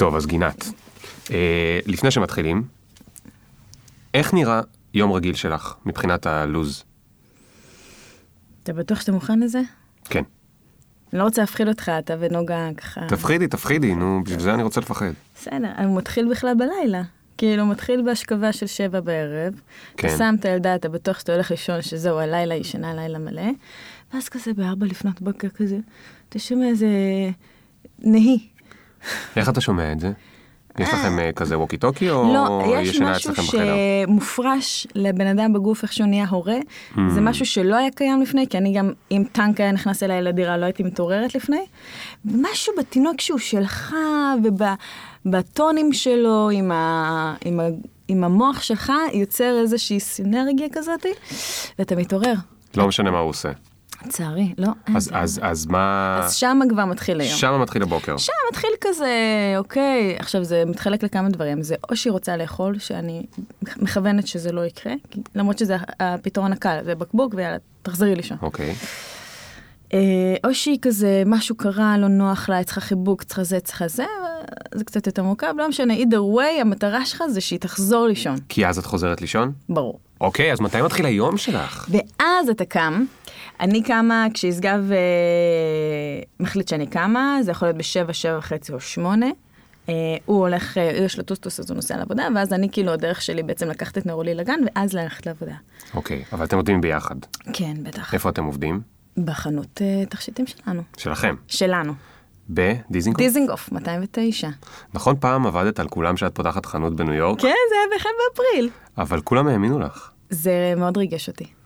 טוב, אז גינת, אה, לפני שמתחילים, איך נראה יום רגיל שלך מבחינת הלוז? אתה בטוח שאתה מוכן לזה? כן. אני לא רוצה להפחיד אותך, אתה ונוגה ככה... תפחידי, תפחידי, נו, בשביל זה אני רוצה לפחד. בסדר, הוא מתחיל בכלל בלילה. כאילו, מתחיל בהשכבה של שבע בערב. כן. אתה שם את הילדה, אתה בטוח שאתה הולך לישון, שזהו, הלילה ישנה לילה מלא. ואז כזה בארבע לפנות בוקר כזה, אתה שומע איזה נהי. איך אתה שומע את זה? יש לכם אה, כזה ווקי טוקי, או לא, יש משהו? שמופרש לבן אדם בגוף איך שהוא נהיה הורה. Hmm. זה משהו שלא היה קיים לפני, כי אני גם, אם טנק היה נכנס אליי לדירה, לא הייתי מתעוררת לפני. משהו בתינוק שהוא שלך, ובטונים שלו, עם, ה, עם, ה, עם המוח שלך, יוצר איזושהי סינרגיה כזאת, ואתה מתעורר. לא משנה מה הוא עושה. לצערי, לא. אז, אז, אז מה... אז שמה כבר מתחיל היום. שם מתחיל הבוקר. שם מתחיל כזה, אוקיי, עכשיו זה מתחלק לכמה דברים, זה או שהיא רוצה לאכול, שאני מכוונת שזה לא יקרה, למרות שזה הפתרון הקל, זה בקבוק ויאללה, תחזרי לישון. אוקיי. אה, או שהיא כזה, משהו קרה, לא נוח לה, צריכה חיבוק, צריכה זה, צריכה זה, זה קצת יותר מורכב, לא משנה, either way, המטרה שלך זה שהיא תחזור לישון, כי אז את חוזרת לישון? ברור. אוקיי, אז מתי מתחיל היום שלך? ואז אתה קם, אני קמה כשישגב אה, מחליט שאני קמה, זה יכול להיות בשבע, שבע וחצי או שמונה. אה, הוא הולך, אה, יש לו טוסטוס אז הוא נוסע לעבודה, ואז אני כאילו הדרך שלי בעצם לקחת את נורולי לגן ואז ללכת לעבודה. אוקיי, אבל אתם עובדים ביחד. כן, בטח. איפה אתם עובדים? בחנות אה, תכשיטים שלנו. שלכם. שלנו. בדיזינגוף? דיזינגוף, 209. נכון פעם עבדת על כולם שאת פותחת חנות בניו יורק, כן, זה היה ב-1 באפריל. אבל כולם האמינו לך. זה מאוד ריגש אותי.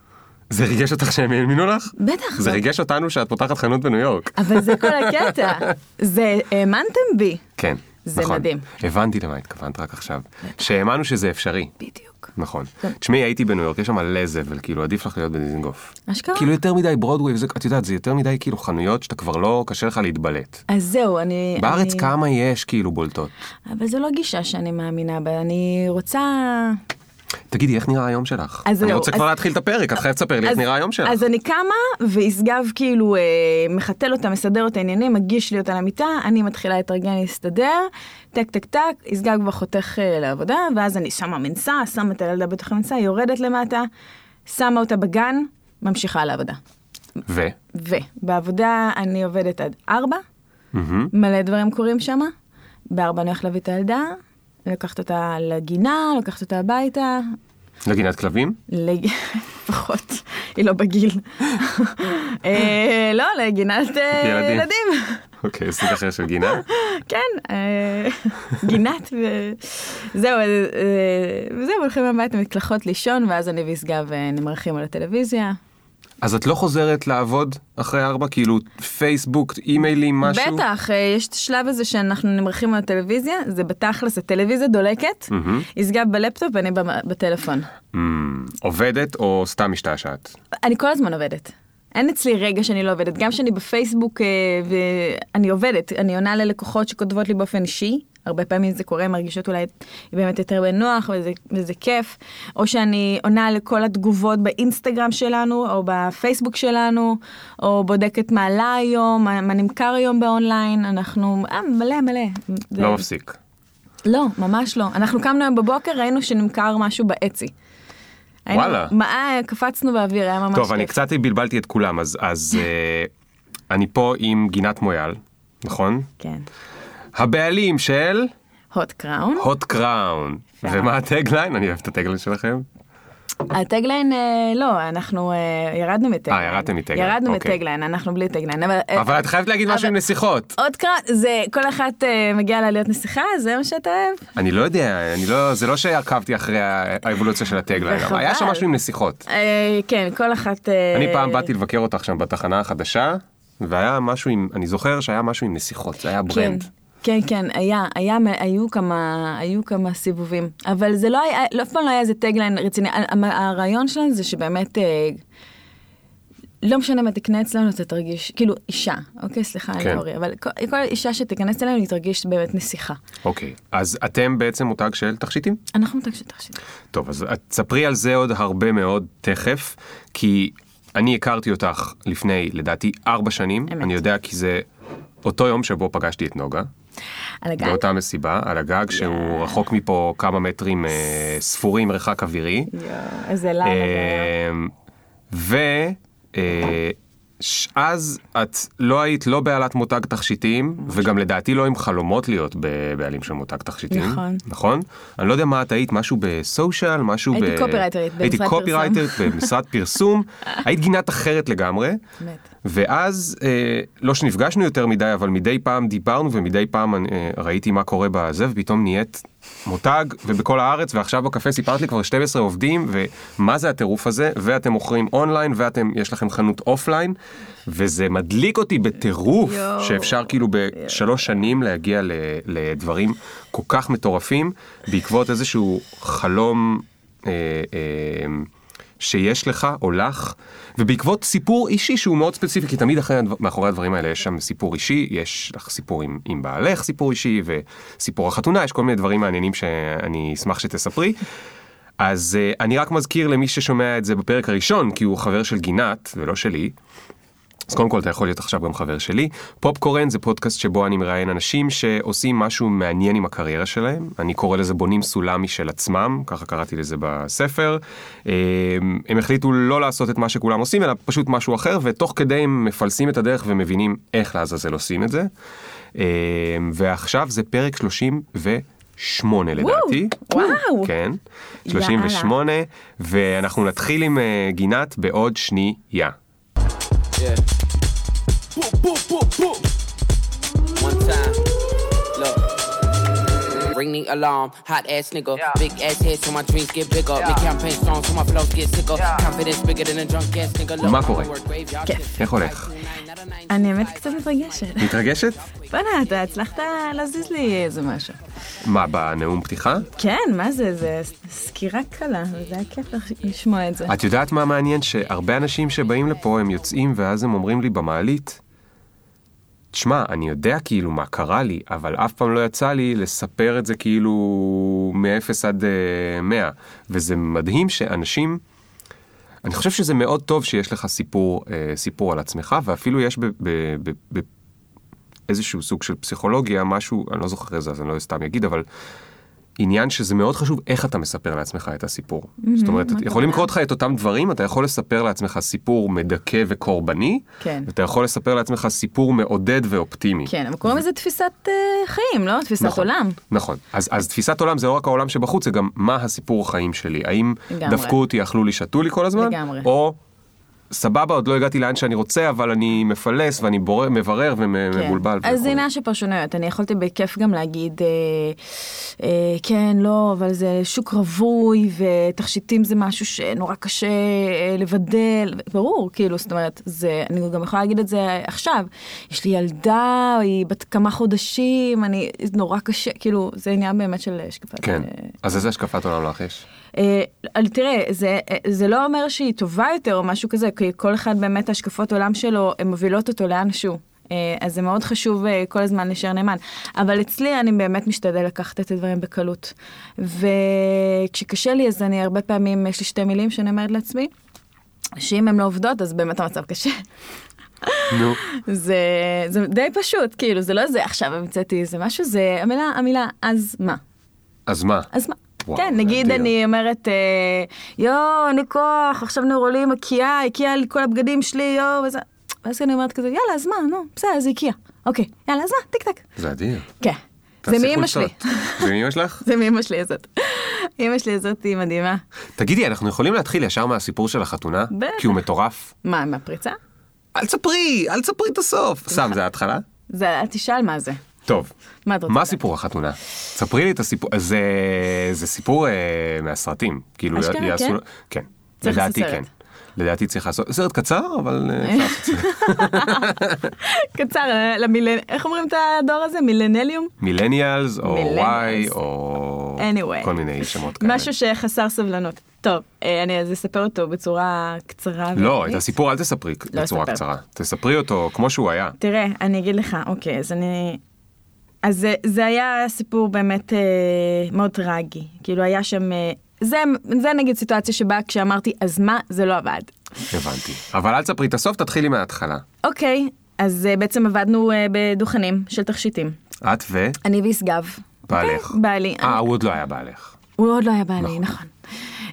זה ריגש אותך שהם האמינו לך? בטח. זה ריגש אותנו שאת פותחת חנות בניו יורק. אבל זה כל הקטע. זה, האמנתם בי. כן, זה נכון. מדהים. הבנתי למה התכוונת רק עכשיו. שהאמנו שזה אפשרי. בדיוק. נכון. כן. תשמעי, הייתי בניו יורק, יש שם מלא זבל, כאילו עדיף לך להיות בדיזינגוף. אשכרה? כאילו יותר מדי ברודווי, וזה, את יודעת, זה יותר מדי כאילו חנויות שאתה כבר לא, קשה לך להתבלט. אז זהו, אני... בארץ אני... כמה יש כאילו בולטות. אבל זו לא גישה שאני מאמינה בה, אני רוצה... תגידי, איך נראה היום שלך? אני זהו, רוצה אז- כבר להתחיל את הפרק, את חייבת לספר לי איך נראה היום שלך. אז אני קמה, וישגב כאילו אה, מחתל אותה, מסדר אותה עניינים, מגיש לי אותה למיטה, אני מתחילה להתארגן להסתדר, טק טק טק, ישגב כבר חותך אה, לעבודה, ואז אני שמה מנסה, שמה את הילדה בתוך המנסה, יורדת למטה, שמה אותה בגן, ממשיכה לעבודה. ו? ובעבודה אני עובדת עד ארבע, מהמם. מלא דברים קורים שם. בארבע אני הולכת להביא את הילדה, לקחת אותה לגינה, לקחת אותה הביתה, לגינת כלבים? פחות, היא לא בגיל. אה, לא, לגינת אה, ילדים. אוקיי, סוג אחר של גינה. כן, אה, גינת וזהו, אה, אה, וזהו, הולכים הביתה, מקלחות לישון, ואז אני וישגב אה, נמרחים על הטלוויזיה. אז את לא חוזרת לעבוד אחרי ארבע? כאילו פייסבוק, אימיילים, משהו? בטח, אה, יש את השלב הזה שאנחנו נמרחים על הטלוויזיה, זה בתכלס, הטלוויזיה דולקת. ישגב בלפטופ, אני במ- בטלפון. אמ, עובדת או סתם משתעשעת? אני כל הזמן עובדת. אין אצלי רגע שאני לא עובדת, גם כשאני בפייסבוק אה, ואני עובדת, אני עונה ללקוחות שכותבות לי באופן אישי, הרבה פעמים זה קורה, מרגישות אולי באמת יותר בנוח וזה, וזה כיף, או שאני עונה לכל התגובות באינסטגרם שלנו, או בפייסבוק שלנו, או בודקת מה עלה היום, מה, מה נמכר היום באונליין, אנחנו, אה, מלא מלא. זה- לא מפסיק. לא, ממש לא. אנחנו קמנו היום בבוקר, ראינו שנמכר משהו באצי. היינו- וואלה. מה, קפצנו באוויר, היה ממש טוב, אני כיף. קצת בלבלתי את כולם, אז- אז אה, אני פה עם גינת מויאל, נכון? כן. הבעלים של הוט קראון. הוט קראון. ומה הטגליין? אני אוהב את ה tagline שלכם. הטגליין, אה, לא, אנחנו אה, ירדנו מ tagline. אה, ירדתם מ tagline, ירדנו אוקיי. מ tagline, אנחנו בלי tagline. אבל אה, אבל את חייבת להגיד משהו עם נסיכות. Hot Crown, זה כל אחת מגיעה לה להיות נסיכה, זה מה שאתה אוהב? אני לא יודע, אני לא, זה לא שעקבתי אחרי האבולוציה של ה tagline, אבל היה שם. משהו עם נסיכות. כן, כל אחת... אני פעם באתי לבקר אותך שם בתחנה החדשה, והיה משהו עם, אני זוכר שהיה משהו עם נסיכות, זה היה כן, brand. כן, כן, היה, היה, היו כמה, היו כמה סיבובים, אבל זה לא היה, לא, אף פעם לא היה איזה טגליין רציני, הרעיון שלנו זה שבאמת, אה, לא משנה מה תקנה אצלנו, אתה תרגיש, כאילו אישה, אוקיי, סליחה, כן. כן. אורי, אבל כל, כל אישה שתיכנס אלינו, היא תרגיש באמת נסיכה. אוקיי, אז אתם בעצם מותג של תכשיטים? אנחנו מותג של תכשיט. טוב, אז תספרי על זה עוד הרבה מאוד תכף, כי אני הכרתי אותך לפני, לדעתי, ארבע שנים. אמת. אני יודע כי זה אותו יום שבו פגשתי את נוגה. על הגג? באותה מסיבה, על הגג, שהוא רחוק מפה כמה מטרים אה, ספורים מרחק אווירי. יואו, איזה לילה. היה. ואז את לא היית לא בעלת מותג תכשיטים, וגם לדעתי לא עם חלומות להיות בבעלים של מותג תכשיטים. נכון. נכון? אני לא יודע מה את היית, משהו בסושיאל, משהו ב... הייתי קופירייטרית הייתי במשרד קופירייטרית במשרד פרסום. היית גינת אחרת לגמרי. באמת. ואז, אה, לא שנפגשנו יותר מדי, אבל מדי פעם דיברנו ומדי פעם אה, ראיתי מה קורה בזה, ופתאום נהיית מותג, ובכל הארץ, ועכשיו בקפה סיפרת לי כבר 12 עובדים, ומה זה הטירוף הזה, ואתם מוכרים אונליין, ואתם, יש לכם חנות אופליין, וזה מדליק אותי בטירוף, יואו. שאפשר כאילו בשלוש שנים להגיע ל- לדברים כל כך מטורפים, בעקבות איזשהו חלום. אה, אה, שיש לך או לך, ובעקבות סיפור אישי שהוא מאוד ספציפי, כי תמיד אחרי, מאחורי הדברים האלה יש שם סיפור אישי, יש לך סיפור עם, עם בעלך, סיפור אישי, וסיפור החתונה, יש כל מיני דברים מעניינים שאני אשמח שתספרי. אז uh, אני רק מזכיר למי ששומע את זה בפרק הראשון, כי הוא חבר של גינת ולא שלי. אז קודם כל אתה יכול להיות עכשיו גם חבר שלי. פופקורן זה פודקאסט שבו אני מראיין אנשים שעושים משהו מעניין עם הקריירה שלהם. אני קורא לזה בונים סולם משל עצמם, ככה קראתי לזה בספר. אה, הם החליטו לא לעשות את מה שכולם עושים, אלא פשוט משהו אחר, ותוך כדי הם מפלסים את הדרך ומבינים איך לעזאזל עושים את זה. אה, ועכשיו זה פרק 38 לדעתי. וואו. כן, 38, ואנחנו נתחיל עם אה, גינת בעוד שנייה. Yeah. Boop, boop, boop, boop. One time. Ring the alarm, hot ass nigga. Big ass head so my dreams get bigger. Make campaign strong so my flows get sicker. Confidence bigger than a drunk ass nigga. מה קורה? I work graveyard כיף. shift. איך הולך? אני האמת קצת מתרגשת. מתרגשת? בוא'נה, אתה הצלחת להזיז לי איזה משהו. מה, בנאום פתיחה? כן, מה זה, זה סקירה קלה, וזה היה כיף לשמוע את זה. את יודעת מה מעניין? שהרבה אנשים שבאים לפה הם יוצאים ואז הם אומרים לי במעלית, תשמע, אני יודע כאילו מה קרה לי, אבל אף פעם לא יצא לי לספר את זה כאילו מ-0 עד uh, 100. וזה מדהים שאנשים, אני חושב שזה מאוד טוב שיש לך סיפור, uh, סיפור על עצמך, ואפילו יש ב... ב, ב, ב איזשהו סוג של פסיכולוגיה, משהו, אני לא זוכר איזה, אז אני לא סתם אגיד, אבל עניין שזה מאוד חשוב איך אתה מספר לעצמך את הסיפור. זאת אומרת, יכולים? לקרות לך את אותם דברים, אתה יכול לספר לעצמך סיפור מדכא וקורבני, כן. ואתה יכול לספר לעצמך סיפור מעודד ואופטימי. כן, אבל קוראים לזה תפיסת אה, חיים, לא? תפיסת נכון, עולם. נכון. אז, אז תפיסת עולם זה לא רק העולם שבחוץ, זה גם מה הסיפור החיים שלי. האם לגמרי. דפקו אותי, אכלו לי, שתו לי כל הזמן? לגמרי. או סבבה, עוד לא הגעתי לאן שאני רוצה, אבל אני מפלס ואני בורר, מברר כן. ומבולבל. אז זה. עניין של פרשנויות, אני יכולתי בכיף גם להגיד, אה, אה, כן, לא, אבל זה שוק רווי, ותכשיטים זה משהו שנורא קשה אה, לבדל, ברור, כאילו, זאת אומרת, זה, אני גם יכולה להגיד את זה עכשיו, יש לי ילדה, היא בת כמה חודשים, אני, זה נורא קשה, כאילו, זה עניין באמת של השקפת. כן. אה, אז איזה השקפת עולם לך יש? אה, תראה, זה, אה, זה לא אומר שהיא טובה יותר או משהו כזה, כי כל אחד באמת השקפות עולם שלו, הן מובילות אותו לאנשהו. אה, אז זה מאוד חשוב אה, כל הזמן להישאר נאמן. אבל אצלי אני באמת משתדל לקחת את הדברים בקלות. וכשקשה לי אז אני הרבה פעמים, יש לי שתי מילים שאני אומרת לעצמי, שאם הן לא עובדות אז באמת המצב קשה. נו. זה, זה די פשוט, כאילו, זה לא איזה עכשיו המצאתי איזה משהו, זה המילה, המילה אז מה. אז מה? אז מה? וואו, כן, נגיד אדיר. אני אומרת, אה, יואו, אין לי כוח, עכשיו נוירולים עם הקיאה, הקיאה לי כל הבגדים שלי, יואו, וזה. ואז אני אומרת כזה, יאללה, אז מה, נו, בסדר, זה הקיאה. אוקיי, יאללה, אז מה, טיק טק. זה אדיר. כן, זה מאמא שלי. זה מאמא שלך? זה מאמא שלי הזאת. אמא שלי הזאת היא מדהימה. תגידי, אנחנו יכולים להתחיל ישר מהסיפור של החתונה? בטח. כי הוא מטורף. מה, מהפריצה? אל תספרי, אל תספרי את הסוף. סתם, זה ההתחלה? זה, אל תשאל מה זה. טוב. מה מה? סיפור החתונה? ספרי לי את הסיפור, זה, זה סיפור אה, מהסרטים. כאילו, אשכרה, יעשו- כן? כן. צריך לדעתי כן. לדעתי צריך לעשות, סרט קצר, אבל אה. קצר, אה, למילנ... איך אומרים את הדור הזה? מילנליום? מילניאלס, או וואי. או Anyway. כל מיני שמות כאלה. משהו שחסר סבלנות. טוב, אה, אני אז אספר אותו בצורה קצרה. לא, את. הסיפור אל תספרי לא בצורה אספר. קצרה. תספרי אותו כמו שהוא היה. תראה, אני אגיד לך, אוקיי, אז אני... אז זה, זה היה סיפור באמת אה, מאוד טרגי. כאילו היה שם... אה, זה, זה נגיד סיטואציה שבה כשאמרתי, אז מה, זה לא עבד. הבנתי. אבל אל תספרי את הסוף, תתחילי מההתחלה. אוקיי, אז אה, בעצם עבדנו אה, בדוכנים של תכשיטים, את ו... אני וישגב. בעלך. אוקיי? בעלי. אה, הוא עוד לא היה בעלך. הוא עוד לא היה בעלי, נכון.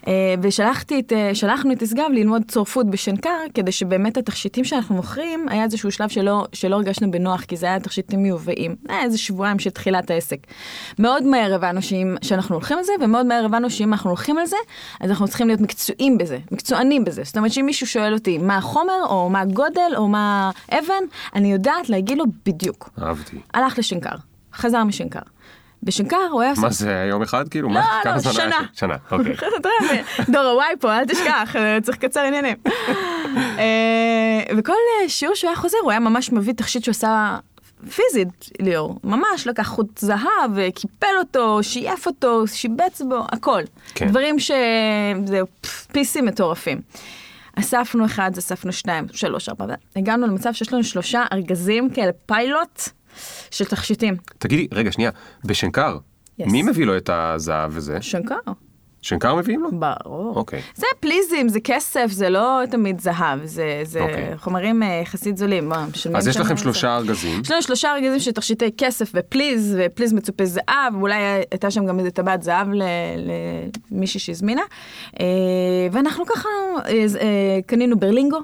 אה, ושלחתי את, אה, שלחנו את ישגב ללמוד צורפות בשנקר, כדי שבאמת התכשיטים שאנחנו מוכרים, היה איזשהו שלב שלא, שלא הרגשנו בנוח, כי זה היה תכשיטים מיובאים. היה איזה שבועיים של תחילת העסק. מאוד מהר הבנו שאם, שאנחנו הולכים על זה, ומאוד מהר הבנו שאם אנחנו הולכים על זה, אז אנחנו צריכים להיות מקצועיים בזה, מקצוענים בזה. זאת אומרת שאם מישהו שואל אותי מה החומר, או מה הגודל, או מה האבן, אני יודעת להגיד לו בדיוק. אהבתי. הלך לשנקר, חזר משנקר. בשנקר הוא היה... מה זה, יום אחד כאילו? לא? לא, שנה. שנה, אוקיי. דור הוואי פה, אל תשכח, אה, צריך לקצר עניינים. אה, וכל אה, שיעור שהוא היה חוזר, הוא היה ממש מביא תכשיט שהוא עשה פיזית, ליאור. ממש לקח חוט זהב, קיפל אותו, שייף אותו, שיבץ בו, הכל. כן. דברים ש... זה פף, פיסים מטורפים. אספנו אחד, אספנו שניים, שלוש, ארבע, הגענו למצב שיש לנו שלושה ארגזים כאלה, פיילוט של תכשיטים. תגידי, רגע, שנייה, בשנקר, Yes. מי מביא לו את הזהב וזה? שנקר. שנקר מביאים לו? ברור. אוקיי. זה פליזים, זה כסף, זה לא תמיד זהב, זה, זה אוקיי. חומרים אה, יחסית זולים. אז יש לכם? שלושה ארגזים. יש לנו שלושה ארגזים של תכשיטי כסף ופליז, ופליז מצופה זהב, אולי הייתה שם גם איזה טבעת זהב למישהי שהזמינה. אה, ואנחנו ככה אה, קנינו ברלינגו.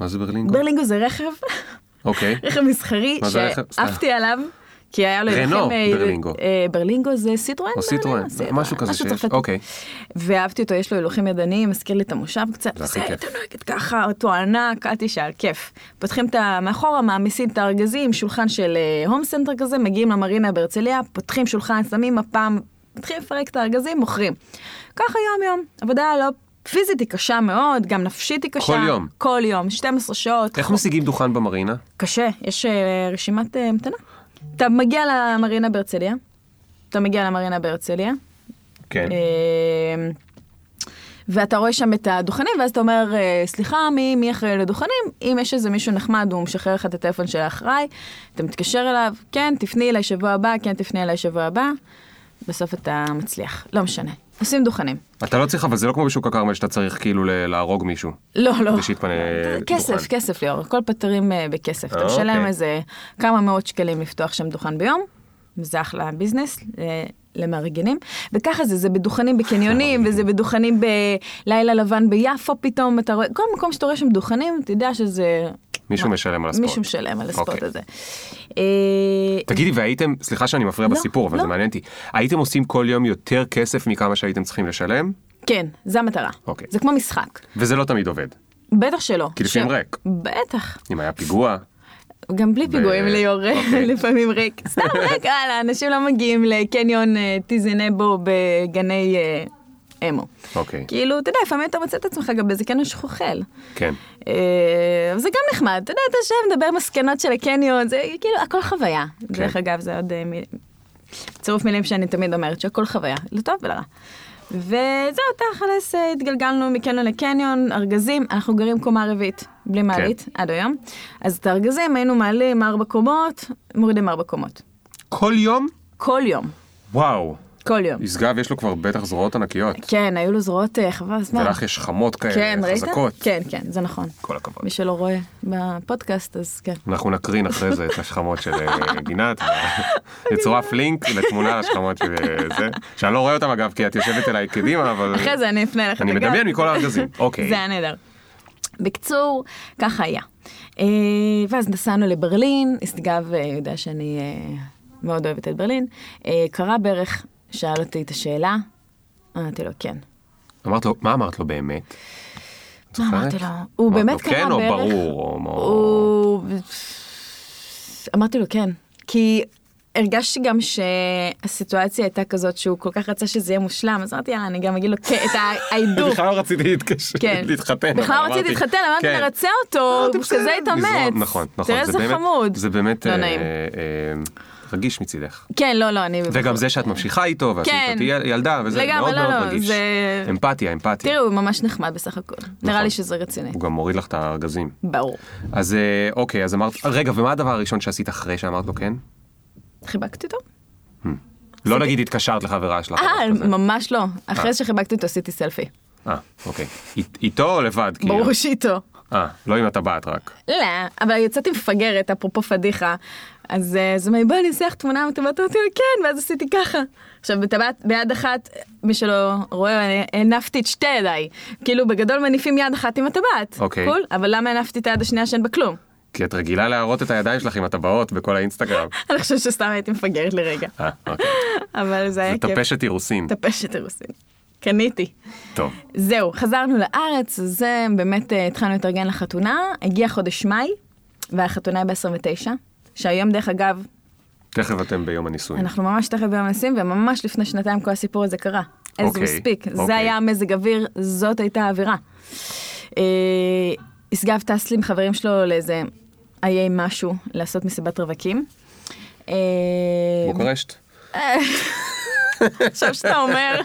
מה זה ברלינגו? ברלינגו זה רכב, אוקיי. רכב מסחרי. שעפתי עליו. כי היה לו רנו, אה, ברלינגו. אה, ברלינגו זה סיטרואן? או סיטרואן, משהו כזה שיש. אוקיי. ואהבתי אותו, יש לו הילוכים ידניים, מזכיר לי את המושב קצת. זה הכי כיף. אתה נוהגת ככה, אותו ענק, אל תשאל, כיף. פותחים את ה... מאחורה, מעמיסים את הארגזים, שולחן של אה, הום סנטר כזה, מגיעים למרינה בהרצליה, פותחים שולחן, שמים מפה, מתחילים לפרק את הארגזים, מוכרים. ככה יום יום, עבודה לא... פיזית היא קשה מאוד, גם נפשית היא קשה. כל יום. כל יום, 12 שעות. איך משיגים דוכן במרינה? קשה, יש אה, רשימת אה, המתנה. אתה מגיע למרינה בהרצליה, אתה מגיע למרינה בהרצליה, כן. אה, ואתה רואה שם את הדוכנים, ואז אתה אומר, סליחה, מי, מי אחראי לדוכנים? אם יש איזה מישהו נחמד, הוא משחרר לך את הטלפון של האחראי, אתה מתקשר אליו, כן, תפני אליי שבוע הבא, כן, תפני אליי שבוע הבא, בסוף אתה מצליח, לא משנה. עושים דוכנים. אתה לא צריך, אבל זה לא כמו בשוק הכרמל שאתה צריך כאילו להרוג מישהו. לא, לא. כדי שיתפנה כסף, דוכן. כסף ליאור, הכל פתרים אה, בכסף. אתה משלם אוקיי. איזה כמה מאות שקלים לפתוח שם דוכן ביום, וזה אחלה ביזנס אה, למארגנים. וככה זה, זה בדוכנים בקניונים, וזה בדוכנים בלילה לבן ביפו פתאום, אתה רואה, כל מקום שאתה רואה שם דוכנים, אתה יודע שזה... מישהו? משלם על הספורט. מישהו משלם על הספורט אוקיי. הזה. אה, תגידי, והייתם, סליחה שאני מפריע לא, בסיפור, אבל לא. זה מעניין אותי, הייתם עושים כל יום יותר כסף מכמה שהייתם צריכים לשלם? כן, זה המטרה. אוקיי. זה כמו משחק. וזה לא תמיד עובד. בטח שלא. כי לפעמים ריק. בטח. אם היה פיגוע, גם בלי פיגועים ליאור, אוקיי. לפעמים ריק. סתם ריק, יאללה, אנשים לא מגיעים לקניון אה, טיזינבו בגני אה, אמו. אוקיי, כאילו, אתה יודע, לפעמים אתה מוצא את עצמך גם באיזה קניון שחוכל. כן. אה, אבל זה גם נחמד, אתה יודע, אתה יושב, מדבר מסקנות של הקניון, זה כאילו, הכל חוויה. כן. דרך אגב, זה עוד אה, מיל- צירוף מילים שאני תמיד אומרת, שהכל חוויה, לטוב ולרע. וזהו, תכלס אה, התגלגלנו מקניון לקניון, ארגזים, אנחנו גרים קומה רביעית, בלי כן. מעלית, עד היום. אז את הארגזים היינו מעלים ארבע קומות, מורידים ארבע קומות. כל יום? כל יום, וואו. כל יום. ישגב יש לו כבר בטח זרועות ענקיות. כן, היו לו זרועות אה, חבל הזמן. ולך יש חמות כאלה, כן, ראית? חזקות. כן, כן, זה נכון. כל הכבוד. מי שלא רואה בפודקאסט, אז כן. אנחנו נקרין אחרי זה את השכמות של אה, גינת, יצורף לינק לתמונה לשכמות של אה, זה, שאני לא רואה אותם אגב, כי את יושבת אליי קדימה, אבל אחרי זה אני אפנה לך אני. מדמיין מכל הארגזים. אוקיי. זה היה נהדר. בקיצור, ככה היה. ואז נסענו לברלין, ישגב יודע שאני מאוד אוהבת את ברלין. קרא בערך, שאל אותי את השאלה, אמרתי לו כן. אמרת לו, מה אמרת לו באמת? מה? אמרתי לו? הוא באמת לו קרא כן או בערך. ברור, או מה- הוא... אמרתי לו כן, כי הרגשתי גם שהסיטואציה הייתה כזאת שהוא כל כך רצה שזה יהיה מושלם, אז אמרתי יאללה, אני גם אגיד לו כן, את ההידוק. בכלל לא רציתי להתקשר, כן. להתחתן. בכלל רציתי אמרתי, להתחתן, אמרתי כן. נרצה אותו, כזה בסדר, התאמץ. נכון, נכון. תראה זה איזה באמת- חמוד. זה באמת לא אה, נעים. אה, רגיש מצידך. כן, לא, לא, אני... וגם זה שאת ממשיכה איתו, ועשית כן. אותי יל- ילדה, וזה לגמרי, מאוד לא, מאוד לא, רגיש. זה- אמפתיה, אמפתיה. תראו, הוא ממש נחמד בסך הכל. נראה נכון. לי שזה רציני. הוא גם מוריד לך את הארגזים. ברור. אז אה, אוקיי, אז אמרת, רגע, ומה הדבר הראשון שעשית אחרי שאמרת לו כן? חיבקתי אותו? לא נגיד התקשרת לחברה שלך. אה. ממש לא. אחרי שחיבקתי אותו עשיתי סלפי. אה, אוקיי. אית- איתו או לבד? כאילו? ברור שאיתו. אה, לא עם הטבעת רק. לא, אבל יצאתי מפגרת, אפרופו פדיחה. אז אה, אז הוא אומר, בואי לך תמונה עם הטבעת, אמרתי לו, כן, ואז עשיתי ככה. עכשיו, בטבעת, ביד אחת, מי שלא רואה, אני הנפתי את שתי ידיי. כאילו, בגדול מניפים יד אחת עם הטבעת. אוקיי. קול, אבל למה הנפתי את היד השנייה שאין בה כלום? כי את רגילה להראות את הידיים שלך עם הטבעות בכל האינסטגרם. אני חושבת שסתם הייתי מפגרת לרגע. אה, אוקיי. אבל זה היה זה כיף. טפשת אירוסין. טפשת אירוסין. קניתי. טוב. זהו, חזרנו לארץ, זה באמת אה, התחלנו להתארגן לחתונה, הגיע חודש מאי, והחתונה היא ב-29, שהיום דרך אגב, תכף אתם ביום הנישואים. אנחנו ממש תכף ביום הנישואים, וממש לפני שנתיים כל הסיפור הזה קרה. as אוקיי, we speak, אוקיי. זה היה המזג אוויר, זאת הייתה האווירה. אה, ישגב טס לי עם חברים שלו לאיזה איי משהו, לעשות מסיבת רווקים. אה, בוקרשט. עכשיו שאתה אומר,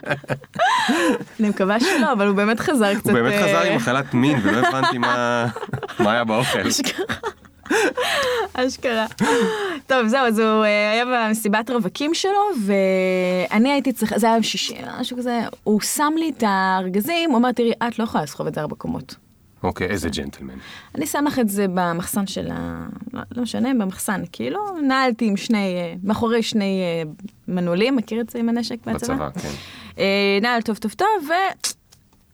אני מקווה שלא, אבל הוא באמת חזר קצת... הוא באמת אה, חזר עם מחלת מין ולא הבנתי מה היה באוכל. אשכרה. טוב, זהו, אז הוא אה, היה במסיבת רווקים שלו, ואני הייתי צריכה, זה היה שישי, משהו כזה, הוא שם לי את הארגזים, הוא אמר, תראי, את לא יכולה לסחוב את זה ארבע קומות. אוקיי, איזה ג'נטלמן. אני שם לך את זה במחסן של ה... לא, לא משנה, במחסן, כאילו, נעלתי עם שני, אה, מאחורי שני אה, מנעולים, מכיר את זה עם הנשק מהצבא? בצבא, כן. אה, נעל טוב טוב טוב, ו...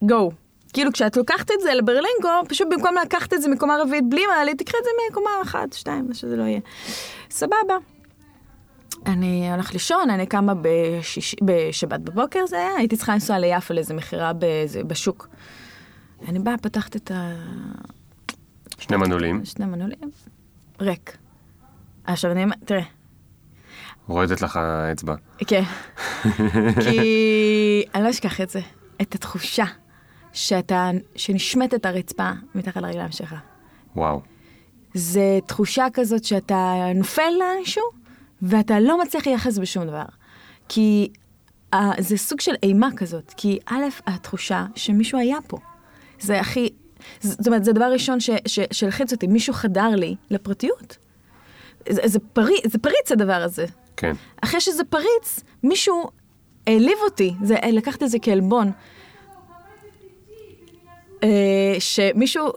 גו. כאילו כשאת לוקחת את זה לברלינגו, פשוט במקום לקחת את זה מקומה רביעית בלי מעלית, תקחי את זה מקומה אחת, שתיים, מה שזה לא יהיה. סבבה. אני הולכת לישון, אני קמה בשיש... בשבת בבוקר זה היה, הייתי צריכה לנסוע ליפו לאיזה מכירה בשוק. אני באה, פתחת את ה... שני מנעולים, שני מנעולים, ריק. עכשיו אני אומרת, תראה, רועדת לך האצבע. כן. כי אני לא אשכח את זה, את התחושה שאתה, שנשמטת הרצפה מתחת לרגליים שלך. וואו. זה תחושה כזאת שאתה נופל לאנשהו, ואתה לא מצליח לייחס בשום דבר. כי uh, זה סוג של אימה כזאת, כי א', התחושה שמישהו היה פה. זה הכי, זאת אומרת, זה הדבר ראשון ש- ש- שהלחיץ אותי, מישהו חדר לי לפרטיות. זה, זה, פרי, זה פריץ הדבר הזה. כן. אחרי שזה פריץ, מישהו העליב אותי, זה, לקחתי את זה כעלבון. אה, שמישהו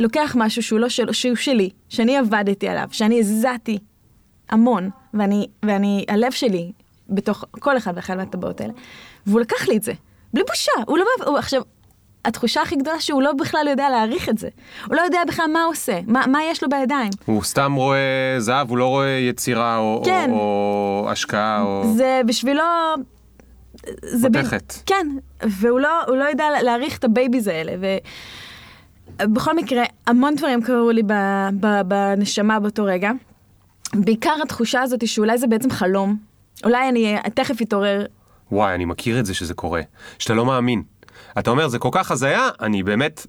לוקח משהו שהוא לא של, שהוא שלי, שאני עבדתי עליו, שאני הזעתי המון, ואני, ואני, הלב שלי בתוך כל אחד ואחד מהטבעות האלה, והוא לקח לי את זה, בלי בושה, הוא לא, הוא, עכשיו, התחושה הכי גדולה שהוא לא בכלל יודע להעריך את זה, הוא לא יודע בכלל מה הוא עושה, מה, מה יש לו בידיים. הוא סתם רואה זהב, הוא לא רואה יצירה או, כן. או, או השקעה או... זה בשבילו... זה ב- מתכת. כן, והוא לא, לא יודע להעריך את ה babies האלה. ובכל מקרה, המון דברים קרו לי ב, ב, בנשמה באותו רגע. בעיקר התחושה הזאת שאולי זה בעצם חלום. אולי אני תכף אתעורר. וואי, אני מכיר את זה שזה קורה. שאתה לא מאמין. אתה אומר, זה כל כך הזיה, אני באמת...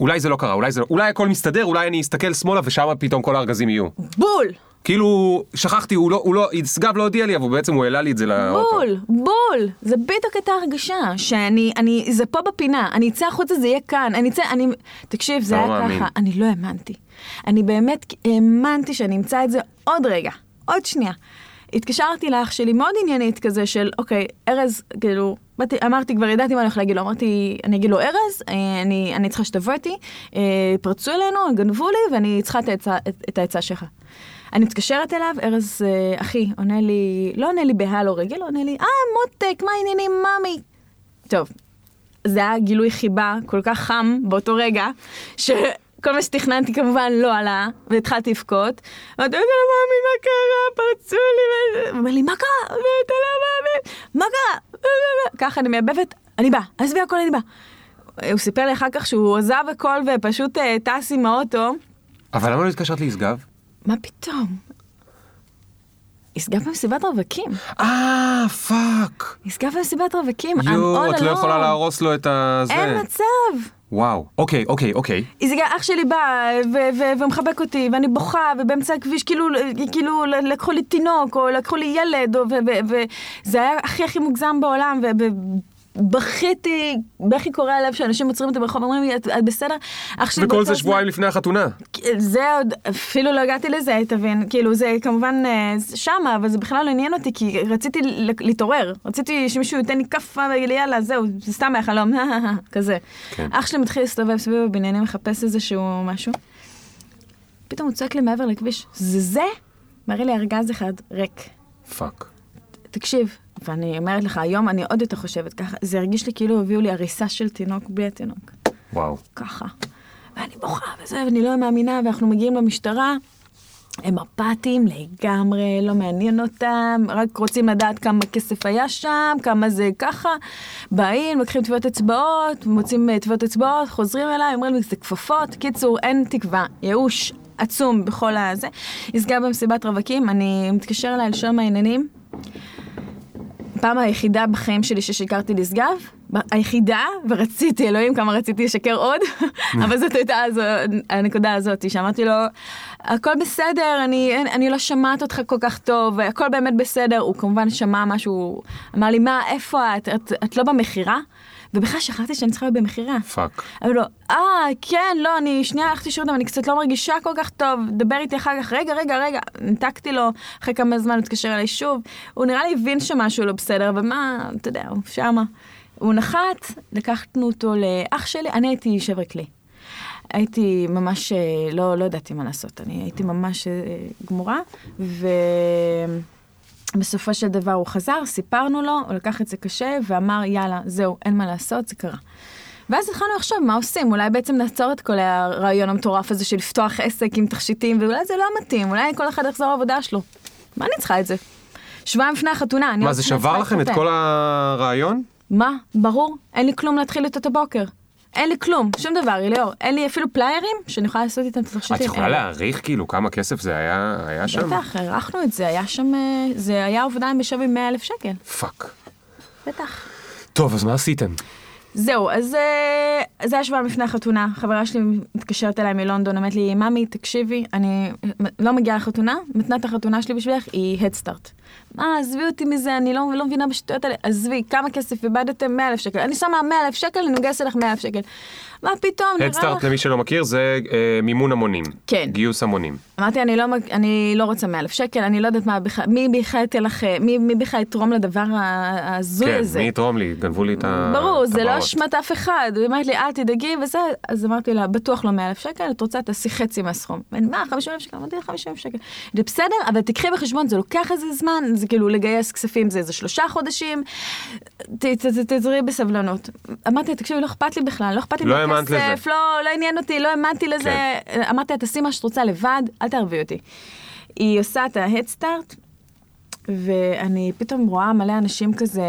אולי זה לא קרה, אולי זה לא... אולי הכל מסתדר, אולי אני אסתכל שמאלה ושם פתאום כל הארגזים יהיו. בול! כאילו, שכחתי, הוא לא, הוא לא, ישגב לא הודיע לי, אבל בעצם הוא העלה לי את זה לאוטו. בול, בול, זה בדיוק הייתה הרגשה, שאני, אני, זה פה בפינה, אני אצא החוצה, זה יהיה כאן, אני אצא, אני, תקשיב, זה לא היה מאמין. ככה, אני לא האמנתי. אני באמת האמנתי שאני אמצא את זה עוד רגע, עוד שנייה. התקשרתי לאח שלי מאוד עניינית כזה של, אוקיי, ארז, כאילו, באתי, אמרתי, כבר ידעתי מה אני הולכת להגיד לו, אמרתי, אני אגיד לו, ארז, אה, אני, אני צריכה שתבוא איתי, אה, פרצו אלינו, גנבו לי, ואני צריכה את העצה, את, את העצה שלך. אני מתקשרת אליו, ארז, אה, אחי, עונה לי, לא עונה לי בהלו רגיל, עונה לי, אה, מותק, מה העניינים, ממי? טוב, זה היה גילוי חיבה כל כך חם באותו רגע, שכל מה שתכננתי כמובן לא עלה, והתחלתי לבכות. אמרתי, רגע, מאמי, מה קרה? פרצו לי, וזה." הוא אומר לי, מה קרה? ואתה לא מאמין, מה קרה? ככה אני מייבבת, אני באה, עזבי הכל, אני באה. הוא סיפר לי אחר כך שהוא עזב הכל ופשוט אה, טס עם האוטו. אבל למה לא התקשרת לישגב? מה פתאום? יסגב במסיבת רווקים. אה, פאק. יסגב במסיבת רווקים. I'm יואו, all את לא alone. יכולה להרוס לו את הזה. אין מצב. וואו. אוקיי, אוקיי, אוקיי. גם אח שלי בא ו- ו- ומחבק אותי ואני בוכה ובאמצע הכביש כאילו כאילו לקחו לי תינוק או לקחו לי ילד ו- ו- וזה היה הכי הכי מוגזם בעולם בכיתי, בכי קורע לב שאנשים עוצרים אותי ברחוב ואומרים לי, את, את בסדר? אח שלי וכל זה שבועיים לפני החתונה. זה עוד, אפילו לא הגעתי לזה, תבין, כאילו זה כמובן אה, זה שמה, אבל זה בכלל לא עניין אותי, כי רציתי להתעורר, רציתי שמישהו ייתן לי כאפה ויגיד לי יאללה, זהו, זה סתם היה חלום, כזה. כן. אח שלי מתחיל להסתובב סביב הבניינים, מחפש איזשהו משהו, פתאום הוא צועק לי מעבר לכביש, זה זה? מראה לי ארגז אחד ריק. fuck. תקשיב, ואני אומרת לך, היום אני עוד יותר חושבת ככה, זה הרגיש לי כאילו הביאו לי הריסה של תינוק בלי התינוק. וואו. ככה. ואני בוכה וזה, ואני לא מאמינה, ואנחנו מגיעים למשטרה. הם אפאתיים לגמרי, לא מעניין אותם, רק רוצים לדעת כמה כסף היה שם, כמה זה ככה. באים, לוקחים טביעות אצבעות, מוצאים אה, טביעות אצבעות, חוזרים אליי, אומרים לי, זה כפפות. קיצור, אין תקווה, ייאוש עצום בכל הזה. נסגר במסיבת רווקים, אני מתקשר אליי מה העניינים. פעם היחידה בחיים שלי ששיקרתי נשגב, היחידה, ורציתי, אלוהים כמה רציתי לשקר עוד, אבל זאת הייתה הזו, הנקודה הזאת, שאמרתי לו, הכל בסדר, אני, אני לא שומעת אותך כל כך טוב, הכל באמת בסדר, הוא כמובן שמע משהו, אמר לי, מה, איפה את, את, את לא במכירה? ובכלל שכחתי שאני צריכה להיות במכירה. fuck. אמרתי לו, אה, כן, לא, אני שנייה הלכתי שירותים, אבל אני קצת לא מרגישה כל כך טוב, דבר איתי אחר כך, רגע, רגע, רגע, ניתקתי לו, אחרי כמה זמן הוא התקשר אליי שוב, הוא נראה לי הבין שמשהו לא בסדר, אבל מה, אתה יודע, הוא שמה. הוא נחת, לקחנו אותו לאח שלי, אני הייתי שבר כלי. הייתי ממש, אה, לא, לא ידעתי מה לעשות, אני הייתי ממש אה, גמורה, ובסופו של דבר הוא חזר, סיפרנו לו, הוא לקח את זה קשה, ואמר, יאללה, זהו, אין מה לעשות, זה קרה. ואז התחלנו לחשוב מה עושים, אולי בעצם נעצור את כל הרעיון המטורף הזה של לפתוח עסק עם תכשיטים, ואולי זה לא מתאים, אולי כל אחד יחזור לעבודה שלו. מה אני צריכה את זה? שבועיים לפני החתונה, אני מה, זה שבר לכם את. כל הרעיון? מה? ברור, אין לי כלום להתחיל איתו את הבוקר. אין לי כלום, שום דבר, אליאור. אין לי אפילו פליירים שאני יכולה לעשות איתם את התכשיטים. את יכולה. להעריך כאילו כמה כסף זה היה היה שם? בטח, הערכנו את זה, היה שם, אה, זה היה אובדן בשווי 100 אלף שקל. fuck. בטח. טוב, אז מה עשיתם? זהו, אז אה, זה היה שבועיים לפני החתונה, חברה שלי מתקשרת אליי מלונדון, אומרת לי, ממי, תקשיבי, אני לא מגיעה לחתונה, מתנת החתונה שלי בשבילך היא הדסטארט. מה, עזבי אותי מזה, אני לא, לא מבינה בשטויות האלה, עזבי, כמה כסף איבדתם? 100 אלף שקל. אני שמה 100 אלף שקל, אני מגייסת לך 100 אלף שקל. מה פתאום, נראה הדסטארט לך... למי שלא מכיר זה אה, מימון המונים. כן. גיוס המונים. אמרתי, אני לא, אני לא רוצה 100 אלף שקל, אני לא יודעת מה מי בכלל ייתן לך, מי, מי בכלל יתרום לדבר ההזוי כן, הזה. מי יתרום לי? גנבו לי את ה... ברור, זה לא הטבעות. אשמת אף אחד. היא אומרת לי, אל תדאגי וזה, אז אמרתי לה, בטוח לא 100 אלף שקל, את רוצה, תעשי חצי מהסכום. מה, 50 אלף שקל? אמרתי לה, 50 אלף שקל. זה בסדר, אבל תקחי בחשבון, זה לוקח איזה זמן, זה כאילו לגייס כספים, זה איזה שלושה חודשים, בסבלנות. אמרתי לה, תקשיבי, לא אכפת לי בכלל, לא אכפת לי לא האמנת לזה. לא, לא עניין אותי, לא האמנתי לזה. כן. אמרתי לה, תעשי מה שאת רוצה לבד, אל תערבי אותי. היא עושה את ההדסטארט, ואני פתאום רואה מלא אנשים כזה,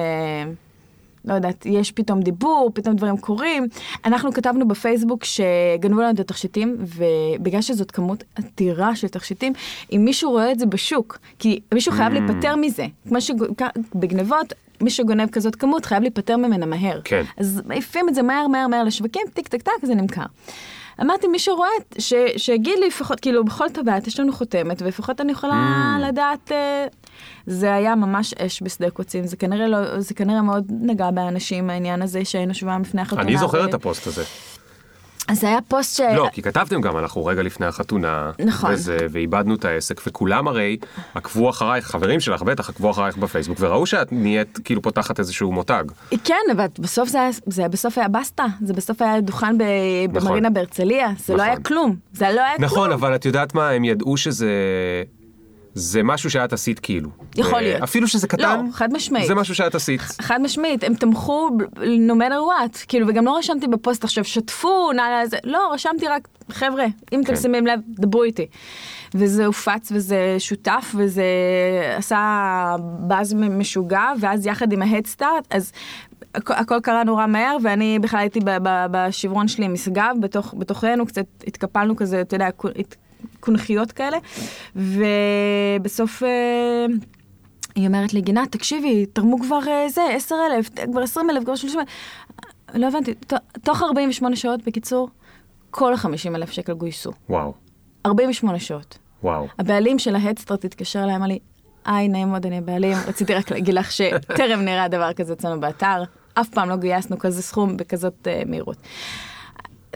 לא יודעת, יש פתאום דיבור, פתאום דברים קורים. אנחנו כתבנו בפייסבוק שגנבו לנו את התכשיטים, ובגלל שזאת כמות אדירה של תכשיטים, אם מישהו רואה את זה בשוק, כי מישהו חייב Mm. להיפטר מזה, כמו שבגנבות, מי שגונב כזאת כמות חייב להיפטר ממנה מהר. כן. אז מעיפים את זה מהר מהר מהר לשווקים, טיק טק טק, זה נמכר. אמרתי, מי שרואה, ש, שיגיד לי לפחות, כאילו, בכל טבעת יש לנו חותמת, ולפחות אני יכולה Mm. לדעת... אה, זה היה ממש אש בשדה קוצים, זה כנראה, לא, זה כנראה מאוד נגע באנשים, העניין הזה שהיינו שבועיים לפני החתונה. אני זוכר ו- את הפוסט הזה. אז זה היה פוסט ש... לא, כי כתבתם גם, אנחנו רגע לפני החתונה. נכון. וזה, ואיבדנו את העסק, וכולם הרי עקבו אחרייך, חברים שלך בטח עקבו אחרייך בפייסבוק, וראו שאת נהיית כאילו פותחת איזשהו מותג. כן, אבל בסוף זה זה בסוף היה בסטה, זה בסוף היה דוכן ב, נכון. במרינה בהרצליה, זה לא נכון. היה כלום, זה לא היה נכון, כלום. אבל את יודעת מה, הם ידעו שזה... זה משהו שאת עשית כאילו. יכול ו- להיות. אפילו שזה קטן, לא, חד משמעית. זה משהו שאת עשית. חד משמעית, הם תמכו no matter what, כאילו, וגם לא רשמתי בפוסט עכשיו, שתפו, נא לזה, לא, רשמתי רק, חבר'ה, אם אתם כן. שמים לב, דברו איתי. וזה הופץ וזה שותף וזה עשה באז משוגע, ואז יחד עם ההדסטארט, אז הכ- הכל קרה נורא מהר, ואני בכלל הייתי בשברון שלי עם משגב, בתוך, בתוכנו קצת התקפלנו כזה, אתה יודע, קונכיות כאלה, ובסוף... אה, היא אומרת לי, גינת, תקשיבי, תרמו כבר אה, זה, 10 אלף, כבר 20 אלף, כבר 30 אלף. לא הבנתי, תוך 48 שעות, בקיצור, כל ה-50 אלף שקל גויסו. וואו, 48 שעות. וואו. הבעלים של ההדסטארט התקשר אליי, אמר לי, היי, נעים מאוד, אני הבעלים, רציתי רק להגיד לך שטרם נראה דבר כזה אצלנו באתר. אף פעם לא גייסנו כזה סכום בכזאת uh, מהירות.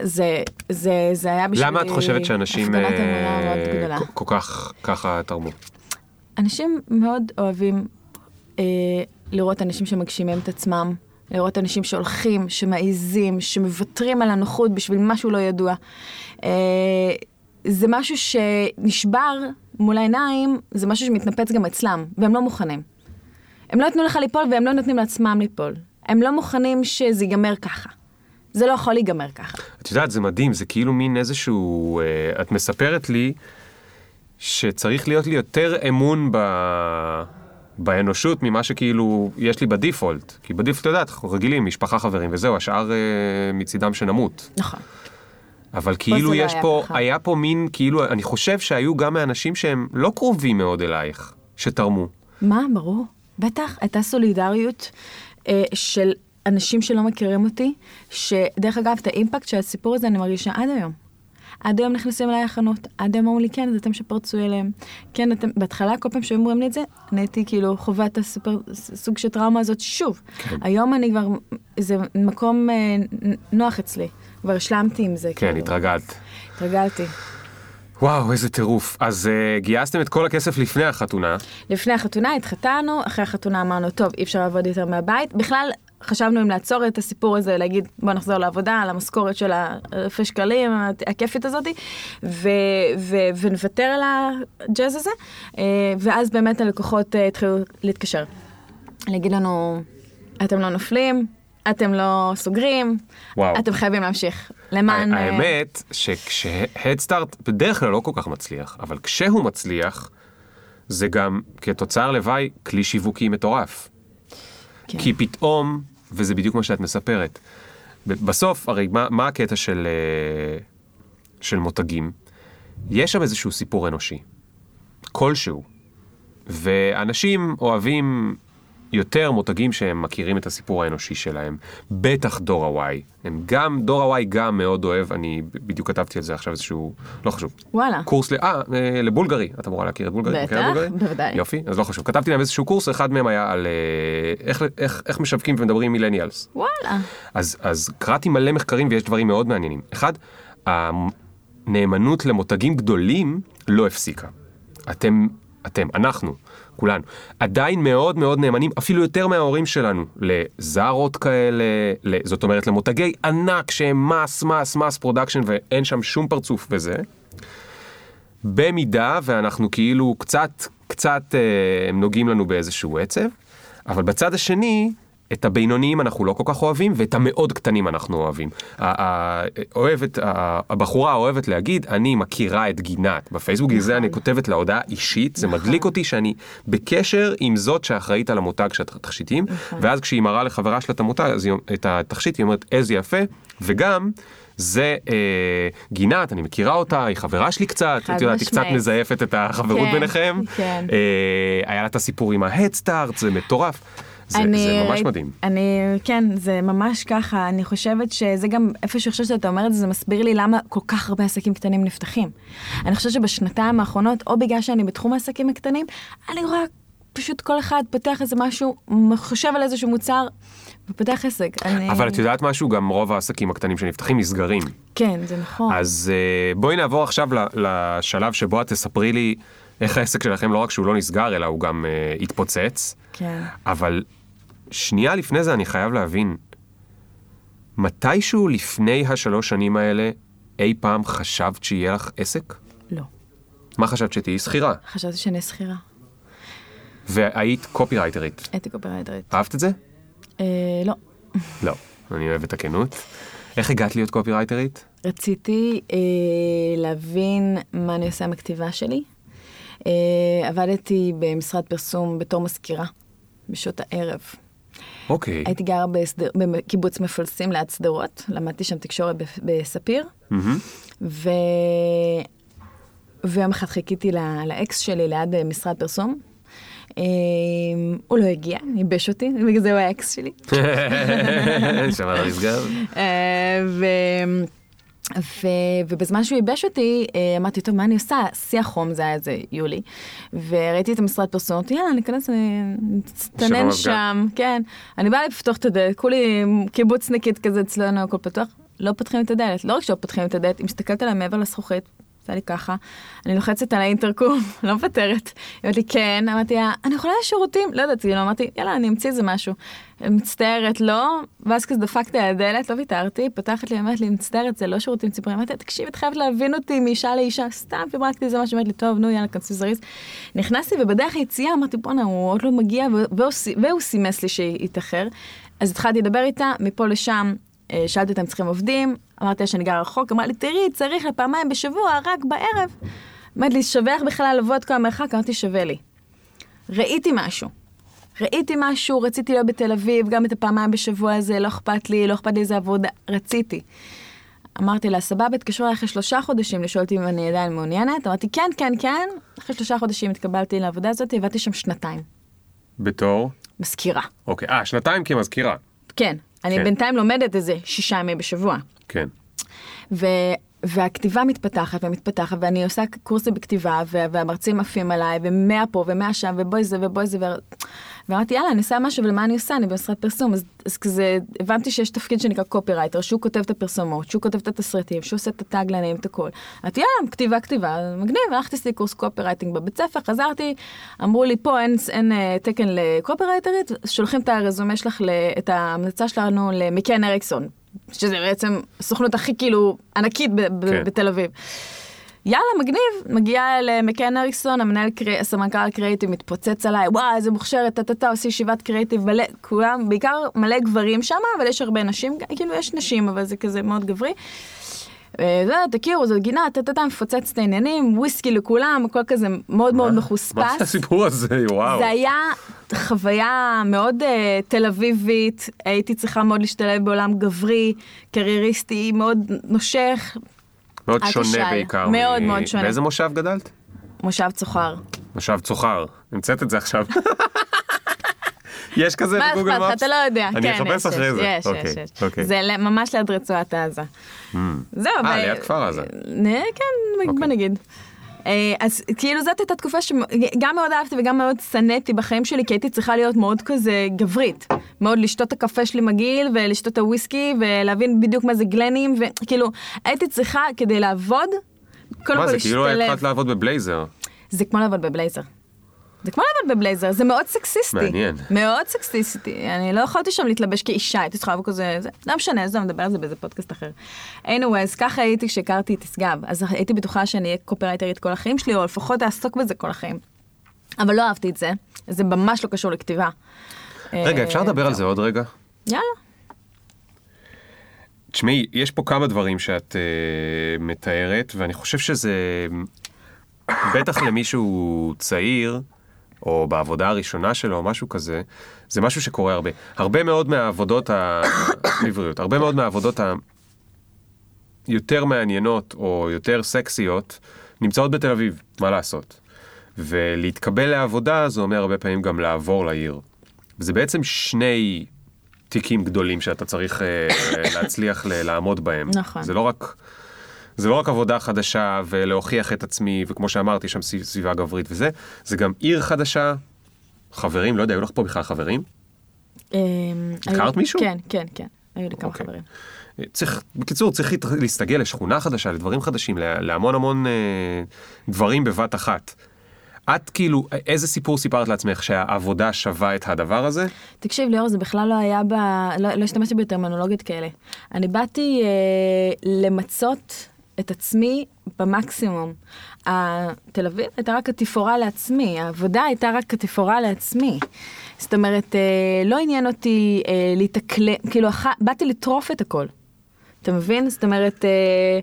זה, זה, זה היה בשבילי למה את חושבת שאנשים אה. כל- כך ככה תרמו? אנשים מאוד אוהבים אה, לראות אנשים שמגשימים את עצמם, לראות אנשים שהולכים, שמעיזים, שמוותרים על הנוחות בשביל משהו לא ידוע. אה, זה משהו שנשבר מול העיניים, זה משהו שמתנפץ גם אצלם, והם לא מוכנים. הם לא ייתנו לך ליפול והם לא נותנים לעצמם ליפול. הם לא מוכנים שזה ייגמר ככה. זה לא יכול להיגמר ככה. את יודעת, זה מדהים, זה כאילו מין איזשהו... אה, את מספרת לי שצריך להיות לי יותר אמון ב... באנושות ממה שכאילו יש לי בדיפולט. כי בדיפולט, את יודעת, אנחנו רגילים, משפחה, חברים, וזהו, השאר אה, מצידם שנמות. נכון. אבל כאילו לא יש היה פה, ככה. היה פה מין, כאילו, אני חושב שהיו גם מאנשים שהם לא קרובים מאוד אלייך, שתרמו. מה, ברור. בטח, הייתה סולידריות אה, של אנשים שלא מכירים אותי, שדרך אגב, את האימפקט של הסיפור הזה אני מרגישה עד היום. עד היום נכנסים אליי לחנות, עד היום אמרו לי, כן, זה אתם שפרצו אליהם. כן, אתם, בהתחלה, כל פעם שהיו אומרים לי את זה, אני הייתי כאילו חווה את הסופר, סוג של טראומה הזאת שוב. כן. היום אני כבר, זה מקום אה, נוח אצלי. כבר השלמתי עם זה. כן, כאילו. התרגלת. התרגלתי. וואו, איזה טירוף. אז uh, גייסתם את כל הכסף לפני החתונה. לפני החתונה התחתנו, אחרי החתונה אמרנו, טוב, אי אפשר לעבוד יותר מהבית. בכלל, חשבנו אם לעצור את הסיפור הזה, להגיד, בוא נחזור לעבודה, על המשכורת של האלפי שקלים, הכיפית הזאתי, ו- ו- ונוותר על הג'אז הזה, אה, ואז באמת הלקוחות אה, התחילו להתקשר. להגיד לנו, אתם לא נופלים, אתם לא סוגרים, וואו. אתם חייבים להמשיך. למען... אה, האמת שכשהדסטארט בדרך כלל לא כל כך מצליח, אבל כשהוא מצליח, זה גם כתוצר לוואי כלי שיווקי מטורף. כן. כי פתאום, וזה בדיוק מה שאת מספרת, בסוף, הרי מה, מה הקטע של, אה, של מותגים? יש שם איזשהו סיפור אנושי, כלשהו, ואנשים אוהבים יותר מותגים שהם מכירים את הסיפור האנושי שלהם, בטח דור ה-Y. הם גם, דור ה-Y גם מאוד אוהב, אני בדיוק כתבתי על זה עכשיו איזשהו, לא חשוב. וואלה. קורס ל... אה, אה, לבולגרי, את אמורה להכיר את בולגרי? בטח? בוודאי. יופי, אז לא חשוב. כתבתי להם איזשהו קורס, אחד מהם היה על אה, איך, איך, איך משווקים ומדברים מילניאלס. וואלה. אז, אז קראתי מלא מחקרים ויש דברים מאוד מעניינים. אחד, הנאמנות למותגים גדולים לא הפסיקה. אתם, אתם, אנחנו, כולנו, עדיין מאוד מאוד נאמנים, אפילו יותר מההורים שלנו, לזארות כאלה, זאת אומרת למותגי ענק שהם mass, mass, mass production ואין שם שום פרצוף בזה. במידה ואנחנו כאילו קצת, קצת אה, הם נוגעים לנו באיזשהו עצב, אבל בצד השני, את הבינוניים אנחנו לא כל כך אוהבים, ואת המאוד קטנים אנחנו אוהבים. אוהבת, הבחורה אוהבת להגיד, אני מכירה את גינת. בפייסבוק בגלל זה אני כותבת לה הודעה אישית, זה מדליק אותי שאני בקשר עם זאת שאחראית על המותג של התכשיטים, ואז כשהיא מראה לחברה שלה את המותג, את התכשיט, היא אומרת, איזה יפה, וגם... זה אה, גינת, אני מכירה אותה, היא חברה שלי קצת, את יודעת, היא קצת. מזייפת את החברות כן, ביניכם. כן. אה, היה לה את הסיפור עם ההדסטארט, זה מטורף. זה, זה ממש מדהים. אני, כן, זה ממש ככה. אני חושבת שזה גם, איפה שאני חושבת שאתה אומר את זה, זה מסביר לי למה כל כך הרבה עסקים קטנים נפתחים. אני חושבת שבשנתיים האחרונות, או בגלל שאני בתחום העסקים הקטנים, אני רואה פשוט כל אחד פותח איזה משהו, חושב על איזשהו מוצר, ופותח עסק. אני... אבל את יודעת משהו, גם רוב העסקים הקטנים שנפתחים נסגרים. כן, זה נכון. אז אה, בואי נעבור עכשיו לשלב שבו את תספרי לי איך העסק שלכם לא רק שהוא לא נסגר, אלא הוא גם אה, התפוצץ. כן. אבל שנייה לפני זה אני חייב להבין, מתישהו לפני השלוש שנים האלה, אי פעם חשבת שיהיה לך עסק? לא. מה חשבת שתהיי שכירה? חשבתי שאני שכירה. והיית קופירייטרית. הייתי קופירייטרית. אהבת את זה? אה, לא. לא. אני אוהב את הכנות. איך הגעת להיות קופירייטרית? רציתי אה, להבין מה אני עושה עם הכתיבה שלי. אה, עבדתי במשרד פרסום בתור מזכירה, בשעות הערב. אוקיי. הייתי גרה בסדר, בקיבוץ מפלסים ליד שדרות, למדתי שם תקשורת בספיר, מהמם. ו... ויום אחד חיכיתי ל- לאקס שלי ליד אה, משרד פרסום. אה, הוא לא הגיע, ייבש אותי, בגלל זה הוא האקס שלי. שמעת נסגר? אה, ו... ובזמן שהוא ייבש אותי, אה, אמרתי, טוב, מה אני עושה? שיא החום, זה היה איזה יולי. וראיתי את המשרד פרסום, אמרתי, יאללה, ניכנס, נצטנן שבמפגן. שם, כן. אני באה לפתוח את הדלת, כולי קיבוצניקית כזה אצלנו, הכל פתוח. לא פותחים את הדלת. לא רק שלא פותחים את הדלת, היא מסתכלת עליי מעבר לזכוכית, עושה לי ככה, אני לוחצת על האינטרקום, לא מוותרת. היא אומרת לי, כן, אמרתי לה, אני יכולה לשירותים? לא יודעת, כאילו, אמרתי, יאללה, אני אמציא איזה משהו. מצטערת, לא, ואז כזה דפקתי על הדלת, לא ויתרתי, פותחת לי, אומרת לי, מצטערת, זה לא שירותים ציבוריים. אמרתי לה, תקשיב, את חייבת להבין אותי מאישה לאישה, סתם פיברקתי איזה משהו, אמרת לי, טוב, נו, יאללה, כנסי זריז. נכנסתי, ובדרך היציאה אמרתי, בואנה, הוא עוד לא מגיע, והוא, סימס לי שיתאחר. אז התחלתי לדבר איתה, מפה לשם, אה, שאלתי אותם צריכים עובדים, אמרתי לה שאני גרה רחוק, אמרה לי, תראי, צריך לפעמיים בשבוע, רק בערב. אמרת לי, שווה לך בכלל לבוא את כל המרחק? אמרתי, שווה לי. ראיתי משהו. ראיתי משהו, רציתי להיות בתל אביב, גם את הפעמיים בשבוע הזה, לא אכפת לי, לא אכפת לי איזה עבודה, רציתי. אמרתי לה, סבבה, התקשרו אליי אחרי שלושה חודשים לשאול אותי אם אני עדיין מעוניינת. אמרתי, כן, כן, כן. אחרי שלושה חודשים התקבלתי לעבודה הזאת, עבדתי שם שנתיים. בתור? מזכירה. אוקיי. אה, שנתיים כמזכירה. כן. אני כן. בינתיים לומדת איזה שישה ימים בשבוע. כן. והכתיבה מתפתחת ומתפתחת, ואני עושה קורסים בכתיבה, והמרצים עפים עליי, ומאה פה ומאה שם, ובואי זה ובואי זה. ואמרתי, יאללה, אני עושה משהו, ולמה אני עושה? אני במשרד פרסום. אז, אז כזה, הבנתי שיש תפקיד שנקרא קופירייטר, שהוא כותב את הפרסומות, שהוא כותב את התסריטים, שהוא עושה את הטאגלנים, את הכל. אמרתי, יאללה, כתיבה, כתיבה, מגניב, הלכתי לעשות קורס קופירייטינג בבית ספר, חזרתי, אמרו לי, פה אין, אין אה, תקן לקופירייטרית, שולחים את הרזומה שלך, את ההמלצה שלנו למקן אריקסון, שזה בעצם הסוכנות הכי כאילו ענקית ב- כן. בתל אביב. יאללה, מגניב, מגיעה למקן אריקסון, המנהל, קרי- הסמנכ"ל הקריאיטיב מתפוצץ עליי, וואי, איזה מוכשרת, טה-טה-טה, עושה ישיבת קריאיטיב, מלא, כולם, בעיקר מלא גברים שם, אבל יש הרבה נשים, כאילו יש נשים, אבל זה כזה מאוד גברי. אה, זה, תכירו, זו גינה, טה-טה-טה, מפוצץ את העניינים, וויסקי לכולם, הכל כזה מאוד מאוד מה מחוספס. זה הסיפור הזה? וואו. זה היה חוויה מאוד uh, תל אביבית, הייתי צריכה מאוד להשתלב בעולם גברי, קרייריסטי, מאוד נושך, מאוד שונה תשאל. בעיקר. מאוד מ- מאוד שונה. באיזה מושב גדלת? מושב צוחר. מושב צוחר. המצאת את זה עכשיו. יש כזה מה בגוגל אכפת לך? אתה לא יודע. אני כן, אחפש אחרי זה. יש, אוקיי, יש, יש. אוקיי. זה ממש ליד רצועת עזה. זהו, אה, ליד כפר עזה. נה, כן, בוא אוקיי. נגיד. אה, אז כאילו זאת הייתה תקופה שגם מאוד אהבתי וגם מאוד שנאתי בחיים שלי, כי הייתי צריכה להיות מאוד כזה גברית. מאוד לשתות את הקפה שלי מגעיל, ולשתות את הוויסקי, ולהבין בדיוק מה זה גלנים, וכאילו, הייתי צריכה כדי לעבוד, קודם מה כל זה, כאילו להשתלב. התחלת לעבוד בבלייזר. זה כמו לעבוד בבלייזר. זה כמו לעבוד בבלייזר, זה מאוד סקסיסטי. מעניין. מאוד סקסיסטי. אני לא יכולתי שם להתלבש כאישה, הייתי צריכה לבוא כזה, זה, לא משנה, עזוב, נדבר על זה באיזה פודקאסט אחר. anyways, ככה הייתי כשהכרתי את ישגב, אז הייתי בטוחה שאני אהיה קופרייטרית כל החיים שלי, או לפחות אעסוק בזה כל החיים. אבל לא אהבתי את זה, זה ממש לא קשור לכתיבה. רגע, אה, אפשר לדבר על זה עוד רגע? יאללה. תשמעי, יש פה כמה דברים שאת uh, מתארת, ואני חושב שזה, בטח למישהו צעיר, או בעבודה הראשונה שלו, או משהו כזה, זה משהו שקורה הרבה. הרבה מאוד מהעבודות ה... בבריאות, הרבה מאוד מהעבודות היותר מעניינות, או יותר סקסיות, נמצאות בתל אביב, מה לעשות? ולהתקבל לעבודה זה אומר הרבה פעמים גם לעבור לעיר. וזה בעצם שני תיקים גדולים שאתה צריך אה, להצליח לעמוד בהם. נכון. זה לא רק... זה לא רק עבודה חדשה ולהוכיח את עצמי, וכמו שאמרתי, שם סביב- סביבה גברית וזה, זה גם עיר חדשה, חברים, לא יודע, היו לך פה בכלל חברים? אה, הכרת מישהו? כן, כן, כן, היו לי כמה אוקיי. חברים. צריך, בקיצור, צריך להסתגל לשכונה חדשה, לדברים חדשים, לה- להמון המון אה, דברים בבת אחת. את כאילו, איזה סיפור סיפרת לעצמך שהעבודה שווה את הדבר הזה? תקשיב ליאור זה בכלל לא היה ב... לא, לא השתמשתי בטרמינולוגיות כאלה. אני באתי אה, למצות את עצמי במקסימום. תל אביב הייתה רק התפאורה לעצמי, העבודה הייתה רק התפאורה לעצמי. זאת אומרת, אה, לא עניין אותי אה, להתאקלם, כאילו אח... באתי לטרוף את הכל. אתה מבין? זאת אומרת, אה,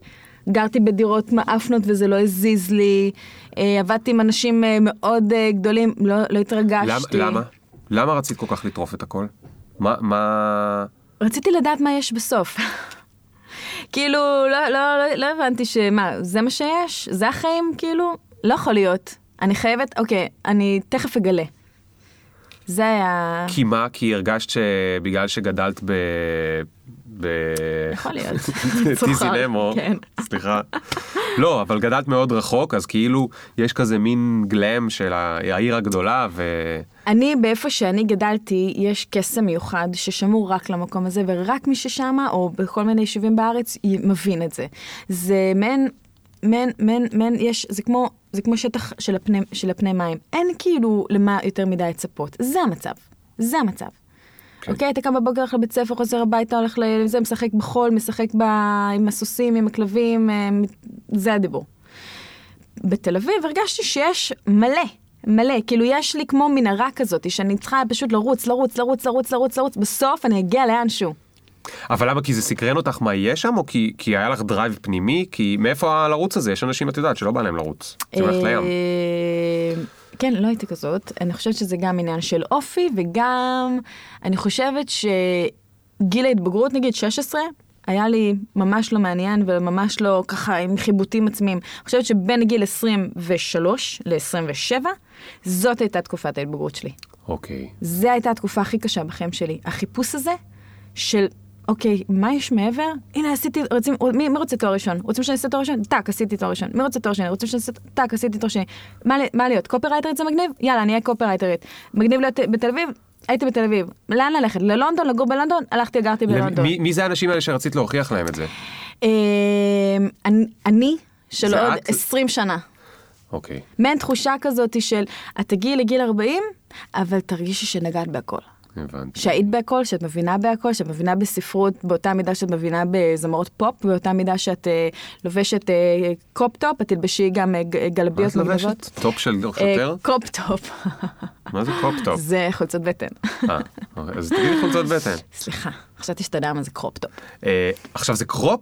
גרתי בדירות מאפנות וזה לא הזיז לי, עבדתי עם אנשים מאוד גדולים, לא, לא התרגשתי. למה? למה? למה רצית כל כך לטרוף את הכל? מה, מה... רציתי לדעת מה יש בסוף. כאילו, לא, לא, לא, לא הבנתי שמה, זה מה שיש? זה החיים? כאילו, לא יכול להיות. אני חייבת, אוקיי, אני תכף אגלה. זה היה... כי מה? כי הרגשת שבגלל שגדלת ב... ב... יכול להיות. טיזי נמו, כן. סליחה. לא, אבל גדלת מאוד רחוק, אז כאילו יש כזה מין גלם של העיר הגדולה, ו... אני, באיפה שאני גדלתי, יש קסם מיוחד ששמור רק למקום הזה, ורק מי ששמה, או בכל מיני יישובים בארץ, מבין את זה. זה מעין, מעין, מעין, מעין, יש, זה כמו, זה כמו שטח של הפני, של הפני מים. אין כאילו למה יותר מדי לצפות. זה המצב. זה המצב. כן. אוקיי, אתה קם בבוקר, הולך לבית ספר, חוזר הביתה, הולך לזה, משחק בחול, משחק ב... עם הסוסים, עם הכלבים, אה, זה הדיבור. בתל אביב הרגשתי שיש מלא, מלא, כאילו יש לי כמו מנהרה כזאת, שאני צריכה פשוט לרוץ, לרוץ, לרוץ, לרוץ, לרוץ, לרוץ, בסוף אני אגיע לאנשהו. אבל למה? כי זה סקרן אותך מה יהיה שם, או כי, כי היה לך drive פנימי? כי מאיפה הלרוץ הזה? יש אנשים, את יודעת, שלא בא להם לרוץ. זה הולך לים. כן, לא הייתי כזאת. אני חושבת שזה גם עניין של אופי, וגם אני חושבת שגיל ההתבגרות, נגיד 16, היה לי ממש לא מעניין וממש לא ככה עם חיבוטים עצמיים. אני חושבת שבין גיל 23 ל-27, זאת הייתה תקופת ההתבגרות שלי. אוקיי. זו הייתה התקופה הכי קשה בחיים שלי. החיפוש הזה של, אוקיי, מה יש מעבר? הנה, עשיתי, רוצים, מי, מי רוצה תואר ראשון? רוצים שאני אעשה תואר ראשון? טאק, עשיתי תואר ראשון. מי רוצה תואר שני? רוצים שאני אעשה, טאק, עשיתי תואר שני. מה, מה להיות? קופרייטרית זה מגניב? יאללה, אני אהיה קופרייטרית. מגניב להיות בתל אביב? הייתי בתל אביב. לאן ללכת? ללונדון? לגור בלונדון? הלכתי, גרתי בלונדון. מי, מי זה האנשים האלה שרצית להוכיח להם את זה? אמ, אני- אני, של עוד את? 20 שנה. אוקיי. מעין תחושה כזאת של, את תגיעי לגיל 40, אבל תרגישי שנגעת בהכל. הבנתי. שהיית בהכל, שאת מבינה בהכל, שאת מבינה בספרות באותה מידה שאת מבינה בזמרות פופ, באותה מידה שאת אה, לובשת אה, cop top, את תלבשי גם אה, מה גלביות את לובשת? טופ של אה, שוטר? קופ-טופ. מה זה cop top? זה חולצות בטן. אה, אוקיי, אז תגידי חולצות בטן. סליחה, חשבתי שאתה יודע מה זה crop top. אה, עכשיו זה crop?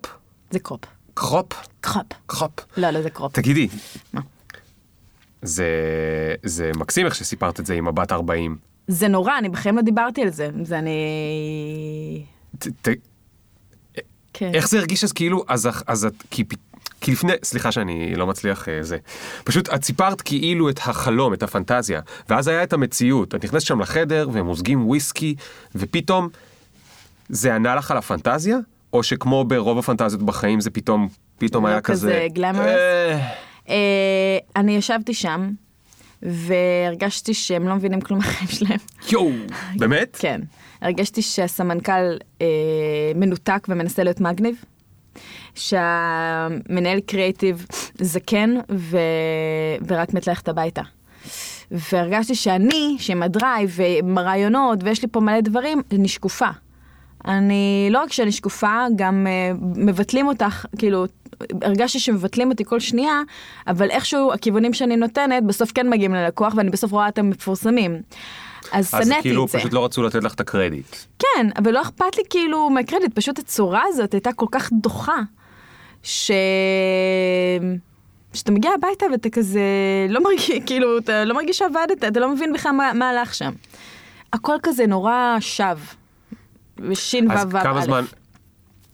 זה crop. crop? crop. crop. לא, לא, זה crop. תגידי. מה? זה, זה מקסים איך שסיפרת את זה עם הבת 40. זה נורא, אני בחיים לא דיברתי על זה. זה אני... ת, ת, כן. איך זה הרגיש אז כאילו, אז, אז את, כי, כי לפני, סליחה שאני לא מצליח אה, זה, פשוט את סיפרת כאילו את החלום, את הפנטזיה, ואז היה את המציאות, את נכנסת שם לחדר והם מוזגים וויסקי, ופתאום זה ענה לך על הפנטזיה? או שכמו ברוב הפנטזיות בחיים זה פתאום, פתאום לא היה כזה... כזה? אה, אה, אני ישבתי שם, והרגשתי שהם לא מבינים כלום מהחיים שלהם. יואו, באמת? כן. הרגשתי שהסמנכ"ל אה, מנותק ומנסה להיות מגניב. שהמנהל קריאיטיב זקן ו... ורק מת ללכת הביתה. והרגשתי שאני, שעם הדרייב ועם הרעיונות ויש לי פה מלא דברים, אני שקופה. אני, לא רק שאני שקופה, גם uh, מבטלים אותך, כאילו, הרגשתי שמבטלים אותי כל שנייה, אבל איכשהו הכיוונים שאני נותנת בסוף כן מגיעים ללקוח ואני בסוף רואה אותם מפורסמים. אז אז שנאתי כאילו את זה. פשוט לא רצו לתת לך את הקרדיט. כן, אבל לא אכפת לי כאילו מהקרדיט, פשוט הצורה הזאת הייתה כל כך דוחה, ש... שאתה מגיע הביתה ואתה כזה לא מרגיש, כאילו, אתה לא מרגיש שעבדת, אתה לא מבין בכלל מה, מה הלך שם. הכל כזה נורא שב. ושין אז וו וו כמה א'. זמן...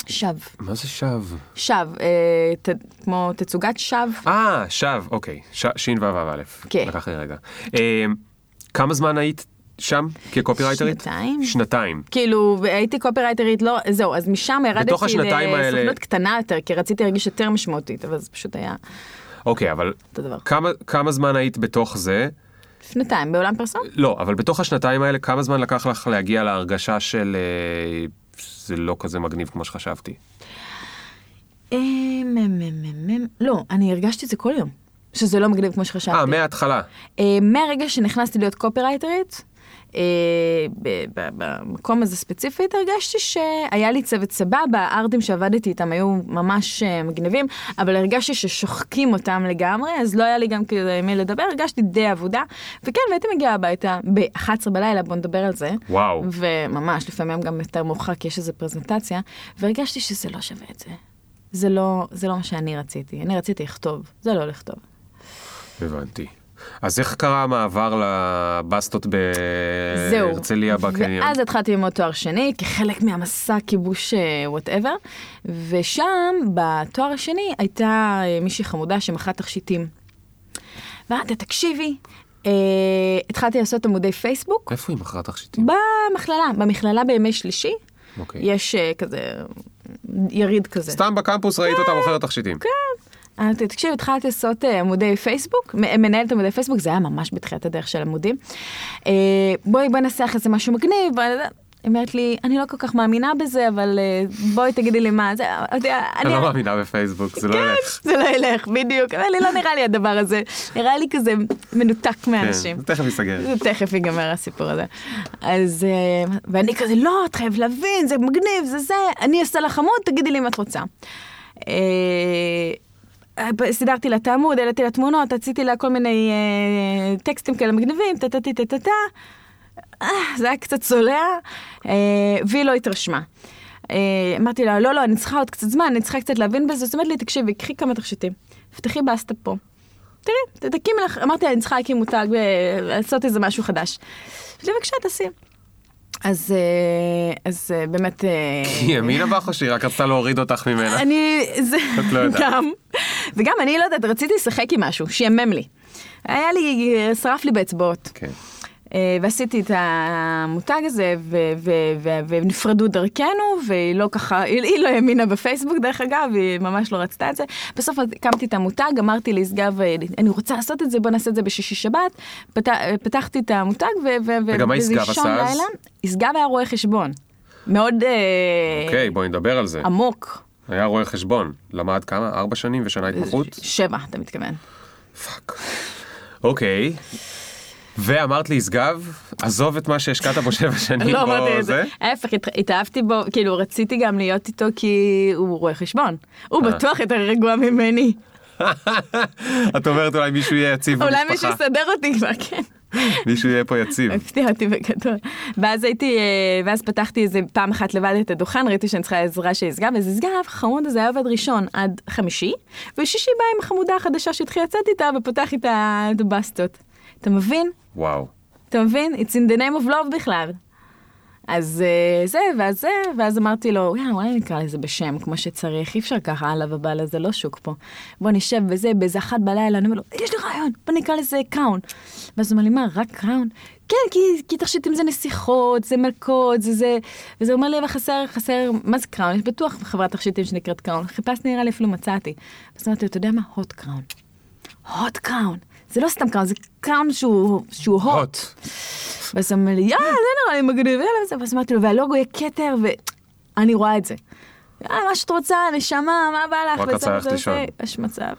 שב. מה זה שב? שב. אה, ת, כמו תצוגת שב. אה, שב, אוקיי. ש- שין וו וו א'. כן. לקח לי רגע. אה, כמה זמן היית שם כקופירייטרית? שנתיים. שנתיים. כאילו, הייתי קופרייטרית, לא, זהו, אז משם ירדתי השנתיים האלה- לסוכנות קטנה יותר, כי רציתי להרגיש יותר משמעותית, אבל זה פשוט היה אוקיי, אבל. כמה, כמה זמן היית בתוך זה? שנתיים בעולם פרסום? לא, אבל בתוך השנתיים האלה, כמה זמן לקח לך להגיע להרגשה של אה, זה לא כזה מגניב כמו שחשבתי? אה, מ- מ- מ- מ- לא, אני הרגשתי את זה כל יום, שזה לא מגניב כמו שחשבתי. אה, מההתחלה. אה, מהרגע שנכנסתי להיות ב- במקום הזה ספציפית הרגשתי שהיה לי צוות סבבה, הארטים שעבדתי איתם היו ממש אה, מגניבים, אבל הרגשתי ששוחקים אותם לגמרי, אז לא היה לי גם כזה עם מי לדבר, הרגשתי די עבודה, וכן, והייתי מגיעה הביתה ב-11 בלילה, בוא נדבר על זה. וואו. וממש, לפעמים גם יותר מאוחר, כי יש איזו פרזנטציה, והרגשתי שזה לא שווה את זה. זה לא, זה לא מה שאני רציתי, אני רציתי לכתוב, זה לא לכתוב. הבנתי. אז איך קרה המעבר לבסטות. בהרצליה בקניון? ואז התחלתי ללמוד תואר שני, כחלק מהמסע כיבוש וואטאבר, ושם, בתואר השני, הייתה אה, מישהי חמודה שמכרה תכשיטים. ואמרתי, תקשיבי, אה, התחלתי לעשות עמודי פייסבוק איפה היא מכרה תכשיטים? במכללה, במכללה בימי שלישי. אוקיי. יש אה, כזה יריד כזה. סתם בקמפוס ראית אותה מוכרת תכשיטים. כן. אה, תקשיב, התחלתי לעשות אה, עמודי פייסבוק, מנהלת עמודי פייסבוק, זה היה ממש בתחילת הדרך של עמודים. אה, בואי, בואי ננסח איזה משהו מגניב. היא אומרת לי, אני לא כל כך מאמינה בזה, אבל בואי תגידי לי מה זה. אני לא מאמינה בפייסבוק, זה לא כן, ילך. זה לא ילך, בדיוק. אבל לא נראה לי הדבר הזה. נראה לי כזה מנותק כן, מאנשים. זה תכף ייסגר. זה תכף ייגמר הסיפור הזה. אז, ואני כזה, לא, את חייב להבין, זה מגניב, זה זה, אני אעשה לך עמוד, תגידי לי אם את רוצה. אה, סידרתי לה את העמוד, העליתי לה תמונות, עשיתי לה כל מיני אה, טקסטים כאלה מגניבים, טה טה. אה, זה היה קצת צולע, אה, והיא לא התרשמה. אה, אמרתי לה, לא, לא, אני צריכה עוד קצת זמן, אני צריכה קצת להבין בזה. זאת אומרת לי, תקשיבי, קחי כמה תכשיטים, פתחי בסטה פה. תראי, תקימי לך, אמרתי לה, אני צריכה להקים מותג ולעשות איזה משהו חדש. אז בבקשה, תעשי. אז, אה, אז אה, באמת... אה, היא האמינה בך או שהיא רק רצתה להוריד אותך ממנה? אני, זה, את לא יודעת. גם, וגם אני לא יודעת, רציתי לשחק עם משהו, שיאמם לי. היה לי, שרף לי באצבעות. כן. אה, ועשיתי את המותג הזה, ונפרדו דרכנו, והיא לא ככה, היא, לא האמינה בפייסבוק דרך אגב, היא ממש לא רצתה את זה. בסוף הקמתי את המותג, אמרתי לישגב, אה, אני רוצה לעשות את זה, בוא נעשה את זה בשישי שבת. פת, פתחתי את המותג, ו- ו- ו- וגם מה ישגב ובאישון עשה אז? לילה- ישגב היה רואה חשבון. מאוד אה, אוקיי, בואי נדבר על זה. עמוק. היה רואה חשבון. למד כמה? ארבע שנים ושנה התמחות? שבע, אתה מתכוון. fuck. אוקיי. ואמרת לי, ישגב, עזוב את מה שהשקעת בו שבע שנים. לא אמרתי את זה. ההפך, הת- התאהבתי בו, כאילו רציתי גם להיות איתו כי הוא רואה חשבון. הוא אה. בטוח יותר רגוע ממני. את אומרת אולי מישהו יהיה יציב אולי מישהו במשפחה. יסדר אותי כבר, כן. מישהו יהיה פה יציב. הפתיע אותי בגדול. ואז הייתי, אה, ואז פתחתי איזה פעם אחת לבד את הדוכן, ראיתי שאני צריכה עזרה של ישגב, אז ישגב, חמוד הזה היה עובד ראשון עד חמישי, ושישי בא עם החמודה החדשה שהתחיל לצאת איתה ופותח איתה את הבסטות. אתה מבין? וואו. אתה מבין? It's in the name of love בכלל. אז אה, זה, ואז זה, ואז אמרתי לו, יאללה, אולי נקרא לזה בשם, כמו שצריך, אי אפשר ככה הלאה ובעלה, זה לא שוק פה. בוא נשב בזה, באיזה אחת בלילה, אני אומר לו, יש לי רעיון, בוא נקרא לזה קראון. ואז הוא אומר לי, מה, רק קראון? כן, כי, כי תכשיטים זה נסיכות, זה מלכות, זה זה, וזה אומר לי, אבל חסר, חסר, מה זה קראון? יש בטוח חברת תכשיטים שנקראת קראון. חיפשתי, נראה לי, אפילו מצאתי. אז אמרתי לו, אתה יודע מה? הוט קראון. הוט קראון. זה לא סתם קראון, זה קראון שהוא, הוט. ואז הוא אומר לי, יאללה, זה נראה לי מגניב, יאללה. ואז אמרתי לו, והלוגו יהיה כתר, ואני רואה את זה. יאללה, מה שאת רוצה, נשמה, מה בא לך? רק רצה ללכת לישון. יש מצב.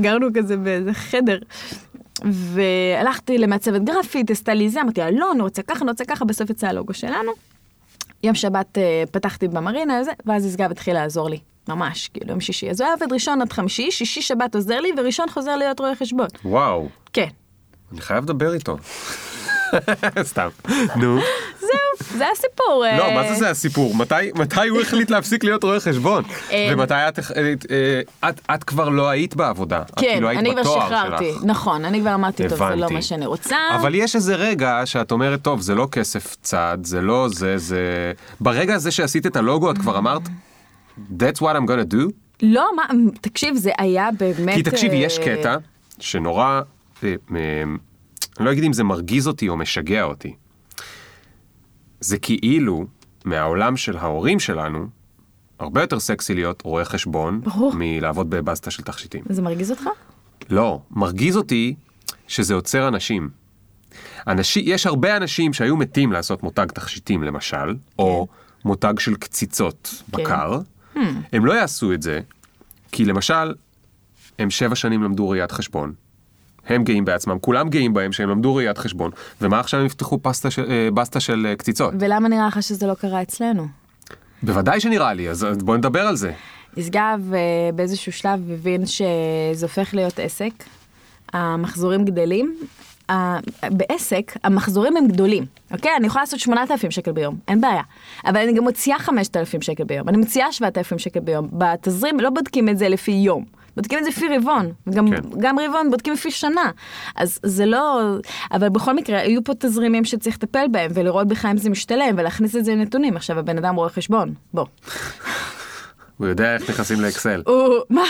גרנו כזה באיזה חדר. והלכתי למעצבת גרפית, עשתה לי זה, אמרתי לה, לא, אני רוצה ככה, אני רוצה ככה, בסוף יצא הלוגו שלנו. יום שבת אה, פתחתי במרינה ואז ישגב התחיל לעזור לי. ממש, כאילו יום שישי. אז הוא היה עובד ראשון עד חמישי, שישי שבת עוזר לי, וראשון חוזר להיות רואה חשבון. וואו. כן. אני חייב לדבר איתו. סתם. נו. זהו, זה הסיפור. לא, אה, מה זה זה הסיפור? מתי- הוא החליט להפסיק להיות רואה חשבון? אה, ומתי את, אה, אה, את- את כבר לא היית בעבודה? כן, כאילו אני כבר שחררתי. נכון, אני כבר אמרתי, טוב, זה לא. מה שאני רוצה. אבל יש איזה רגע שאת אומרת, טוב, זה לא כסף צד, זה לא זה, זה... ברגע הזה שעשית את הלוגו, את כבר אמרת, That's what I'm gonna do? לא, מה, תקשיב, זה היה באמת... כי תקשיבי, אה, יש קטע שנורא, אה, אה, אני לא אגיד אם זה מרגיז אותי או משגע אותי. זה כאילו, מהעולם של ההורים שלנו, הרבה יותר סקסי להיות רואה חשבון, ברור. מלעבוד בבסטה של תכשיטים. זה מרגיז אותך? לא, מרגיז אותי שזה עוצר אנשים. אנשים, יש הרבה אנשים שהיו מתים לעשות מותג תכשיטים למשל, או מותג של קציצות כן. בקר, הם לא יעשו את זה, כי למשל, הם שבע שנים למדו ראיית חשבון. הם גאים בעצמם, כולם גאים בהם שהם למדו ראיית חשבון, ומה עכשיו הם יפתחו פסטה של, אה, בסטה של אה, קציצות? ולמה נראה לך שזה לא קרה אצלנו? בוודאי שנראה לי, אז בוא נדבר על זה. ישגב אה, באיזשהו שלב הבין שזה הופך להיות עסק, המחזורים גדלים. ה- בעסק המחזורים הם גדולים, אוקיי? אני יכולה לעשות 8,000 שקל ביום, אין בעיה. אבל אני גם מוציאה 5,000 שקל ביום, אני מוציאה 7,000 שקל ביום. בתזרים לא בודקים את זה לפי יום, בודקים את זה לפי רבעון, וגם כן. גם רבעון בודקים לפי שנה. אז זה לא... אבל בכל מקרה, היו פה תזרימים שצריך לטפל בהם, ולראות בכלל אם זה משתלם, ולהכניס את זה לנתונים. עכשיו, הבן אדם רואה חשבון, בוא. הוא יודע איך נכנסים לאקסל. הוא, מה?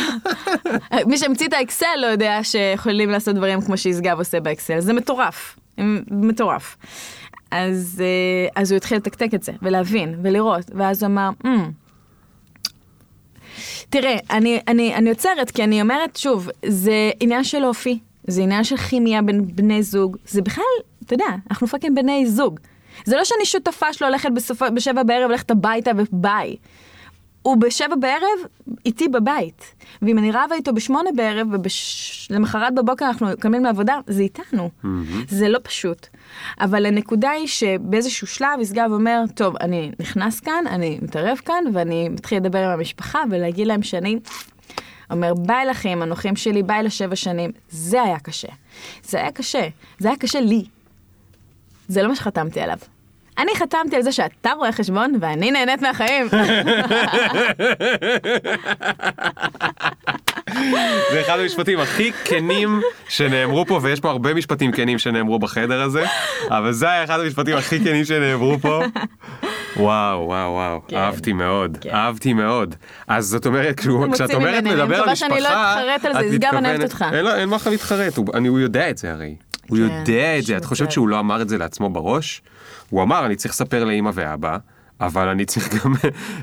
מי שהמציא את האקסל לא יודע שיכולים לעשות דברים כמו שישגב עושה באקסל, זה מטורף, מטורף. אז, אה, אז הוא התחיל לתקתק את זה, ולהבין, ולראות, ואז הוא אמר, "אמ, תראה, אני, אני, אני עוצרת, כי אני אומרת, שוב, זה עניין של אופי, זה עניין של כימיה בין בני זוג, זה בכלל, אתה יודע, אנחנו fucking בני זוג. זה לא שאני שותפה שלו הולכת בסופו, בשבע בערב, הולכת הביתה וביי. הוא בשבע בערב איתי בבית, ואם אני רבה איתו בשמונה בערב ולמחרת בבוקר אנחנו קמים לעבודה, זה איתנו. זה לא פשוט. אבל הנקודה היא שבאיזשהו שלב ישגב אומר, טוב, אני נכנס כאן, אני מתערב כאן, ואני מתחיל לדבר עם המשפחה ולהגיד להם שאני... אומר, ביי לכם, הנוחים שלי, ביי לשבע שנים. זה היה קשה. זה היה קשה. זה היה קשה לי. זה לא מה שחתמתי עליו. אני חתמתי על זה שאתה רואה חשבון ואני נהנית מהחיים. זה אחד המשפטים הכי כנים שנאמרו פה, ויש פה הרבה משפטים כנים שנאמרו בחדר הזה, אבל זה היה אחד המשפטים הכי כנים שנאמרו פה. וואו, וואו, וואו, כן. אהבתי מאוד, כן. אהבתי מאוד. אז זאת אומרת, כשאת אומרת ממני, אני לדבר על מקווה משפחה, שאני לא אתחרט על זה, אני מתכוונת- אוהבת אותך. אין אין מה לך להתחרט, הוא- אני- הוא יודע את זה הרי. הוא כן, יודע את זה, את חושבת. שהוא לא אמר את זה לעצמו בראש? הוא אמר, אני צריך לספר לאימא ואבא, אבל אני צריך גם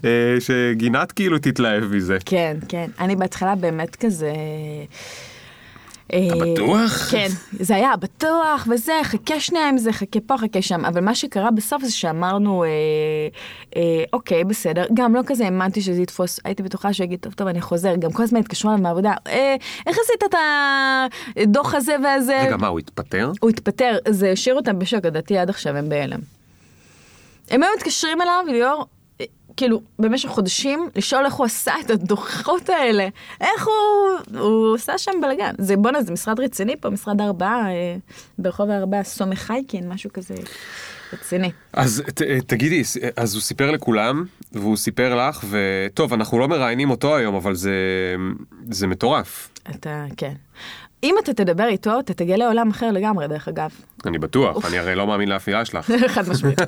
אה, שגינת כאילו תתלהב מזה. כן, כן. אני בהתחלה באמת כזה... אתה אה, בטוח? כן, זה היה בטוח וזה, חכה שנייה עם זה, חכה פה, חכה שם, אבל מה שקרה בסוף זה שאמרנו, אה, אה, אוקיי, בסדר, גם לא כזה האמנתי שזה יתפוס, הייתי בטוחה שהוא יגיד, טוב, טוב, אני חוזר, גם כל הזמן התקשרו אליו מהעבודה, אה, איך עשית את הדוח הזה והזה? רגע, מה, הוא התפטר? הוא התפטר, זה השאיר אותם בשוק, לדעתי עד עכשיו הם בהלם. הם היו מתקשרים אליו, ליאור, אה, כאילו, במשך חודשים, לשאול איך הוא עשה את הדוחות האלה. איך הוא... הוא עשה שם בלאגן. זה, בואנה, זה משרד רציני פה, משרד הארבעה, אה, ברחוב הארבעה, סומי חייקין, משהו כזה רציני. אז ת, תגידי, אז הוא סיפר לכולם, והוא סיפר לך, וטוב, אנחנו לא מראיינים אותו היום, אבל זה, זה מטורף. אתה, כן. אם אתה תדבר איתו, אתה תגלה עולם אחר לגמרי, דרך אגב. אני בטוח, אני הרי לא מאמין לאף מילה שלך. חד משמעית.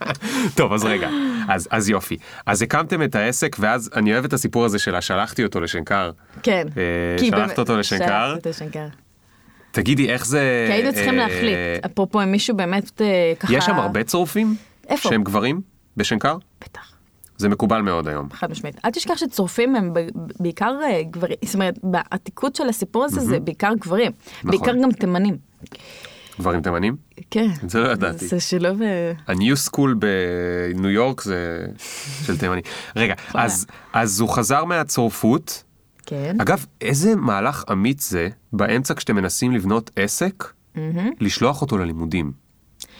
טוב, אז רגע, אז, אז יופי. אז הקמתם את העסק, ואז אני אוהב את הסיפור הזה של השלחתי אותו לשנקר. כן. אה, שלחת אותו לשנקר? שלחתי אותו לשנקר. תגידי, איך זה... כי היינו צריכים אה, להחליט. אפרופו, אם מישהו באמת אה, ככה... יש שם הרבה צורפים? איפה? שהם גברים? בשנקר? בטח. זה מקובל מאוד היום. חד משמעית. אל תשכח שצורפים הם ב- בעיקר אה, גברים, זאת אומרת, בעתיקות של הסיפור הזה זה בעיקר גברים. נכון. בעיקר גם תימנים. גברים תימנים? כן. את זה לא ידעתי. זה שילוב... אה, ה-New School בניו יורק זה של תימני. רגע, אז, אז הוא חזר מהצורפות. כן. אגב, איזה מהלך אמיץ זה באמצע כשאתם מנסים לבנות עסק, לשלוח אותו ללימודים.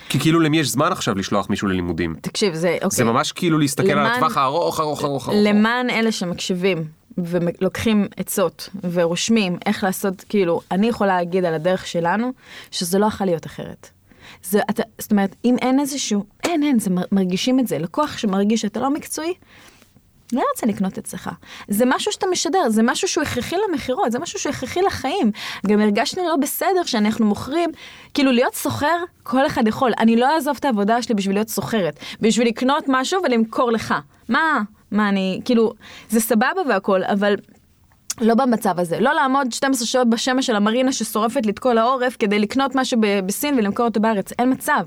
כי כאילו למי יש זמן עכשיו לשלוח מישהו ללימודים? תקשיב, זה... אוקיי. זה ממש כאילו להסתכל על למען- הטווח הארוך, ארוך, ארוך, ארוך. למען אלה שמקשיבים ולוקחים עצות ורושמים איך לעשות, כאילו, אני יכולה להגיד על הדרך שלנו, שזה לא יכול להיות אחרת. זה, אתה, זאת אומרת, אם אין איזשהו, אין, אין, זה מר- מרגישים את זה. לקוח שמרגיש שאתה לא מקצועי, לא רוצה לקנות אצלך. זה משהו שאתה משדר, זה משהו שהוא הכרחי למכירות, זה משהו שהוא הכרחי לחיים. גם הרגשנו לא בסדר שאנחנו מוכרים, כאילו להיות סוחר, כל אחד יכול. אני לא אעזוב את העבודה שלי בשביל להיות סוחרת, בשביל לקנות משהו ולמכור לך. מה? מה אני, כאילו, זה סבבה והכל, אבל לא במצב הזה. לא לעמוד 12 שעות בשמש של המרינה ששורפת לי את כל העורף כדי לקנות משהו בסין ולמכור אותו בארץ. אין מצב.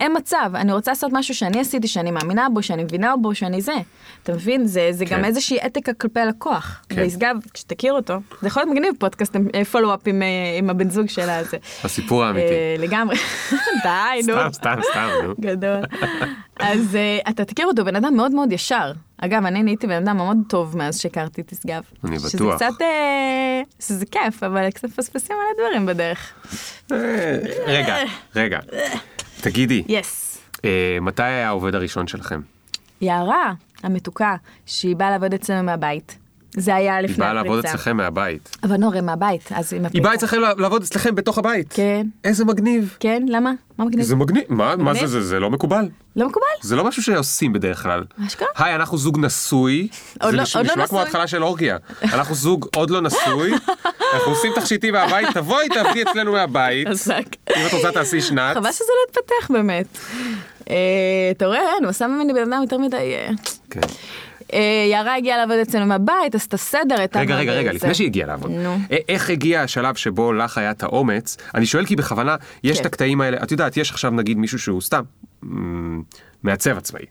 אין מצב, אני רוצה לעשות משהו שאני עשיתי, שאני מאמינה בו, שאני מבינה בו, שאני זה. אתה מבין? זה, זה כן. גם איזושהי אתיקה כלפי הלקוח. כן. וישגב, כשתכיר אותו, זה יכול להיות מגניב פודקאסט פולו-אפ עם, אה, עם הבן זוג שלה. הזה. הסיפור האמיתי. אה, לגמרי. די, נו. סתם, סתם, סתם, נו. גדול. אז uh, אתה תכיר אותו, בן אדם מאוד מאוד ישר. אגב, אני נהייתי בן אדם מאוד טוב מאז שהכרתי את ישגב. אני שזה בטוח. קצת, uh, שזה כיף, אבל קצת מפספסים על הדברים בדרך. אה, רגע, רגע. תגידי, יס. אה, מתי היה העובד הראשון שלכם? יערה המתוקה, שהיא באה לעבוד אצלנו מהבית. זה היה לפני היא באה הפריצה. לעבוד אצלכם מהבית. אבל נו, הרי מהבית, אז עם היא הפריצה. באה אצלכם לעבוד אצלכם בתוך הבית. כן. איזה מגניב. כן, למה? מה מגניב? זה מגניב. מה מה זה, מגניב? זה זה לא מקובל. לא מקובל? זה לא משהו שעושים בדרך כלל. אשכרה? היי, אנחנו זוג נשוי. עוד זה לא- נשמע עוד לא נשמע נשוי. כמו התחלה של אורגיה. אנחנו זוג עוד לא נשוי. אנחנו עושים תכשיטים מהבית, תבואי, תעבדי אצלנו מהבית. אם את רוצה תעשי שנץ. חבל שזה לא התפתח באמת. אה, אתה רואה, הוא עשה ממני בן אדם יותר מדי... אה, כן. אה, יערה הגיעה לעבוד אצלנו מהבית, עשתה סדר, הייתה... רגע, רגע, רגע. לפני שהיא הגיעה לעבוד. נו. איך הגיע השלב שבו לך היה את האומץ? אני שואל כי בכוונה, יש כן. את הקטעים האלה, את יודעת, יש עכשיו נגיד מישהו שהוא סתם מעצב עצמאי.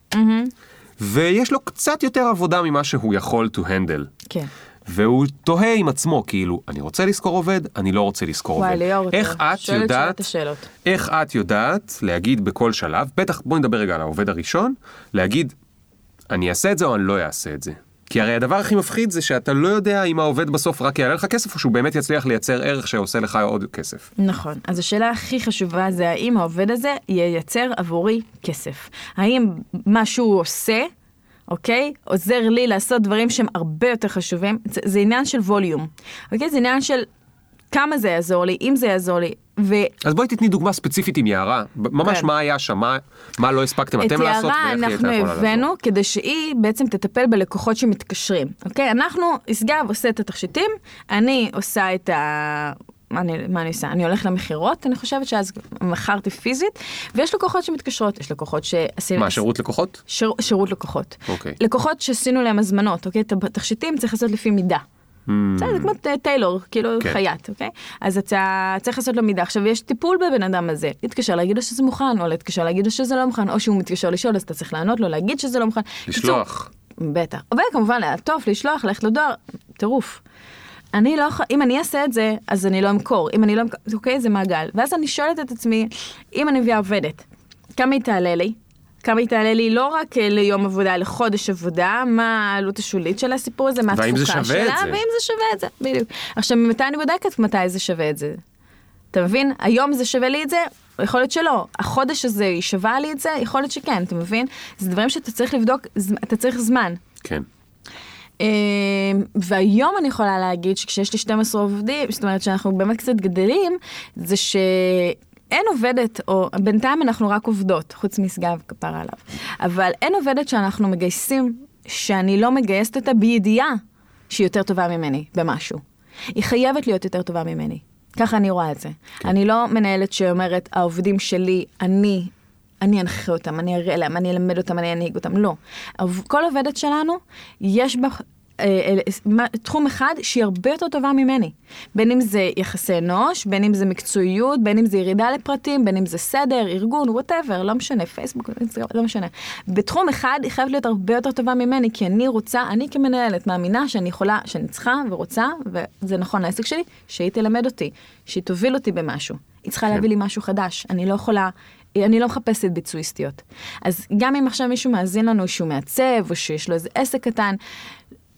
ויש לו קצת יותר עבודה ממה שהוא יכול to handle. כן. והוא תוהה עם עצמו, כאילו, אני רוצה לשכור עובד, אני לא רוצה לשכור וואי, עובד. ליאור, אתה איך את יודעת, השאלות. איך את יודעת להגיד בכל שלב, בטח בואי נדבר רגע על העובד הראשון, להגיד, אני אעשה את זה או אני לא אעשה את זה. כי הרי הדבר הכי מפחיד זה שאתה לא יודע אם העובד בסוף רק יעלה לך כסף, או שהוא באמת יצליח לייצר ערך שעושה לך עוד כסף. נכון. אז השאלה הכי חשובה זה האם העובד הזה ייצר עבורי כסף. האם מה שהוא עושה, אוקיי, עוזר לי לעשות דברים שהם הרבה יותר חשובים. זה, זה עניין של ווליום. אוקיי? זה עניין של כמה זה יעזור לי, אם זה יעזור לי. ו... אז בואי תתני דוגמה ספציפית עם יערה, ממש כן. מה היה שם, מה, מה לא הספקתם את אתם לעשות, יערה ואיך היא אנחנו הייתה יכולה לעזור. הבאנו כדי שהיא בעצם תטפל בלקוחות שמתקשרים, אוקיי? אנחנו, ישגב עושה את התכשיטים, אני עושה את ה... מה אני, מה אני עושה? אני הולכת למכירות, אני חושבת שאז מכרתי פיזית, ויש לקוחות שמתקשרות, יש לקוחות שעשינו... מה, שירות לקוחות? שיר, שירות לקוחות. אוקיי. לקוחות שעשינו להם הזמנות, אוקיי? את התכשיטים צריך לעשות לפי מידה. בסדר, זה כמו טיילור, כאילו Hmm. כן. חייט, אוקיי? אז אתה צריך לעשות לו מידה. עכשיו, יש טיפול בבן אדם הזה, להתקשר להגיד לו שזה מוכן, או להתקשר להגיד לו שזה לא מוכן, או שהוא מתקשר לשאול, אז אתה צריך לענות לו, להגיד שזה לא מוכן. לשלוח. בטח. וכמובן, לעטוף, לשלוח, ללכת לדואר, טירוף. אני לא יכולה, אם אני אעשה את זה, אז אני לא אמכור. אם אני לא אמכור, אוקיי, זה מעגל. ואז אני שואלת את עצמי, אם אני מביאה עובדת, כמה היא תעלה לי? כמה היא תעלה לי לא רק אה, ליום עבודה, לחודש עבודה, מה העלות השולית של הסיפור הזה, מה התפוקה שלה, זה? ואם זה שווה את זה, בדיוק. עכשיו, ממתי אני בודקת מתי זה שווה את זה? אתה מבין? היום זה שווה לי את זה, יכול להיות שלא. החודש הזה היא שווה לי את זה, יכול להיות שכן, אתה מבין? זה דברים שאתה צריך לבדוק, אתה צריך זמן. כן. אה, והיום אני יכולה להגיד שכשיש לי 12 עובדים, זאת אומרת שאנחנו באמת קצת גדלים, זה שאין עובדת, או בינתיים אנחנו רק עובדות, חוץ משגב כפרה עליו, אבל אין עובדת שאנחנו מגייסים, שאני לא מגייסת אותה בידיעה שהיא יותר טובה ממני במשהו. היא חייבת להיות יותר טובה ממני. ככה אני רואה את זה. כן. אני לא מנהלת שאומרת, העובדים שלי, אני אני אנחה אותם, אני אראה להם, אני אלמד אותם, אני אנהיג אותם, לא. כל עובדת שלנו, יש בה תחום אחד שהיא הרבה יותר טובה ממני. בין אם זה יחסי אנוש, בין אם זה מקצועיות, בין אם זה ירידה לפרטים, בין אם זה סדר, ארגון, whatever, לא משנה, פייסבוק, לא משנה. בתחום אחד היא חייבת להיות הרבה יותר טובה ממני, כי אני רוצה, אני כמנהלת מאמינה שאני יכולה, שאני צריכה ורוצה, וזה נכון לעסק שלי, שהיא תלמד אותי, שהיא תוביל אותי במשהו. היא צריכה כן. להביא לי משהו חדש, אני לא יכולה, אני לא מחפשת ביצועיסטיות. אז גם אם עכשיו מישהו מאזין לנו שהוא מעצב, או שיש לו איזה עסק קטן,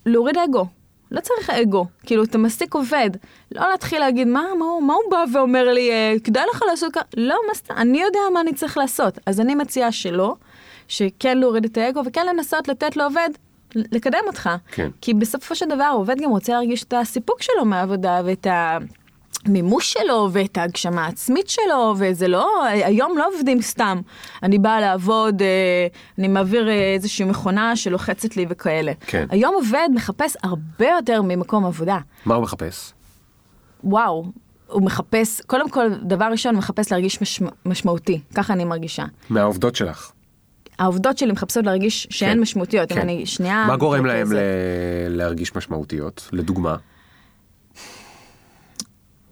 להוריד אגו. לא צריך אגו, כאילו אתה מעסיק עובד, לא להתחיל להגיד מה, מה, הוא- מה הוא בא ואומר לי, אה, כדאי לך לעשות ככה, לא, מה סתם, אני יודע מה אני צריך לעשות, אז אני מציעה שלא, שכן להוריד את האגו וכן לנסות לתת לעובד לקדם אותך, כן. כי בסופו של דבר העובד גם רוצה להרגיש את הסיפוק שלו מהעבודה ואת ה... מימוש שלו ואת ההגשמה העצמית שלו, וזה לא, היום לא עובדים סתם. אני באה לעבוד, אה, אני מעביר אה, איזושהי מכונה שלוחצת לי וכאלה. כן. היום עובד מחפש הרבה יותר ממקום עבודה. מה הוא מחפש? וואו, הוא מחפש, קודם כל, דבר ראשון, הוא מחפש להרגיש משמע, משמעותי, ככה אני מרגישה. מהעובדות שלך. העובדות שלי מחפשות להרגיש שהן כן, משמעותיות, אם כן. אני שנייה... מה גורם להם ל- להרגיש משמעותיות? לדוגמה.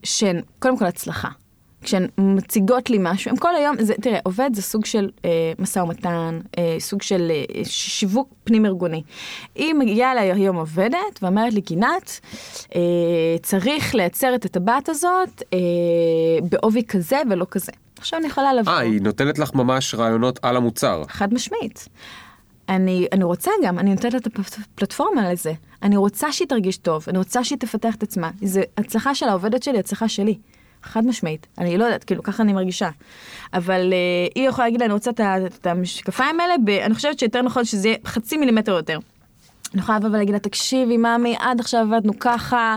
שהן קודם כל הצלחה. כשהן מציגות לי משהו, הם כל היום, זה, תראה, עובד זה סוג של אה, משא ומתן, אה, סוג של אה, שיווק פנים ארגוני. היא מגיעה אליי היום עובדת ואומרת לי, גינת, אה, צריך לייצר את הטבעת הזאת אה, בעובי כזה ולא כזה. עכשיו אני יכולה לבוא. אה, היא נותנת לך ממש רעיונות על המוצר. חד משמעית. אני, אני רוצה גם, אני נותנת לה את הפלטפורמה לזה. אני רוצה שהיא תרגיש טוב, אני רוצה שהיא תפתח את עצמה. זה הצלחה של העובדת שלי, הצלחה שלי. חד משמעית. אני לא יודעת, כאילו, ככה אני מרגישה. אבל uh, היא יכולה להגיד לה, אני רוצה את את המשקפיים האלה, ב, אני חושבת שיותר נכון שזה יהיה חצי מילימטר יותר. אני יכולה לבוא ולהגיד לה, תקשיבי, ממי, עד עכשיו עבדנו ככה,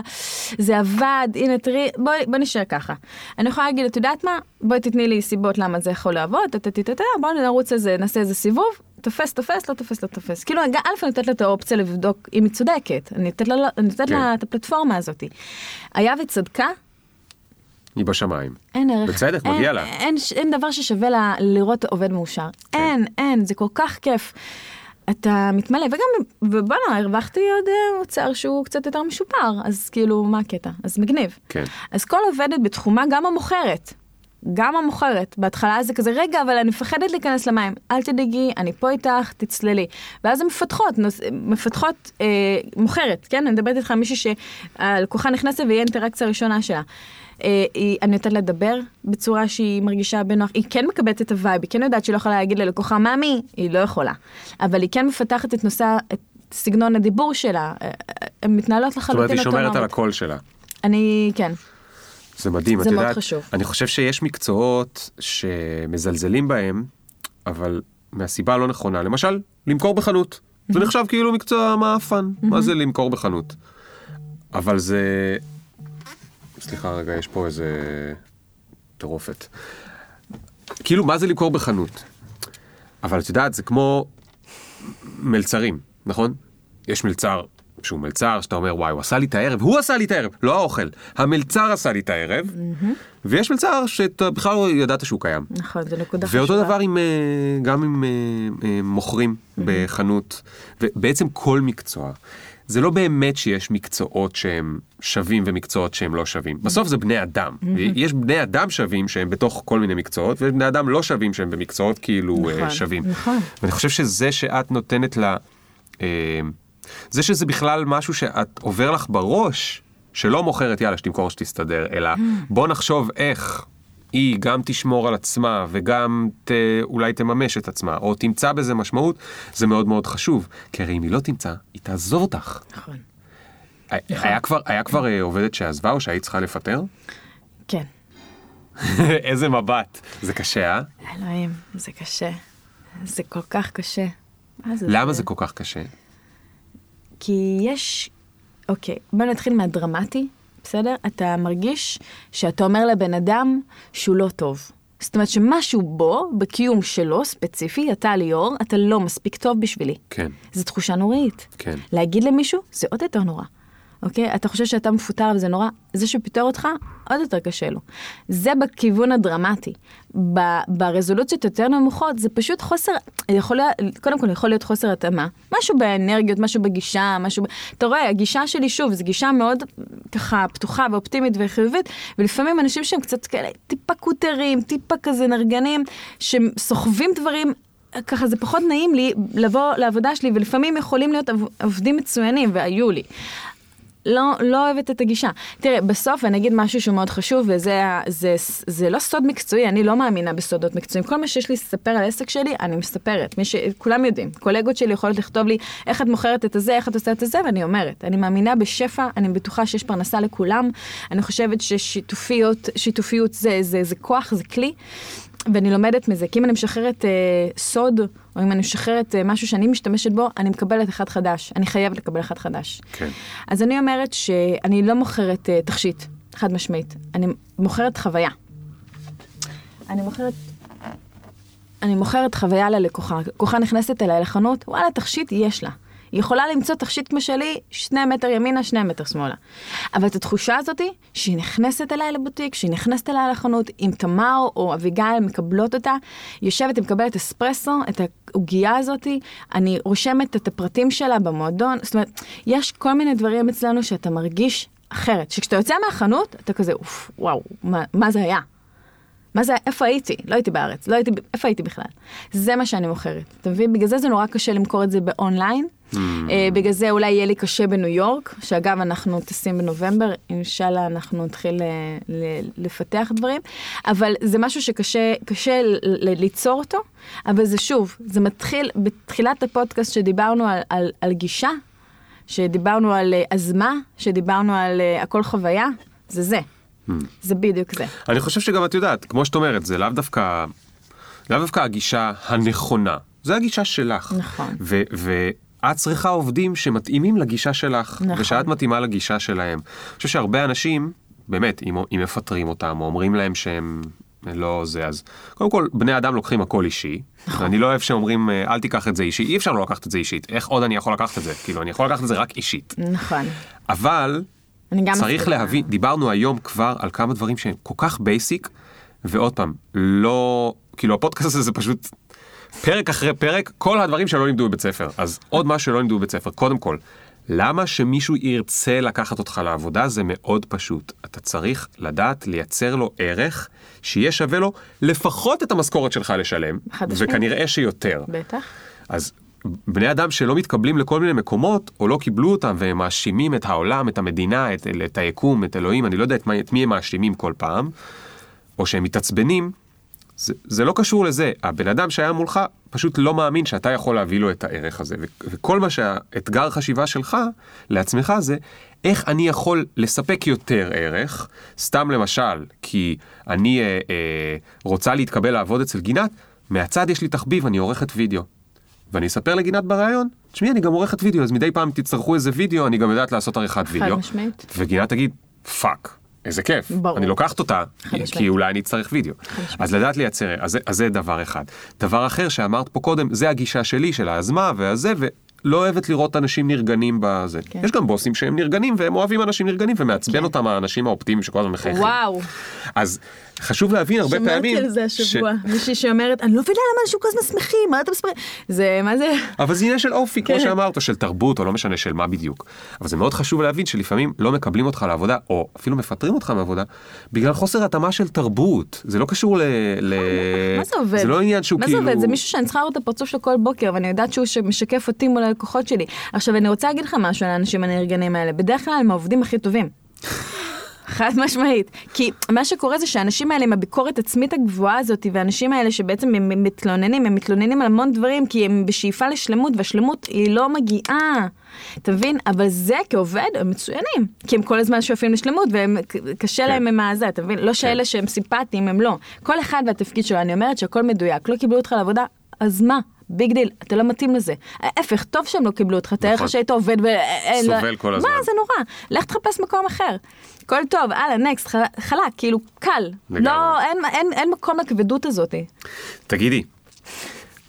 זה עבד, הנה תראי, בואי בוא נשאר ככה. אני יכולה להגיד, את יודעת מה? בואי תתני לי סיבות למה זה יכול לעבוד, בואי נרוץ איזה, נעשה איזה סיבוב, תופס, תופס, לא תופס, לא תופס. כאילו, א', אני נותנת לה את האופציה לבדוק אם היא צודקת, אני נותנת לה, אני נותנת כן. לה את הפלטפורמה הזאת. היה וצדקה, היא בשמיים. אין ערך. בצדק, אין, מגיע לה. אין, אין דבר ששווה לה לראות עובד מאושר. כן. אין, אין, זה כל כך כיף. אתה מתמלא, וגם, ובואנה, הרווחתי עוד אה, מוצר שהוא קצת יותר משופר, אז כאילו, מה הקטע? אז מגניב. כן. אז כל עובדת בתחומה, גם המוכרת, גם המוכרת, בהתחלה זה כזה, רגע, אבל אני מפחדת להיכנס למים, אל תדאגי, אני פה איתך, תצללי. ואז הן מפתחות, נוס, מפתחות אה, מוכרת, כן? אני מדברת איתך על מישהי שהלקוחה נכנסת והיא האינטראקציה הראשונה שלה. אה, היא, אני נותנת לה לדבר בצורה שהיא מרגישה בנוח, היא כן מקבלת את ה vibe, היא כן יודעת שהיא לא יכולה להגיד ללקוחה מאמי, היא לא יכולה. אבל היא כן מפתחת את נושא, את סגנון הדיבור שלה, אה, אה, הן מתנהלות זאת אומרת, לחלוטין היא שומרת על אוטונומית. הקול שלה. אני, כן. זה מדהים, זה את יודעת, חשוב. אני חושב שיש מקצועות שמזלזלים בהם, אבל מהסיבה הלא נכונה, למשל, למכור בחנות. זה נחשב כאילו מקצוע מאפן, מה זה למכור בחנות? אבל זה... סליחה רגע, יש פה איזה טרופת. כאילו, מה זה למכור בחנות? אבל את יודעת, זה כמו מלצרים, נכון? יש מלצר שהוא מלצר, שאתה אומר, וואי, הוא עשה לי את הערב, הוא עשה לי את הערב, לא האוכל, המלצר עשה לי את הערב, ויש מלצר שאתה בכלל לא ידעת שהוא קיים. נכון, זו נקודה חשובה. ואותו דבר עם, אה, גם עם אה, אה, מוכרים בחנות, ובעצם כל מקצוע. זה לא באמת שיש מקצועות שהם שווים ומקצועות שהם לא שווים. בסוף זה בני אדם. יש בני אדם שווים שהם בתוך כל מיני מקצועות, ויש בני אדם לא שווים שהם במקצועות כאילו נכון, שווים. נכון. ואני חושב שזה שאת נותנת לה, זה שזה בכלל משהו שאת עובר לך בראש, שלא מוכרת יאללה שתמכור שתסתדר, אלא בוא נחשוב איך היא גם תשמור על עצמה וגם ת, אולי תממש את עצמה, או תמצא בזה משמעות, זה מאוד מאוד חשוב. כי הרי אם היא לא תמצא, היא תעזוב אותך. נכון. היה כבר, היה כבר אה, עובדת שעזבה או שהיית צריכה לפטר? כן. איזה מבט. זה קשה, אה? אלוהים, זה קשה. זה כל כך קשה. מה זה? למה זה כל כך קשה? כי יש... אוקיי, בוא נתחיל מהדרמטי, בסדר? אתה מרגיש שאתה אומר לבן אדם שהוא לא טוב. זאת אומרת שמשהו בו, בקיום שלו ספציפי, אתה ליאור, אתה לא מספיק טוב בשבילי. כן. זו תחושה נוראית. כן. להגיד למישהו, זה עוד יותר נורא. אוקיי? אתה חושב שאתה מפוטר וזה נורא, זה שפיטר אותך, עוד יותר קשה לו. זה בכיוון הדרמטי. ב- ברזולוציות יותר נמוכות, זה פשוט חוסר, יכול קודם כל יכול להיות חוסר התאמה. משהו באנרגיות, משהו בגישה, משהו... אתה רואה, הגישה שלי, שוב, זו גישה מאוד ככה פתוחה ואופטימית וחיובית, ולפעמים אנשים שהם קצת כאלה טיפה קוטרים, טיפה כזה נרגנים, שסוחבים דברים ככה זה פחות נעים לי לבוא לעבודה שלי, ולפעמים יכולים להיות עובדים מצוינים, והיו לי. לא, לא אוהבת את הגישה. תראה, בסוף אני אגיד משהו שהוא מאוד חשוב, וזה ה- זה, זה לא סוד מקצועי, אני לא מאמינה בסודות מקצועיים. כל מה שיש לי לספר על העסק שלי, אני מספרת. ש... כולם יודעים. קולגות שלי יכולות לכתוב לי איך את מוכרת את הזה, איך את עושה את הזה, ואני אומרת. אני מאמינה בשפע, אני בטוחה שיש פרנסה לכולם. אני חושבת ששיתופיות, שיתופיות זה, זה, זה כוח, זה כלי. ואני לומדת מזה, כי אם אני משחררת אה, סוד, או אם אני משחררת אה, משהו שאני משתמשת בו, אני מקבלת אחד חדש. אני חייבת לקבל אחד חדש. כן. אז אני אומרת שאני לא מוכרת אה, תכשיט, חד משמעית. אני מוכרת חוויה. אני מוכרת... אני מוכרת חוויה ללקוחה. לקוחה נכנסת אליי לחנות, וואלה, תכשיט יש לה. היא יכולה למצוא תכשיט כמו שלי, שני מטר ימינה, שני מטר שמאלה. אבל את התחושה הזאתי, שהיא נכנסת אליי לבוטיק, שהיא נכנסת אליי לחנות, אם תמר או אביגיל מקבלות אותה, יושבת, היא מקבלת אספרסו, את העוגייה הזאתי, אני רושמת את הפרטים שלה במועדון, זאת אומרת, יש כל מיני דברים אצלנו שאתה מרגיש אחרת, שכשאתה יוצא מהחנות, אתה כזה, אוף, וואו, מה, מה זה היה? מה זה, איפה הייתי? לא הייתי בארץ, לא הייתי, איפה הייתי בכלל? זה מה שאני מוכרת, אתה מבין? בגלל זה זה נורא קשה למכור את זה באונליין. Mm. אה, בגלל זה אולי יהיה לי קשה בניו יורק, שאגב אנחנו טסים בנובמבר, אינשאללה אנחנו נתחיל אה, ל- לפתח דברים, אבל זה משהו שקשה קשה ל- ל- ליצור אותו, אבל זה שוב, זה מתחיל, בתחילת הפודקאסט שדיברנו על, על, על גישה, שדיברנו על אה, אז מה, שדיברנו על אה, הכל חוויה, זה זה. זה בדיוק זה. אני חושב שגם את יודעת, כמו שאת אומרת, זה לאו דווקא, לאו דווקא הגישה הנכונה, זה הגישה שלך. נכון. ו- ואת צריכה עובדים שמתאימים לגישה שלך, נכון. ושאת מתאימה לגישה שלהם. אני חושב שהרבה אנשים, באמת, אם, אם מפטרים אותם, או אומרים להם שהם לא זה, אז קודם כל, בני אדם לוקחים הכל אישי. נכון. אני לא אוהב שאומרים, אה, אל תיקח את זה אישי, אי אפשר לא לקחת את זה אישית. איך עוד אני יכול לקחת את זה? כאילו, אני יכול לקחת את זה רק אישית. נכון. אבל אני גם צריך. להבין, דיברנו היום כבר על כמה דברים שהם כל כך basic, ועוד פעם, לא, כאילו הפודקאסט הזה זה פשוט פרק אחרי פרק, כל הדברים שלא לימדו בבית ספר. אז עוד משהו שלא לימדו בבית ספר. קודם כל, למה שמישהו ירצה לקחת אותך לעבודה זה מאוד פשוט. אתה צריך לדעת לייצר לו ערך שיהיה שווה לו לפחות את המשכורת שלך לשלם. וכנראה שיותר. בטח. אז בני אדם שלא מתקבלים לכל מיני מקומות, או לא קיבלו אותם, והם מאשימים את העולם, את המדינה, את, את היקום, את אלוהים, אני לא יודע את, מה, את מי הם מאשימים כל פעם, או שהם מתעצבנים, זה, זה לא קשור לזה. הבן אדם שהיה מולך פשוט לא מאמין שאתה יכול להביא לו את הערך הזה. ו- וכל מה שהאתגר חשיבה שלך לעצמך זה, איך אני יכול לספק יותר ערך, סתם למשל, כי אני אה, אה, רוצה להתקבל לעבוד אצל גינת, מהצד יש לי תחביב, אני עורכת וידאו. ואני אספר לגינת בריאיון, תשמעי, אני גם עורכת וידאו, אז מדי פעם תצטרכו איזה וידאו, אני גם יודעת לעשות עריכת וידאו. משמעית. וגינת תגיד, fuck, איזה כיף. ברור. אני לוקחת אותה, כי. אולי אני אצטרך וידאו. אז לדעת לייצר, אז, אז זה דבר אחד. דבר אחר שאמרת פה קודם, זה הגישה שלי, של היוזמה והזה, ולא אוהבת לראות אנשים נרגנים בזה. כן. יש גם בוסים שהם נרגנים, והם אוהבים אנשים נרגנים, ומעצבן אותם האנשים האופטימיים שכל הזמן מחייכים. וואו, אז חשוב להבין הרבה פעמים... שמעתי על זה ש- השבוע. מישהי שאומרת, אני לא מבינה למה אנשים כל הזמן שמחים, מה אתם מספרים? זה, מה זה? אבל זה עניין של אופי, כמו כן. שאמרת, או של תרבות, או לא משנה של מה בדיוק. אבל זה מאוד חשוב להבין שלפעמים לא מקבלים אותך לעבודה, או אפילו מפטרים אותך מעבודה, בגלל חוסר התאמה של תרבות. זה לא קשור ל... ל... מה זה עובד? זה לא עניין שהוא מה כאילו... זה עובד? זה מישהו שאני צריכה לראות את הפרצוף שלו כל בוקר, ואני יודעת שהוא ש- משקף אותי מול הלקוחות שלי. עכשיו, אני רוצה להגיד לך משהו על האנשים הנרגנים האלה. בדרך כלל הם העובדים הכי טובים. חד משמעית. כי מה שקורה זה שהאנשים האלה עם הביקורת עצמית הגבוהה הזאת, והאנשים האלה שבעצם הם מתלוננים, הם מתלוננים על המון דברים, כי הם בשאיפה לשלמות, והשלמות היא לא מגיעה. אתה מבין? אבל זה כעובד הם מצוינים. כי הם כל הזמן שואפים לשלמות, וקשה כן. להם עם הזה, אתה מבין? לא שאלה שהם סימפטיים, הם לא. כל אחד והתפקיד שלו, אני אומרת שהכל מדויק. לא קיבלו אותך לעבודה, אז מה? big deal, אתה לא מתאים לזה. ההפך, טוב שהם לא קיבלו אותך, תאר נכון. לך שהיית עובד ו... אין- סובל כל הזמן. מה, זה נורא. לך תחפש מקום אחר. הכל טוב, הלאה, נקסט, חלק, כאילו, קל. לא, אין, אין, אין מקום לכבדות הזאת. תגידי,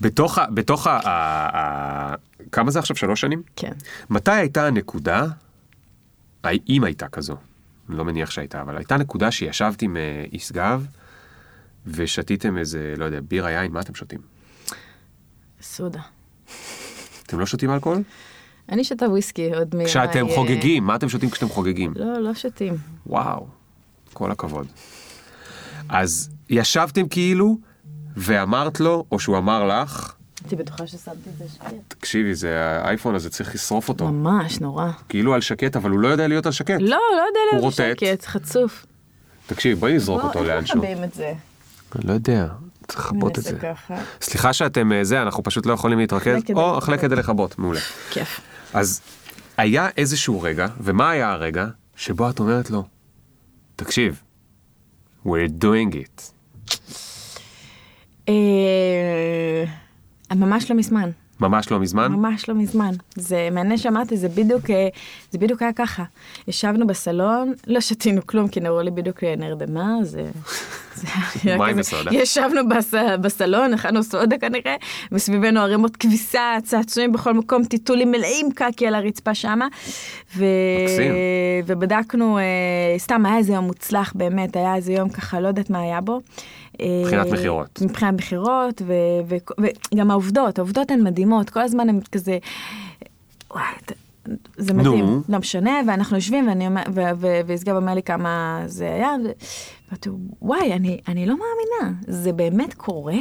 בתוך ה... בתוך ה... ה... ה... כמה זה עכשיו? שלוש שנים? כן. מתי הייתה הנקודה, אם הייתה כזו, אני לא מניח שהייתה, אבל הייתה נקודה שישבת עם אה, ישגב ושתיתם איזה, לא יודע, בירה יין, מה אתם שותים? סודה. אתם לא שותים אלכוהול? אני שותה וויסקי עוד מ... כשאתם אה, חוגגים, מה אתם שותים כשאתם חוגגים? לא, לא שותים. וואו, כל הכבוד. אז ישבתם כאילו, ואמרת לו, או שהוא אמר לך, הייתי בטוחה ששמתי את זה שקט. תקשיבי, זה האייפון הזה, צריך לשרוף אותו. ממש נורא. כאילו על שקט, אבל הוא לא יודע להיות על שקט. לא, לא יודע להיות רוטט. שקט, חצוף. תקשיבי, בואי נזרוק אותו בוא, איך לאנשהו. מכבים את זה? אני לא יודע, לכבות את זה. ככה. סליחה שאתם אה, זה, אנחנו פשוט לא יכולים להתרכז. או. אחלה כדי לכבות, מעולה. כיף. אז היה איזשהו רגע, ומה היה הרגע? שבו את אומרת לו, תקשיב, we're doing it. אה, ממש לא מזמן. ממש לא מזמן? ממש לא מזמן. זה מעניין שאמרתי, זה בדיוק, אה, זה בדיוק היה ככה. ישבנו בסלון, לא שתינו כלום, כי נראו לי בדיוק נרדמה, זה... מים. וסודה. ישבנו בס, בסלון, אכלנו סודה כנראה, מסביבנו ערימות כביסה, צעצועים בכל מקום, טיטולים מלאים קקי על הרצפה שמה. ו... מקסים. ובדקנו, אה, סתם היה איזה יום מוצלח באמת, היה איזה יום ככה, לא יודעת מה היה בו. מבחינת אה, מכירות. מבחינת מכירות, וגם העובדות, העובדות הן מדהימות, כל הזמן הן כזה, וואי, זה מדהים, נו. לא משנה, ואנחנו יושבים, ואני אומר, וישגב אומר לי כמה זה היה, ואמרתי, וואי, אני, אני לא מאמינה, זה באמת קורה?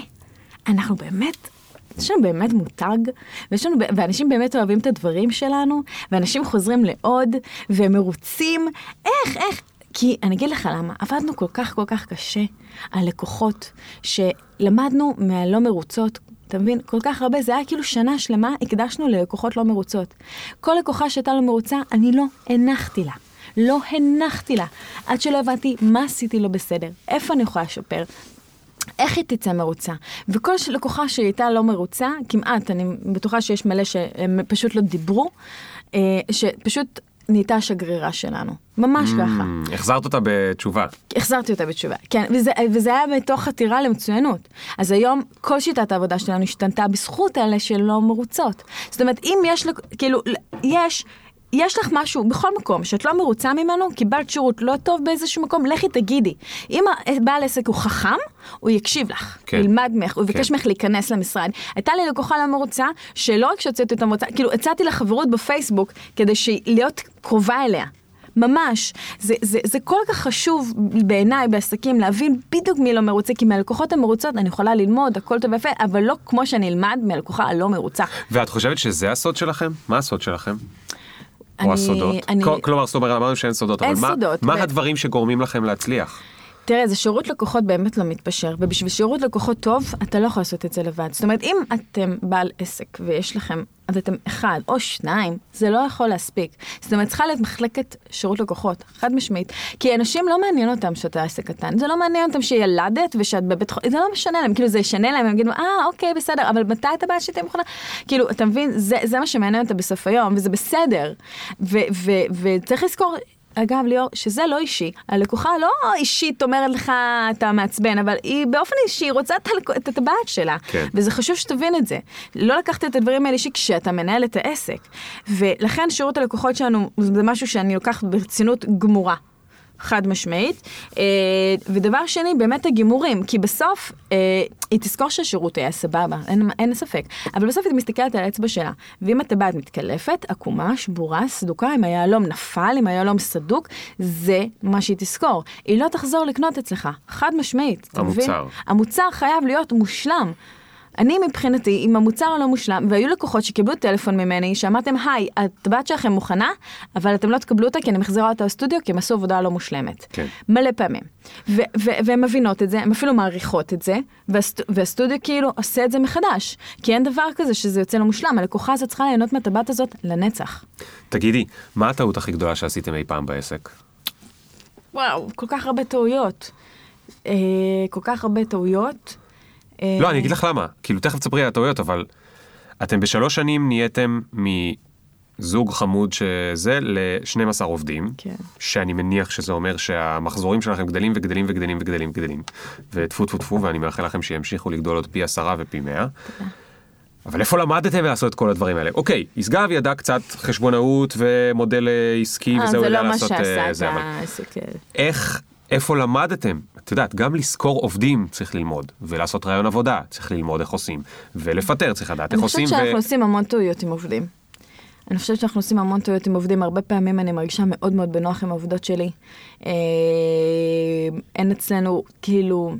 אנחנו באמת... יש לנו באמת מותג, לנו, ואנשים באמת אוהבים את הדברים שלנו, ואנשים חוזרים לעוד, והם מרוצים. איך, איך? כי אני אגיד לך למה, עבדנו כל כך כל כך קשה על לקוחות, שלמדנו מהלא מרוצות, אתה מבין? כל כך הרבה, זה היה כאילו שנה שלמה הקדשנו ללקוחות לא מרוצות. כל לקוחה שהייתה לא מרוצה, אני לא הנחתי לה. לא הנחתי לה, עד שלא הבנתי מה עשיתי לא בסדר, איפה אני יכולה לשפר, איך היא תצא מרוצה? וכל לקוחה שהייתה לא מרוצה, כמעט, אני בטוחה שיש מלא שהם פשוט לא דיברו, אה, שפשוט נהייתה השגרירה שלנו. ממש ככה. Mm, החזרת אותה בתשובה. החזרתי אותה בתשובה, כן, וזה, וזה היה מתוך חתירה למצוינות. אז היום כל שיטת העבודה שלנו השתנתה בזכות אלה שלא מרוצות. זאת אומרת, אם יש, כאילו, יש יש לך משהו בכל מקום שאת לא מרוצה ממנו, קיבלת שירות לא טוב באיזשהו מקום, לכי תגידי. אם בעל עסק הוא חכם, הוא יקשיב לך, כן. ילמד ממך, הוא יבקש כן. ממך להיכנס למשרד. הייתה לי לקוחה לא מרוצה, שלא רק שהוצאתי אותה מרוצה, כאילו הצעתי לה חברות בפייסבוק כדי להיות קרובה אליה. ממש. זה, זה, זה כל כך חשוב בעיניי בעסקים להבין בדיוק מי לא מרוצה, כי מהלקוחות המרוצות אני יכולה ללמוד, הכל טוב ויפה, אבל לא כמו שאני אלמד מהלקוחה הלא מרוצה. ואת חושבת שזה הסוד שלכם? מה הסוד שלכם? אני- או הסודות? אני- כל- כלומר, זאת אומרת, אמרנו שאין סודות, אין אבל מה- סודות, מה ו- הדברים שגורמים לכם להצליח? תראה, זה שירות לקוחות באמת לא מתפשר, ובשביל שירות לקוחות טוב, אתה לא יכול לעשות את זה לבד. זאת אומרת, אם אתם בעל עסק ויש לכם, אז אתם אחד או שניים, זה לא יכול להספיק. זאת אומרת, צריכה להיות מחלקת שירות לקוחות, חד משמעית. כי אנשים לא מעניין אותם שאתה עסק קטן, זה לא מעניין אותם שילדת ושאת בבית חולים, זה לא משנה להם, כאילו זה ישנה להם, הם יגידו, אה, אוקיי, בסדר, אבל מתי אתה בא שתהיה מוכנה? כאילו, אתה מבין, זה, זה מה שמעניין אותה בסוף היום, וזה בסדר. ו- ו- וצריך לזכור... אגב, ליאור, שזה לא אישי. הלקוחה לא אישית אומרת לך, אתה מעצבן, אבל היא באופן אישי רוצה את, הטבעת שלה. כן. וזה חשוב שתבין את זה. לא לקחת את הדברים האלה אישי כשאתה מנהל את העסק. ולכן שירות הלקוחות שלנו זה משהו שאני לוקחת ברצינות גמורה. חד משמעית. אה, ודבר שני, באמת הגימורים, כי בסוף אה, היא תזכור שהשירות היה סבבה, אין, אין ספק. אבל בסוף היא מסתכלת על האצבע שלה, ואם הטבעת מתקלפת, עקומה, שבורה, סדוקה, אם היהלום נפל, אם היהלום סדוק, זה מה שהיא תזכור. היא לא תחזור לקנות אצלך, חד משמעית. המוצר. המוצר חייב להיות מושלם. אני מבחינתי, אם המוצר לא מושלם, והיו לקוחות שקיבלו טלפון ממני, שאמרתם, היי, הטבעת שלכם מוכנה, אבל אתם לא תקבלו אותה כי אני מחזירה אותה לסטודיו, כי הם עשו עבודה לא מושלמת. כן. מלא פעמים. והן מבינות את זה, הן אפילו מעריכות את זה, והסט- והסטודיו כאילו עושה את זה מחדש. כי אין דבר כזה שזה יוצא לא מושלם, הלקוחה הזאת צריכה ליהנות מהטבעת הזאת לנצח. תגידי, מה הטעות הכי גדולה שעשיתם אי פעם בעסק? וואו, כל כך הרבה טעויות. אה, כל כך הרבה טעויות. אה, לא, אני אגיד לך למה. כאילו, תכף תספרי על הטעויות, אבל אתם בשלוש שנים נהייתם מזוג חמוד שזה ל-12 עובדים, כן. שאני מניח שזה אומר שהמחזורים שלכם גדלים וגדלים וגדלים וגדלים וגדלים. וטפו טפו טפו, ואני מאחל לכם שימשיכו לגדול עוד פי עשרה ופי מאה. אבל איפה למדתם לעשות את כל הדברים האלה? אוקיי, ישגב ידע קצת חשבונאות ומודל אה, עסקי אה, וזה הוא זה ידע לא מה לעשות שעשה אה, את זה, העסק. אה, איך, איפה למדתם? את יודעת, גם לשכור עובדים צריך ללמוד, ולעשות רעיון עבודה צריך ללמוד איך עושים, ולפטר צריך לדעת איך אני עושים, חושבת שאנחנו ו... עושים המון טעויות עם עובדים. אני חושבת שאנחנו עושים המון טעויות עם עובדים, הרבה פעמים אני מרגישה מאוד מאוד בנוח עם העובדות שלי. אה, אין אצלנו, כאילו,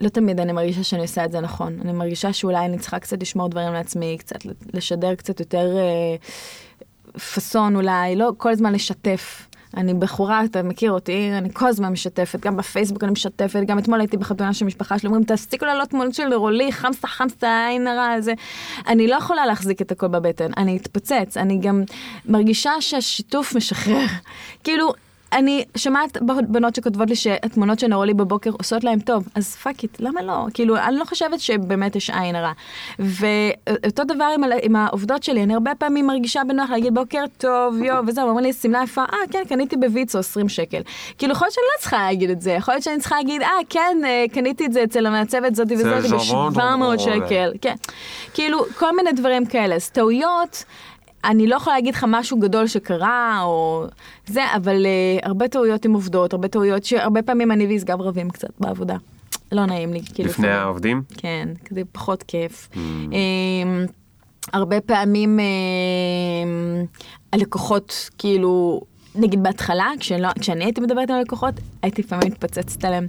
לא תמיד אני מרגישה שאני עושה את זה נכון. אני מרגישה שאולי אני צריכה קצת לשמור דברים לעצמי, קצת לשדר קצת יותר אה, פאסון אולי, לא כל הזמן לשתף. אני בחורה, אתה מכיר אותי, אני כל הזמן משתפת, גם בפייסבוק אני משתפת, גם אתמול הייתי בחתונה של משפחה שלי, אומרים, תפסיקו לעלות תמונות של רולי, חמסה חמסה, עין הרע, זה. אני לא יכולה להחזיק את הכל בבטן, אני אתפוצץ, אני גם מרגישה שהשיתוף משחרר. כאילו, אני שומעת בנות שכותבות לי שהתמונות שנראו לי בבוקר עושות להם טוב, אז fuck it, למה לא? כאילו, אני לא חושבת שבאמת יש עין הרע. ואותו דבר עם, עם העובדות שלי, אני הרבה פעמים מרגישה בנוח להגיד בוקר טוב, יו, וזהו, אומרים לי, שמלה יפה, אה, כן, קניתי בוויצו 20 שקל. כאילו, יכול להיות שאני לא צריכה להגיד את זה, יכול להיות שאני צריכה להגיד, אה, כן, אה, קניתי את זה אצל המעצבת זאתי וזאתי ז'רון, ב-700 ז'רון. שקל, כן. כאילו, כל מיני דברים כאלה. אז טעויות... אני לא יכולה להגיד לך משהו גדול שקרה, או זה, אבל uh, הרבה טעויות עם עובדות, הרבה טעויות שהרבה פעמים אני ויסגב רבים קצת בעבודה. לא נעים לי, כאילו. לפני לפעמים. העובדים? כן, כזה פחות כיף. Mm. אמ, הרבה פעמים אמ, הלקוחות, כאילו, נגיד בהתחלה, כשלא, כשאני הייתי מדברת עם הלקוחות, הייתי לפעמים מתפוצצת עליהם.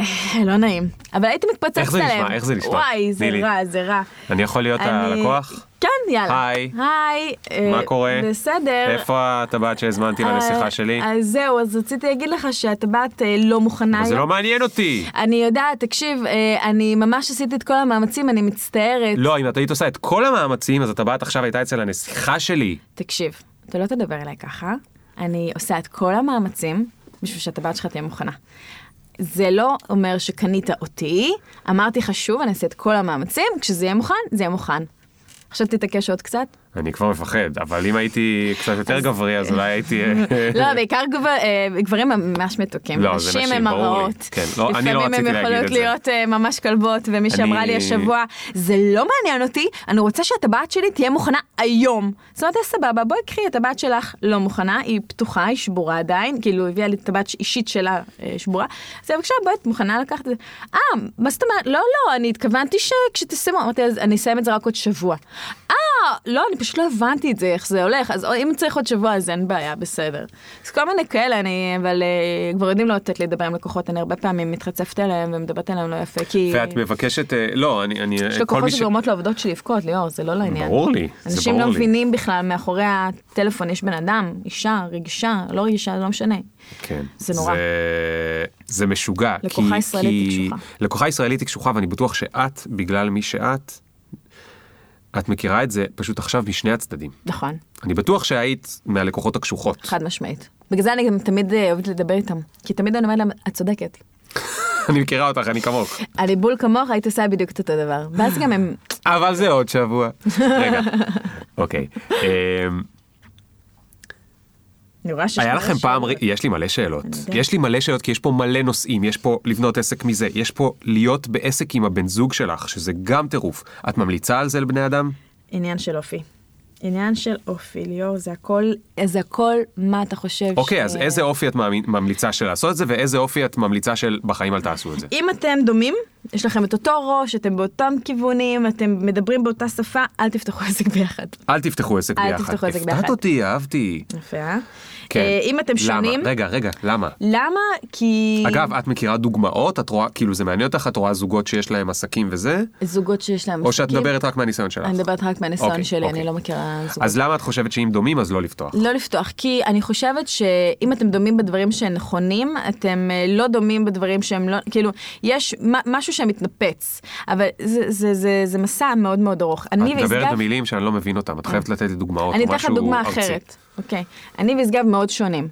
אה, לא נעים, אבל הייתי מתפוצצת איך זה עליהם. נשמע? איך זה נשמע? וואי, זה. רע, זה רע. אני יכול להיות הלקוח? כן, יאללה. היי. היי. אה, מה קורה? בסדר. איפה הטבעת שהזמנתי אה, לנסיכה שלי? אז זהו, אז רציתי להגיד לך שהטבעת אה, לא מוכנה. זה. לא מעניין אותי. אני יודעת, תקשיב, אה, אני ממש עשיתי את כל המאמצים, אני מצטערת. לא, אם את היית עושה את כל המאמצים, אז הטבעת עכשיו הייתה אצל הנסיכה שלי. תקשיב, אתה לא תדבר אליי ככה, אני עושה את כל המאמצים בשביל שהטבעת שלך תהיה מוכנה. זה לא אומר שקנית אותי, אמרתי לך שוב, אני אעשה את כל המאמצים, כשזה יהיה מוכן, זה יהיה מוכן. עכשיו תתעקש עוד קצת. אני כבר מפחד, אבל אם הייתי קצת יותר גברי, אז אולי הייתי... אה, לא, בעיקר אה, גברים ממש מתוקים. לא, זה נשים. הרעות. כן, לא, לא לפעמים הן להגיד יכולות את זה. להיות אה, ממש כלבות, ומי שאמרה לי השבוע, זה לא מעניין אותי, אני רוצה שהטבעת שלי תהיה מוכנה היום. זאת אומרת, סבבה, בואי קחי, הטבעת שלך לא מוכנה, היא פתוחה, היא שבורה עדיין, כאילו הביאה לי טבעת אישית שלה שבורה, אז בבקשה, בואי, את מוכנה לקחת את זה? אה, מה זאת אומרת? לא, לא, אני התכוונתי שכשתסיימו, אמרתי, אני אסיים את זה רק עוד שבוע. אה, לא, אני פשוט לא הבנתי את זה, איך זה הולך, אז אם צריך עוד שבוע, אז אין בעיה, בסדר. אז כל מיני כאלה, אני, אבל אה, כבר יודעים לא לתת לי לדבר עם לקוחות, אני הרבה פעמים מתחצפת אליהם ומדברת אליהם לא יפה, כי... ואת מבקשת, אה, לא, אני, אני, יש לקוחות מי ש... שגורמות לעובדות שלי לבכות, ליאור, זה לא לעניין. ברור לי, זה אנשים ברור לא לי. מבינים בכלל, מאחורי הטלפון יש בן אדם, אישה, רגישה, לא רגישה, לא משנה. כן. זה נורא. זה, זה משוגע. לקוחה כי- ישראלית כי- היא קשוחה. לקוחה ישראלית היא קשוחה, ואני בטוח שאת, בגלל מי שאת, את מכירה את זה פשוט עכשיו משני הצדדים. נכון, אני בטוח שהיית מהלקוחות הקשוחות. חד משמעית. בגלל זה אני גם תמיד אה, אוהבת לדבר איתם, כי תמיד אני אומרת להם, את צודקת. אני מכירה אותך, אני כמוך. אני בול כמוך, היית עושה בדיוק את אותו דבר. ואז גם הם, אבל זה עוד שבוע. רגע, אוקיי. אני רואה שיש היה לכם פעם, שאלות. יש לי מלא שאלות. יש לי מלא שאלות כי יש פה מלא נושאים, יש פה לבנות עסק מזה, יש פה להיות בעסק עם הבן זוג שלך, שזה גם טירוף. את ממליצה על זה לבני אדם? עניין של אופי. עניין של אופי, ליאור, זה הכל, זה הכל מה אתה חושב אוקיי, אז איזה אופי את ממליצה של לעשות את זה, ואיזה אופי את ממליצה של בחיים אל תעשו את זה? אם אתם דומים, יש לכם את אותו ראש, אתם באותם כיוונים, אתם מדברים באותה שפה, אל תפתחו עסק ביחד. אל תפתחו עסק אל ביחד. תפתחו עסק הפתעת ביחד. אותי, אהבתי. יפה, אה? כן. אה, אם אתם שונים, למה? רגע, רגע, למה? למה? כי... אגב, את מכירה דוגמאות? את רואה, כאילו זה מעניין אותך? את רואה זוגות שיש להם עסקים וזה? זוגות שיש להם או שאת עסקים, מדברת רק מהניסיון שלך? אני מדברת רק מהניסיון אוקיי, שלי, אוקיי. אני לא מכירה זוגות. אז למה את חושבת שאם דומים אז לא לפתוח? לא לפתוח, כי אני חושבת שאם אתם דומים בדברים שהם נכונים, אתם אה, לא דומים בדברים שהם לא, כאילו, יש מ- משהו שמתנפץ, אבל זה, זה, זה, זה מסע מאוד מאוד ארוך. את מדברת וישגב- במילים שאני לא מבין אותם, את חייבת לתת לי דוגמאות, אני אתן לך דוגמה ארצי. אחרת, אוקיי. אני וישגב מאוד שונים.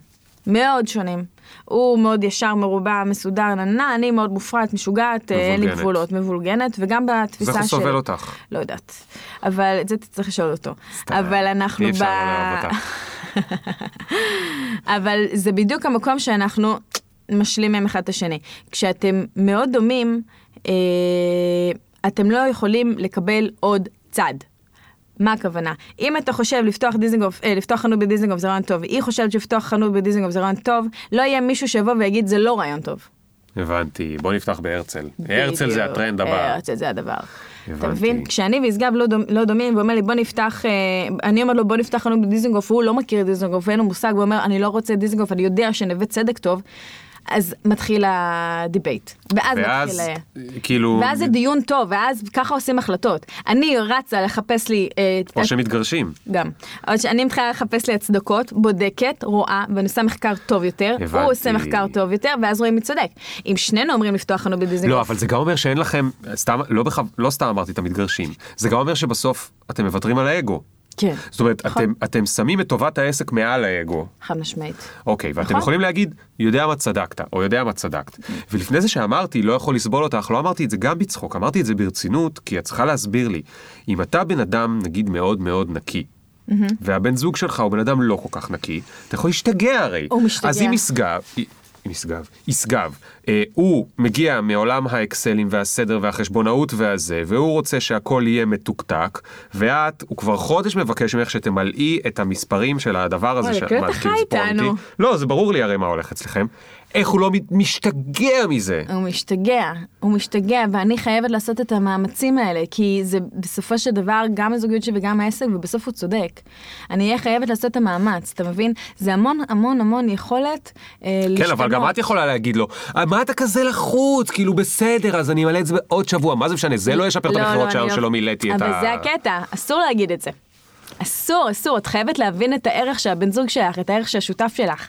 מאוד שונים. הוא מאוד ישר, מרובע, מסודר, ננה, אני מאוד מופרעת, משוגעת, אה, אין לי. גבולות, מבולגנת, וגם בתפיסה אז של... איך הוא סובל אותך? לא יודעת. אבל את זה תצטרך לשאול אותו. אבל אנחנו אי ב... אפשר. אבל זה בדיוק המקום שאנחנו משלימים אחד את השני. כשאתם מאוד דומים, אה, אתם לא יכולים לקבל עוד צד. מה הכוונה? אם אתה חושב לפתוח דיזנגוף, אה, לפתוח חנות בדיזנגוף זה רעיון טוב, היא חושבת לפתוח חנות בדיזנגוף זה רעיון טוב, לא יהיה מישהו שיבוא ויגיד זה לא רעיון טוב. הבנתי, בוא נפתח בהרצל. הרצל זה בדיוק. הטרנד הבא. הרצל זה הדבר. אתה הבנתי. מבין? כשאני וישגב לא, דומ, לא דומים, והוא אומר לי בוא נפתח, אה, אני אומר לו בוא נפתח חנות בדיזנגוף, והוא לא מכיר את דיזנגוף ואין לו מושג, הוא אומר אני לא רוצה דיזנגוף, אני יודע שנווה צדק טוב, אז מתחיל ה debate. ואז, ואז, מתחיל... כאילו, ואז זה דיון טוב, ואז ככה עושים החלטות. אני רצה לחפש לי... אה, או שמתגרשים. גם. אבל שאני מתחילה לחפש לי הצדקות, בודקת, רואה, ואני עושה מחקר טוב יותר, הבנתי. הוא עושה מחקר טוב יותר, ואז רואים מי צודק. אם שנינו אומרים לפתוח חנות בדיזנגוף, לא, אבל זה גם אומר שאין לכם, סתם, לא, בכו, לא סתם אמרתי את המתגרשים, זה גם אומר שבסוף אתם מוותרים על האגו. כן, זאת אומרת, נכון. אתם, אתם שמים את טובת העסק מעל האגו. חד משמעית. אוקיי, ואתם נכון. יכולים להגיד, יודע מה צדקת, או יודע מה צדקת. ולפני זה שאמרתי, לא יכול לסבול אותך, לא אמרתי את זה גם בצחוק, אמרתי את זה ברצינות, כי את צריכה להסביר לי. אם אתה בן אדם, נגיד, מאוד מאוד נקי, והבן זוג שלך הוא בן אדם לא כל כך נקי, אתה יכול להשתגע הרי. הוא משתגע. אז אם ישגב, משגב, ישגב, אה, הוא מגיע מעולם האקסלים והסדר והחשבונאות והזה, והוא רוצה שהכל יהיה מתוקתק, ואת, הוא כבר חודש מבקש ממך שתמלאי את המספרים של הדבר הזה. אוי, ש- כאילו חי איתנו. לא, זה ברור לי הרי מה הולך אצלכם. איך הוא לא משתגע מזה? הוא משתגע, הוא משתגע, ואני חייבת לעשות את המאמצים האלה, כי זה בסופו של דבר גם הזוגיות שלי וגם העסק, ובסוף הוא צודק. אני אהיה חייבת לעשות את המאמץ, אתה מבין? זה המון המון המון יכולת אה, כן, להשתנות. אבל גם את יכולה להגיד לו, "אה, מה אתה כזה לחוץ? כאילו בסדר, אז אני אמלא את זה בעוד שבוע, מה זה משנה? זה לא ישפר את לא, המכירות לא, שלנו אני שלא מילאתי את ה... אבל זה הקטע, אסור להגיד את זה. אסור, אסור, את חייבת להבין את הערך של הבן זוג שלך, את הערך של השותף שלך.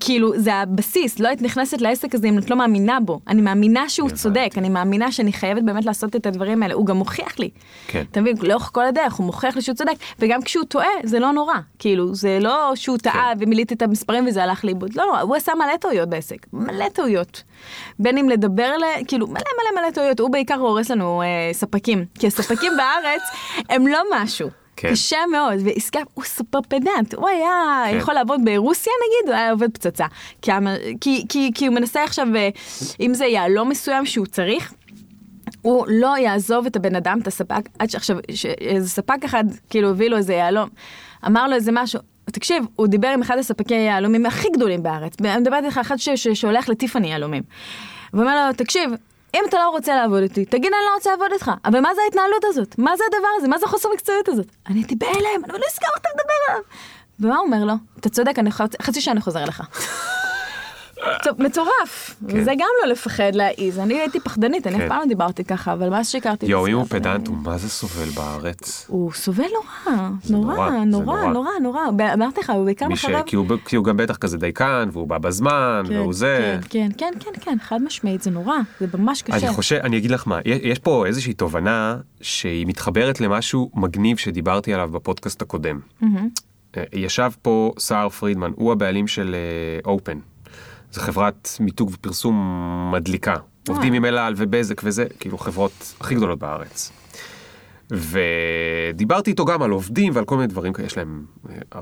כאילו, זה הבסיס, לא היית נכנסת לעסק הזה אם את לא מאמינה בו. אני מאמינה שהוא. צודק, אני מאמינה שאני חייבת באמת לעשות את הדברים האלה. הוא גם מוכיח לי. כן. אתה מבין, לאורך כל הדרך הוא מוכיח לי שהוא צודק, וגם כשהוא טועה, זה לא נורא. כאילו, זה לא שהוא טעה ומילאתי את המספרים וזה הלך לאיבוד. לא, לא, הוא עשה מלא טעויות בעסק, מלא טעויות. בין אם לדבר, ל... כאילו, מלא מלא מלא טעויות. הוא בעיקר הורס לנו אה, ספקים, כי הספקים בארץ הם לא משהו. כן. קשה מאוד, וישגב הוא סופר פדנט, הוא היה כן. יכול לעבוד ברוסיה נגיד, הוא היה עובד פצצה. כי, כי, כי, כי הוא מנסה עכשיו, אה, אם זה יהלום מסוים שהוא צריך, הוא לא יעזוב את הבן אדם, את הספק, עד שעכשיו, איזה ספק אחד כאילו הביא לו איזה יהלום, אמר לו איזה משהו, תקשיב, הוא דיבר עם אחד הספקי יהלומים הכי גדולים בארץ, אני מדברת איתך אחד ש- ש- שהולך לטיפאני יהלומים. והוא אומר לו, תקשיב, אם אתה לא רוצה לעבוד איתי, תגיד אני לא רוצה לעבוד איתך, אבל מה זה ההתנהלות הזאת? מה זה הדבר הזה? מה זה חוסר מקצועיות הזאת? אני הייתי בהלם, אני לא אזכר איך אתה מדבר עליו. ומה הוא אומר לו? אתה צודק, חצי שעה אני חוזר אליך. מטורף, כן. וזה גם לא לפחד להעיז, אני הייתי פחדנית, אני כן. אף פעם לא דיברתי ככה, אבל מאז שהכרתי יואו, אם הוא פדנט, הוא מה זה סובל בארץ? הוא סובל נורא, נורא, נורא, זה נורא, נורא. אמרתי לך, הוא בעיקר. מחרב. כי הוא, גם בטח כזה דייקן, והוא בא בזמן, כן, והוא זה. כן, כן, כן, כן, כן, חד משמעית, זה נורא, זה ממש קשה. אני חושב, אני אגיד לך מה, יש- פה איזושהי תובנה שהיא מתחברת למשהו מגניב שדיברתי עליו בפודקאסט הקודם. אה, ישב פה סער פרידמן, הוא הבעלים של אופן. זו חברת מיתוג ופרסום מדליקה. עובדים עם אל על ובזק וזה, כאילו חברות הכי גדולות בארץ. ודיברתי איתו גם על עובדים ועל כל מיני דברים, יש להם 45-50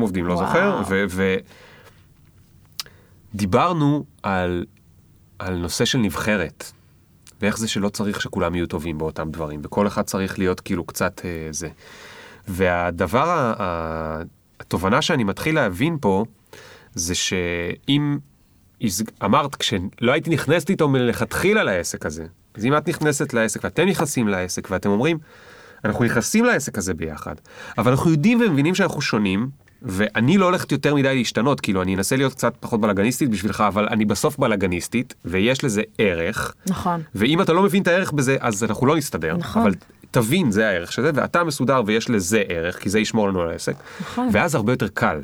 עובדים, לא וואו. זוכר, ו- ודיברנו על, על נושא של נבחרת, ואיך זה שלא צריך שכולם יהיו טובים באותם דברים, וכל אחד צריך להיות כאילו קצת אה, זה. והדבר, ה- התובנה שאני מתחיל להבין פה, זה שאם אמרת, כשלא הייתי נכנסת איתו מלכתחילה לעסק הזה, אז אם את נכנסת לעסק ואתם נכנסים לעסק ואתם אומרים, אנחנו נכנסים לעסק הזה ביחד, אבל אנחנו יודעים ומבינים שאנחנו שונים, ואני לא הולכת יותר מדי להשתנות, כאילו אני אנסה להיות קצת פחות בלאגניסטית בשבילך, אבל אני בסוף בלאגניסטית, ויש לזה ערך, נכון. ואם אתה לא מבין את הערך בזה, אז אנחנו לא נסתדר. נכון. אבל תבין, זה הערך של זה, ואתה מסודר ויש לזה ערך, כי זה ישמור לנו על העסק, נכון. ואז הרבה יותר קל.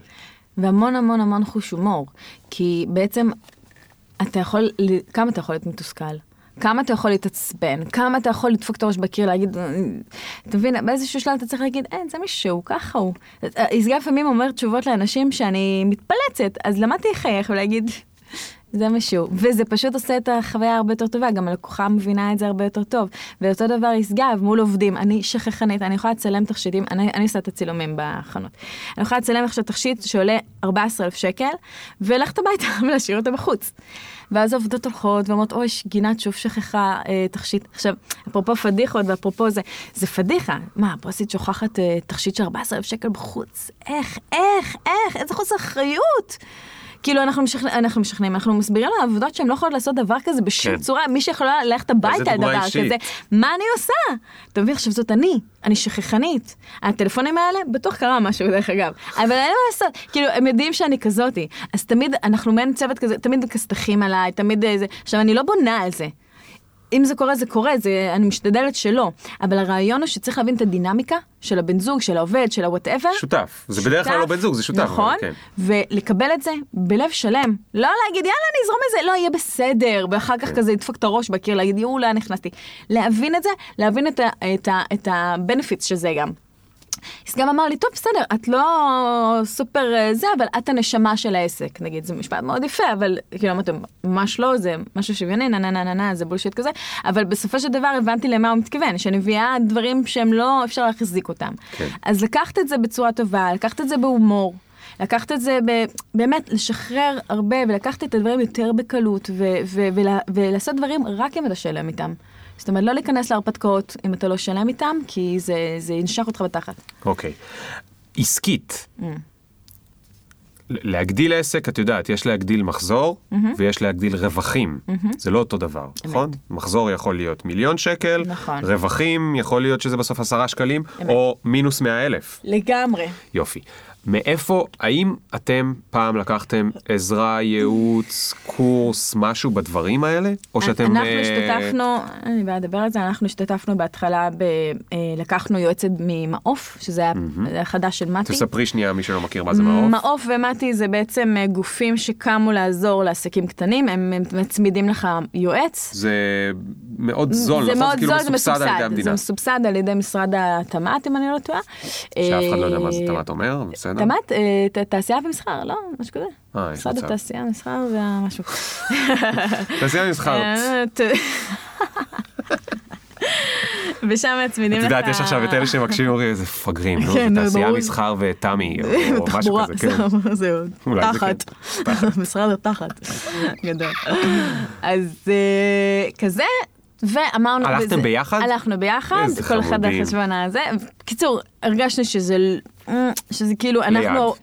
והמון המון המון חוש הומור, כי בעצם אתה יכול, כמה אתה יכול להיות מתוסכל? כמה אתה יכול להתעצבן? כמה אתה יכול לדפוק את הראש בקיר, להגיד, "אה, אתה מבין, באיזשהו שלב אתה צריך להגיד, אין, זה מישהו, ככה הוא. יסגר לפעמים אומר תשובות לאנשים שאני מתפלצת, אז למדתי לחייך ולהגיד, זה משהו, וזה פשוט עושה את החוויה הרבה יותר טובה, גם הלקוחה מבינה את זה הרבה יותר טוב. ואותו דבר ישגב מול עובדים, אני שכחנית, אני יכולה לצלם תכשיטים, אני, אני עושה את הצילומים בחנות. אני יכולה לצלם עכשיו תכשיט שעולה 14,000 שקל, וללכת הביתה ולהשאיר אותו בחוץ. ואז העובדות הולכות ואומרות, אוי, גינת שוב שכחה אה, תכשיט. עכשיו, אפרופו פדיחות ואפרופו זה, זה פדיחה. מה, הבוסית שוכחת אה, תכשיט של 14,000 שקל בחוץ? איך, איך, איך, איזה חוסר אחריות. כאילו אנחנו, משכנע, אנחנו משכנעים, אנחנו מסבירים לעבודות שהן לא יכולות לעשות דבר כזה בשום כן. צורה, מי שיכולה ללכת הביתה על דבר אישית. כזה, מה אני עושה? אתה מבין, עכשיו זאת אני, אני שכחנית. הטלפונים האלה, בטוח קרה משהו דרך אגב, אבל אין מה לעשות, כאילו הם יודעים שאני כזאתי, אז תמיד אנחנו מעין צוות כזה, תמיד כסתחים עליי, תמיד אה, זה, עכשיו אני לא בונה על זה. אם זה קורה, זה קורה, זה, אני משתדלת שלא. אבל הרעיון הוא שצריך להבין את הדינמיקה של הבן זוג, של העובד, של ה-whatever. שותף. זה בדרך כלל לא בן זוג, זה שותף. אבל נכון, כן. ולקבל את זה בלב שלם. לא להגיד, יאללה, אני אזרום את זה, לא, יהיה בסדר, ואחר כך כן. כזה לדפוק את הראש בקיר, להגיד, יואו, לאן נכנסתי. להבין את זה, להבין את ה-benefits של זה גם. יסגב אמר לי, טוב, בסדר, את לא סופר אה, זה, אבל את הנשמה של העסק. נגיד, זה משפט מאוד יפה, אבל כאילו, אמרתי, ממש לא, זה משהו שוויוני, נה נה נה נה נה, זה בולשיט כזה, אבל בסופו של דבר הבנתי למה הוא מתכוון, שאני מביאה דברים שהם לא, אפשר להחזיק אותם. כן. אז לקחת את זה בצורה טובה, לקחת את זה בהומור. לקחת את זה, ב, באמת, לשחרר הרבה ולקחת את הדברים יותר בקלות ו, ו, ולה, ולעשות דברים רק אם אתה שלם איתם. זאת אומרת, לא להיכנס להרפתקאות אם אתה לא שלם איתם, כי זה, זה ינשך אותך בתחת. אוקיי. עסקית. Mm. להגדיל עסק, את יודעת, יש להגדיל מחזור ויש להגדיל רווחים. זה לא אותו דבר, נכון? מחזור יכול להיות מיליון שקל, נכון. רווחים יכול להיות שזה בסוף עשרה שקלים, או מינוס מאה אלף. לגמרי. יופי. מאיפה, האם אתם פעם לקחתם עזרה, ייעוץ, קורס, משהו בדברים האלה? או שאתם... אנחנו אה, השתתפנו, אני באה לדבר על זה, אנחנו השתתפנו בהתחלה, ב, אה, לקחנו יועצת ממעוף, שזה היה החדש של מתי. תספרי שנייה, מי שלא מכיר מה זה מעוף. מעוף ומתי זה בעצם אה, גופים שקמו לעזור לעסקים קטנים, הם מצמידים לך יועץ. זה מאוד זול, זה נכון? מאוד כאילו זול, זה מסובסד על ידי מסובסד, זה המדינה. מסובסד על ידי משרד התמ"ת, אם אני לא טועה. שאף אחד לא יודע מה זה אה, תמ"ת אומר, בסדר? תמ"ת, אה, תעשייה ומסחר, לא? משהו כזה. אה, משרד. התעשייה, מסחר ומשהו. תעשייה מסחר. אה, ת- ושם מצמידים את לך... יודעת, יש עכשיו את אלה שמקשיבים, אומרים, איזה מפגרים, נו, כן, תעשייה. מסחר ותמי, או משהו כזה, כן. זהו, תחת, כן. משרד התחת, גדול. אז אה, כזה, ואמרנו... הלכתם וזה- ביחד? הלכנו ביחד, כל אחד. על חשבון הזה. קיצור, הרגשנו שזה, אה, שזה כאילו, אנחנו...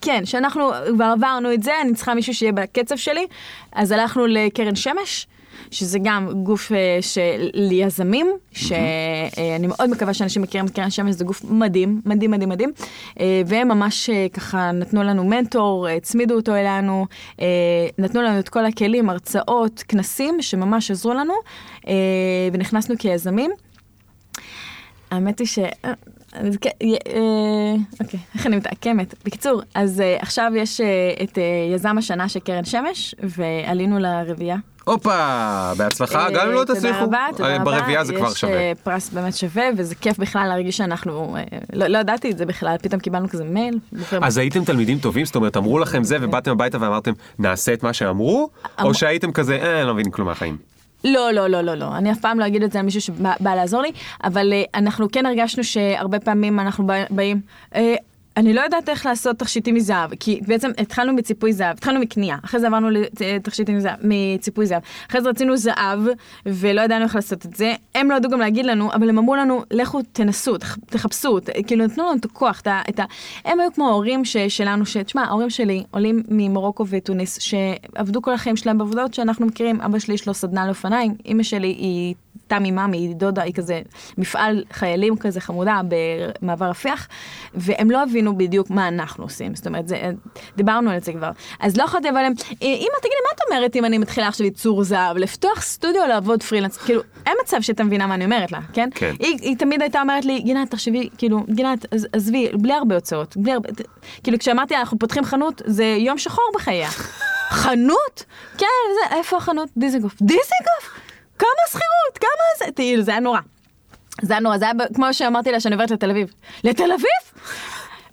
כן, שאנחנו כבר עברנו את זה, אני צריכה מישהו שיהיה בקצב שלי, אז הלכנו לקרן שמש. שזה גם גוף אה, של יזמים, שאני מאוד מקווה שאנשים מכירים את קרן שמש, זה גוף מדהים, מדהים, מדהים, מדהים. אה, והם ממש אה, ככה נתנו לנו מנטור, אה, הצמידו אותו אלינו, אה, נתנו לנו את כל הכלים, הרצאות, כנסים, שממש עזרו לנו, אה, ונכנסנו כיזמים. האמת היא ש... אה, אז כן, אה, אוקיי, איך אני מתעקמת. בקיצור, אז אה, עכשיו יש אה, את אה, יזם השנה של קרן שמש, ועלינו לרביעייה. הופה, בהצלחה, גם אם לא אה, תצליחו, תודה רבה, תודה אה, רבה. ברביעייה זה כבר יש שווה. אה, פרס באמת שווה, וזה כיף בכלל להרגיש שאנחנו, אה, לא לא ידעתי את זה בכלל, פתאום קיבלנו כזה מייל. אז הייתם תלמידים טובים? זאת אומרת, אמרו לכם זה ובאתם הביתה ואמרתם, נעשה את מה שאמרו? אמ- או שהייתם כזה, אה, אני לא מבין כלום מהחיים. לא, לא, לא, לא, לא. אני אף פעם לא אגיד את זה למישהו שבא בא לעזור לי, אבל uh, אנחנו כן הרגשנו שהרבה פעמים אנחנו בא, באים, uh, אני לא יודעת איך לעשות תכשיטים מזהב, כי בעצם התחלנו מציפוי זהב, התחלנו מקנייה, אחרי זה עברנו לתכשיטים מזהב, מציפוי זהב, אחרי זה רצינו זהב, ולא ידענו איך לעשות את זה, הם לא ידעו גם להגיד לנו, אבל הם אמרו לנו, לכו תנסו, תח- תחפשו, ת- כאילו נתנו לנו את הכוח, את ה... את ה... הם היו כמו ההורים ש, שלנו, ש... תשמע, ההורים שלי עולים ממרוקו ותוניס, שעבדו כל החיים שלהם בעבודות שאנחנו מכירים, אבא שלי יש לו סדנה לאופניים, אימא שלי היא תמי מאמי, היא דודה, היא כזה מפעל חיילים כזה חמודה במעבר רפיח, והם לא הבינו בדיוק מה אנחנו עושים, זאת אומרת, זה, דיברנו על זה כבר. אז לא יכולתי, אבל הם, אמא, תגידי, מה את אומרת אם אני מתחילה עכשיו ייצור זהב, לפתוח סטודיו, לעבוד פרילנס, כאילו, אין מצב שאתה מבינה מה אני אומרת לה, כן? כן. היא, היא תמיד הייתה אומרת לי, גינת, תחשבי, כאילו, גינת, עז- עזבי, בלי הרבה הוצאות, בלי הרבה, כאילו, כשאמרתי, אנחנו פותחים חנות, זה יום שחור בחייה. חנות? כן, זה, איפה החנות? דיזנגוף. דיזנגוף? כמה שכירות? כמה זה? כאילו, זה היה נורא. זה היה נורא, זה היה כמו שאמרתי לה שאני עוברת לתל אביב. לתל אביב?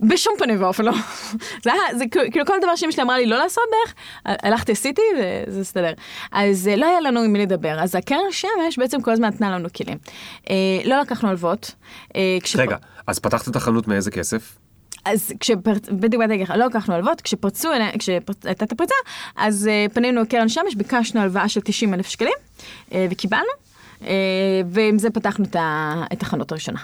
בשום פנים ואופן לא. זה היה, זה כאילו כל דבר שאמא שלי אמרה לי לא לעשות בערך, הלכתי עשיתי וזה הסתדר. אז אה, לא היה לנו עם מי לדבר, אז הקרן שמש בעצם כל הזמן נתנה לנו כלים. אה, לא לקחנו הלוואות. אה, כשפ- רגע, אז פתחת את החנות מאיזה כסף? אז כשפרצ... בדיוק באתי להגיד לך, לא לקחנו הלוואות, כשפרצו, כשהייתה את הפריצה, אז uh, פנינו לקרן שמש, ביקשנו הלוואה של 90 אלף שקלים, uh, וקיבלנו, uh, ועם זה פתחנו את, החנות הראשונה.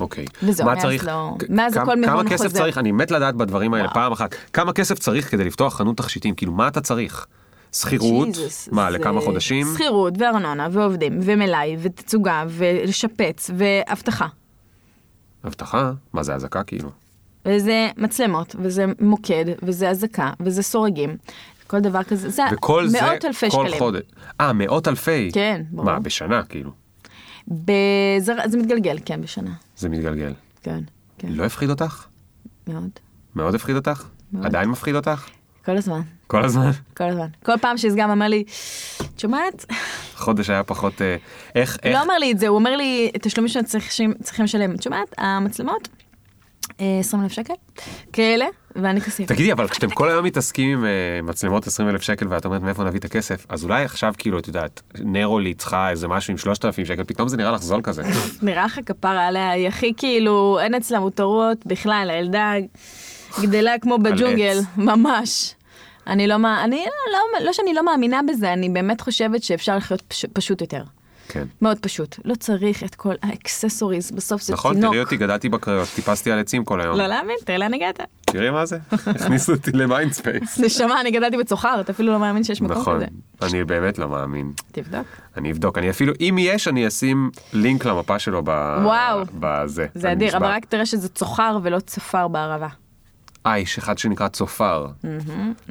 אוקיי. וזהו, מה מאז צריך? לא- מאז כמה- הכל כמה מהון כסף חוזר. צריך? אני מת לדעת בדברים האלה. פעם אחת. כמה כסף צריך כדי לפתוח חנות תכשיטים? כאילו, מה אתה צריך? שכירות? מה, זה לכמה חודשים? שכירות וארנונה ועובדים ומלאי ותצוגה ולשפץ ואבטחה. אבטחה? מה זה אזעקה כאילו? וזה מצלמות וזה מוקד וזה אזעקה וזה סורגים. כל דבר כזה, זה וכל זה מאות אלפי כל שקלים. חודש. אה, מאות אלפי? כן, ברור. מה, בשנה כאילו? בזה, זה מתגלגל, כן, בשנה. זה מתגלגל. כן, כן, לא הפחיד אותך? מאוד. מאוד הפחיד אותך? מאוד. עדיין מפחיד אותך? כל הזמן, כל הזמן? כל הזמן. כל פעם שסגן אומר לי, את שומעת? חודש היה פחות... אה, איך, הוא איך... לא אומר לי את זה, הוא אומר לי, תשלומים שצריכים צריכים לשלם. את שומעת? המצלמות, אה, 20 אלף שקל, כאלה, ואני כסיף. תגידי, אבל כשאתם כל היום מתעסקים עם אה, מצלמות 20 אלף שקל ואת אומרת מאיפה נביא את הכסף, אז אולי עכשיו כאילו, את יודעת, נרולי צריכה איזה משהו עם 3,000 שקל, פתאום זה נראה לך זול כזה. נראה לך כפרה עליה, היא הכי כאילו, אין אצלה מותרות בכלל, הילדה גדלה כמו בג'ונגל. ממש. אני לא, מה- אני לא, לא, לא שאני לא מאמינה בזה, אני באמת חושבת שאפשר לחיות פש, פשוט יותר. כן. מאוד פשוט. לא צריך את כל ה accessories, בסוף זה נכון, תינוק. תראי אותי, גדלתי בקריות, טיפסתי על עצים כל היום. לא להאמין, תראה לאן הגעת. תראי מה זה, הכניסו אותי ל Mindspace. נשמה, אני גדלתי בצוחר, אתה אפילו לא מאמין שיש מקום נכון, כזה. אני באמת לא מאמין. תבדוק. אני אבדוק, אני אפילו, אם יש, אני אשים לינק למפה שלו ב... וואו. בזה. זה אדיר. אבל רק תראה שזה צוחר ולא צופר בערבה. אה, יש אחד שנקרא צופר.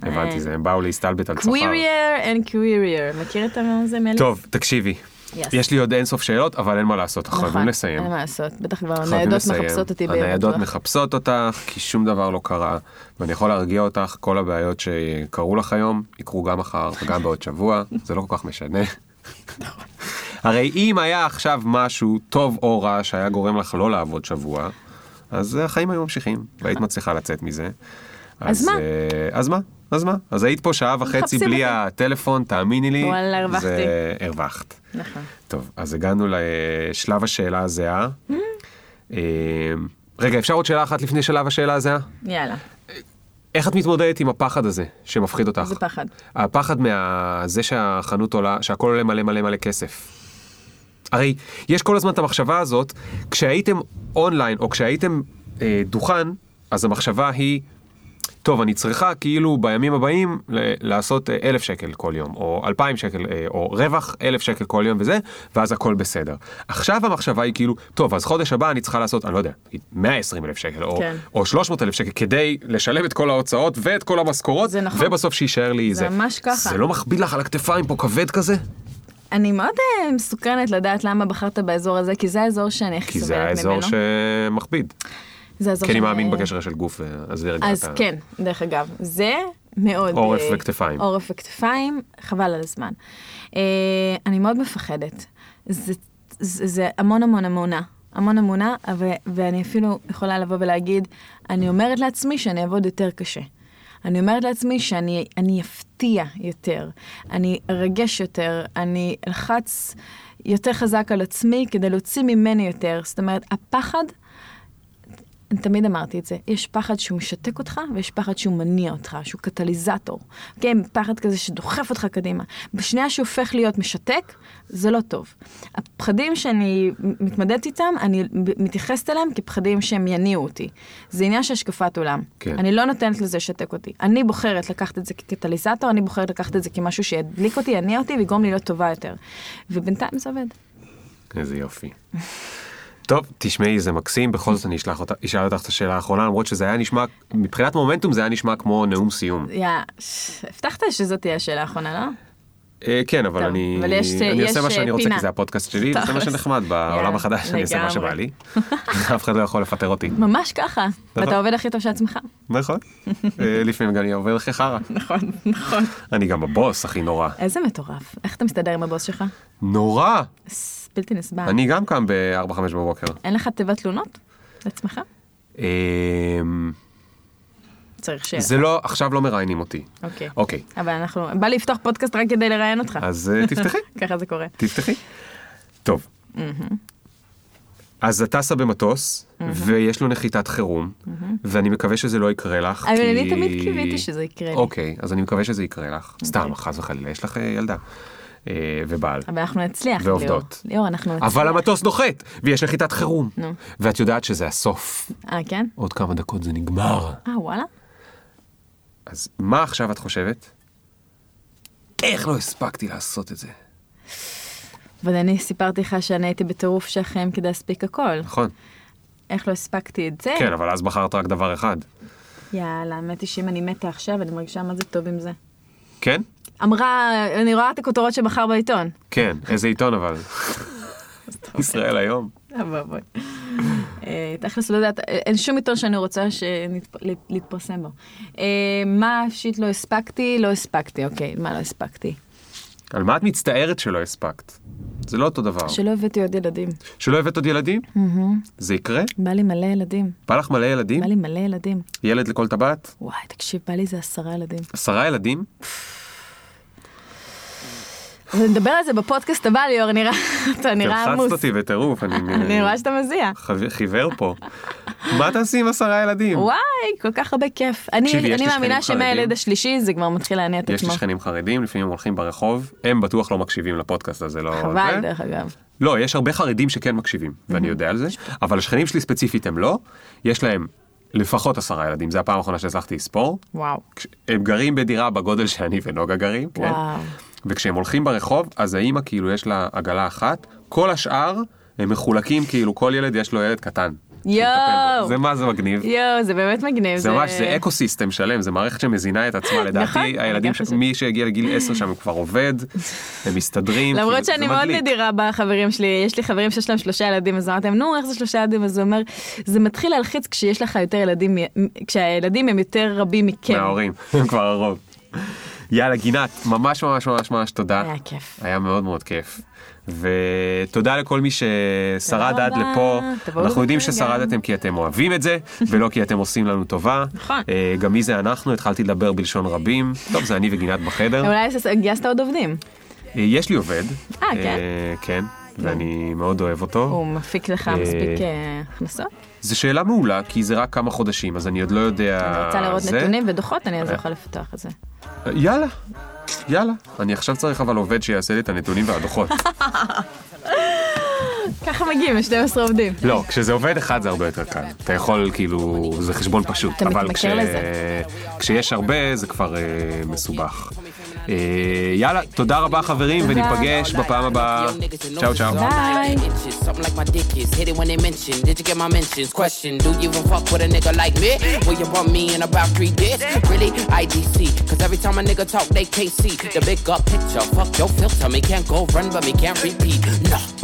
הבנתי, זה, הם באו להסתלבט על צופר. curiouser and curiouser. מכיר את זה מאליס? טוב, תקשיבי. Yes. יש לי עוד אינסוף שאלות, אבל אין מה לעשות, אנחנו חייבים לסיים. נכון, אין מה לעשות, בטח כבר הניידות. מחפשות אותי. הניידות. מחפשות אותך, כי שום דבר לא קרה. ואני יכול להרגיע אותך, כל הבעיות שקרו לך היום, יקרו גם מחר וגם בעוד שבוע, זה לא כל כך משנה. הרי אם היה עכשיו משהו טוב או רע שהיה גורם לך לא לעבוד שבוע, אז החיים היו ממשיכים, והיית מצליחה לצאת מזה. אז מה? אה, אז מה? אז מה? אז היית פה שעה וחצי בלי אותי. הטלפון, תאמיני לי. וואלה, הרווחתי. זה- הרווחת. נכון. טוב, אז הגענו לשלב השאלה הזהה. Mm-hmm. אה, רגע, אפשר עוד שאלה אחת לפני שלב השאלה הזהה? יאללה. איך את מתמודדת עם הפחד הזה שמפחיד אותך? איזה פחד? הפחד מזה שהחנות עולה, שהכל עולה מלא מלא מלא כסף. הרי יש כל הזמן את המחשבה הזאת, כשהייתם אונליין או כשהייתם אה, דוכן, אז המחשבה היא, טוב, אני צריכה כאילו בימים הבאים לעשות אה, אלף שקל כל יום, או אלפיים שקל, אה, או רווח אלף שקל כל יום וזה, ואז הכל בסדר. עכשיו המחשבה היא כאילו, טוב, אז חודש הבא אני צריכה לעשות, אני לא יודע, 120 אלף שקל, או, כן. או 300 אלף שקל, כדי לשלם את כל ההוצאות ואת כל המשכורות, זה נכון. ובסוף שיישאר לי זה ממש ככה. זה לא מכביד לך על הכתפיים פה כבד כזה? אני מאוד אה, מסוקרנת לדעת למה בחרת באזור הזה, כי זה האזור שאני הכי כי סובלת זה ממנו. האזור שמכביד. זה האזור כי אני מאמין בקשר של גוף, אז רגע. אז כן, דרך אגב, זה מאוד... עורף אה, וכתפיים. עורף וכתפיים, חבל על הזמן. אה, אני מאוד מפחדת. זה, זה, זה המון המון אמונה. המון אמונה, ו, ואני אפילו יכולה לבוא ולהגיד, אני אומרת לעצמי שאני אעבוד יותר קשה. אני אומרת לעצמי שאני אני אפתיע יותר, אני ארגש יותר, אני אלחץ יותר חזק על עצמי כדי להוציא ממני יותר. זאת אומרת, הפחד תמיד אמרתי את זה, יש פחד שהוא משתק אותך ויש פחד שהוא מניע אותך, שהוא קטליזטור. כן, פחד כזה שדוחף אותך קדימה. בשנייה שהופך להיות משתק, זה לא טוב. הפחדים שאני מתמודדת איתם, אני מתייחסת אליהם כפחדים שהם יניעו אותי. זה עניין של השקפת עולם. כן. אני לא נותנת לזה לשתק אותי. אני בוחרת לקחת את זה כקטליזטור, אני בוחרת לקחת את זה כמשהו שידליק אותי, יניע אותי ויגרום לי להיות טובה יותר. ובינתיים זה עובד. איזה יופי. טוב, תשמעי, זה מקסים, בכל זאת אני אשלח אותה, אשאל אותך את השאלה האחרונה, למרות שזה היה נשמע, מבחינת מומנטום זה היה נשמע כמו נאום סיום. יא, הבטחת שזאת תהיה השאלה האחרונה, לא? אה, כן, אבל אני עושה מה שאני אה, רוצה. כי זה הפודקאסט שלי, וזה מה. שנחמד בעולם החדש, אני אעשה מה שבא. לי. אף אחד לא יכול לפטר אותי. ממש ככה. ואתה עובד הכי טוב של עצמך. נכון. אה, לפעמים גם אני עובד הכי חרא. נכון, נכון. אני גם הבוס, הכי נורא. איזה מטורף. איך אתה מסתדר עם הבוס שלך? נורא! בלתי נסבל. אני גם קם ב-4-5 בבוקר. אין לך תיבת תלונות? לעצמך? אמ, צריך שיהיה. זה לא, עכשיו לא מראיינים אותי. אוקיי. אוקיי, אבל אנחנו, בא לי לפתוח פודקאסט רק כדי לראיין אותך. אז אה, תפתחי. ככה זה קורה. תפתחי. טוב. אז את טסה במטוס, ויש לו נחיתת חירום, ואני מקווה שזה לא יקרה לך. אבל כי- אני תמיד קיוויתי שזה יקרה לי. אוקיי, אז אני מקווה שזה יקרה לך. סתם, חס וחלילה, יש לך אה, ילדה. אה, ובעל. אבל אנחנו נצליח, ועובדות. ליאור. ליאור, אנחנו נצליח. אבל המטוס נוחת, ויש נחיתת חירום. נו. ואת יודעת שזה הסוף. אה, כן? עוד כמה דקות זה נגמר. אה, וואלה? אז מה עכשיו את חושבת? איך לא הספקתי לעשות את זה? אבל אני סיפרתי לך שאני הייתי בטירוף שכם כדי להספיק הכל. נכון. איך לא הספקתי את זה? כן, אבל אז בחרת רק דבר אחד. יאללה, האמת היא שאם אני מתה עכשיו, אני מרגישה מה זה טוב עם זה. כן? אמרה, אני רואה את הכותרות שמחר בעיתון. כן. איזה עיתון אבל? ישראל היום. אבוי. אה, תכלס לא יודעת, אין שום עיתון שאני רוצה להתפרסם בו. אה, מה שיט לא הספקתי? לא הספקתי, אוקיי, מה לא הספקתי? על מה את מצטערת שלא הספקת? זה לא אותו דבר. שלא הבאתי עוד ילדים. שלא הבאת עוד ילדים? זה יקרה? בא לי מלא ילדים. בא לך מלא ילדים? בא לי מלא ילדים. ילד לכל טבעת? וואי, תקשיב, בא לי איזה עשרה ילדים. עשרה ילדים? נדבר על זה בפודקאסט הבא, ליאור, נראה, אתה נראה תלחצת עמוס. אותי בטירוף, אני אני רואה שאתה מזיע. חיוור פה. מה תעשי עם עשרה ילדים? וואי, כל כך הרבה כיף. אני מאמינה. שמהילד השלישי זה כבר מתחיל להניע את יש לי עצמו. שכנים חרדים, לפעמים הולכים ברחוב, הם בטוח לא מקשיבים לפודקאסט הזה, לא... חבל. דרך אגב. לא, יש הרבה חרדים שכן מקשיבים, ואני יודע על זה, אבל השכנים שלי ספציפית הם לא, יש להם לפחות עשרה ילדים, זה הפעם האחרונה שהצלחתי לספור. וואו. הם גרים בדירה בגודל שאני ונוגה גרים, כן? וואו. וכשהם הולכים ברחוב, אז האימא כאילו יש לה עגלה אחת, כל השאר הם מחולקים כאילו כל ילד יש לו ילד קטן. יואו. זה מה זה מגניב. יואו, זה באמת מגניב. זה ממש, זה אקו סיסטם שלם, זה מערכת שמזינה את עצמה, לדעתי נכון, אני הילדים. מי שהגיע לגיל 10 שם כבר עובד, הם מסתדרים, כאילו, למרות זה שאני מאוד. נדירה בחברים שלי, יש לי חברים שיש להם שלושה ילדים, אז אמרתי להם, נו, איך זה שלושה ילדים? אז הוא אומר, זה מתחיל להלחיץ כשיש לך יותר ילדים, כשהילדים הם יותר רבים מכם. מההורים, הם כבר הרוב. יאללה גינת, ממש ממש ממש ממש תודה. היה כיף. היה מאוד מאוד כיף. ותודה לכל מי ששרד עד. לפה. אנחנו יודעים. ששרדתם כי אתם אוהבים את זה, ולא כי אתם עושים לנו טובה. נכון. אה, גם מי זה אנחנו? התחלתי לדבר בלשון רבים. טוב, זה אני וגינת בחדר. אולי גייסת עוד עובדים. אה, יש לי עובד. אה, כן? כן, ואני מאוד אוהב אותו. הוא מפיק לך אה, מספיק אה, הכנסות? זו שאלה מעולה, כי זה רק כמה חודשים, אז אני עוד לא יודע... אני רוצה לראות זה. נתונים ודוחות, אני אעזור לך לפתוח את זה. יאללה, יאללה. אני עכשיו צריך אבל עובד שיעשה לי את הנתונים והדוחות. ככה מגיעים ל-12 עובדים. לא, כשזה עובד אחד זה הרבה יותר קל. אתה יכול, כאילו, זה חשבון פשוט. אתה אבל מתמכר לזה. כשיש הרבה זה כבר אה, מסובך. אה, יאללה, תודה רבה חברים, וניפגש בפעם הבאה. צ'או צ'או. ביי. Inches, something like my dick is. Hit it when they mention. Did you get my mentions? Question. Do you even fuck with a nigga like me? Will you want me in about three days? Really? IDC. Cause every time a nigga talk, they can't see the big up picture. Fuck your filter. Me can't go run, but me can't repeat. No.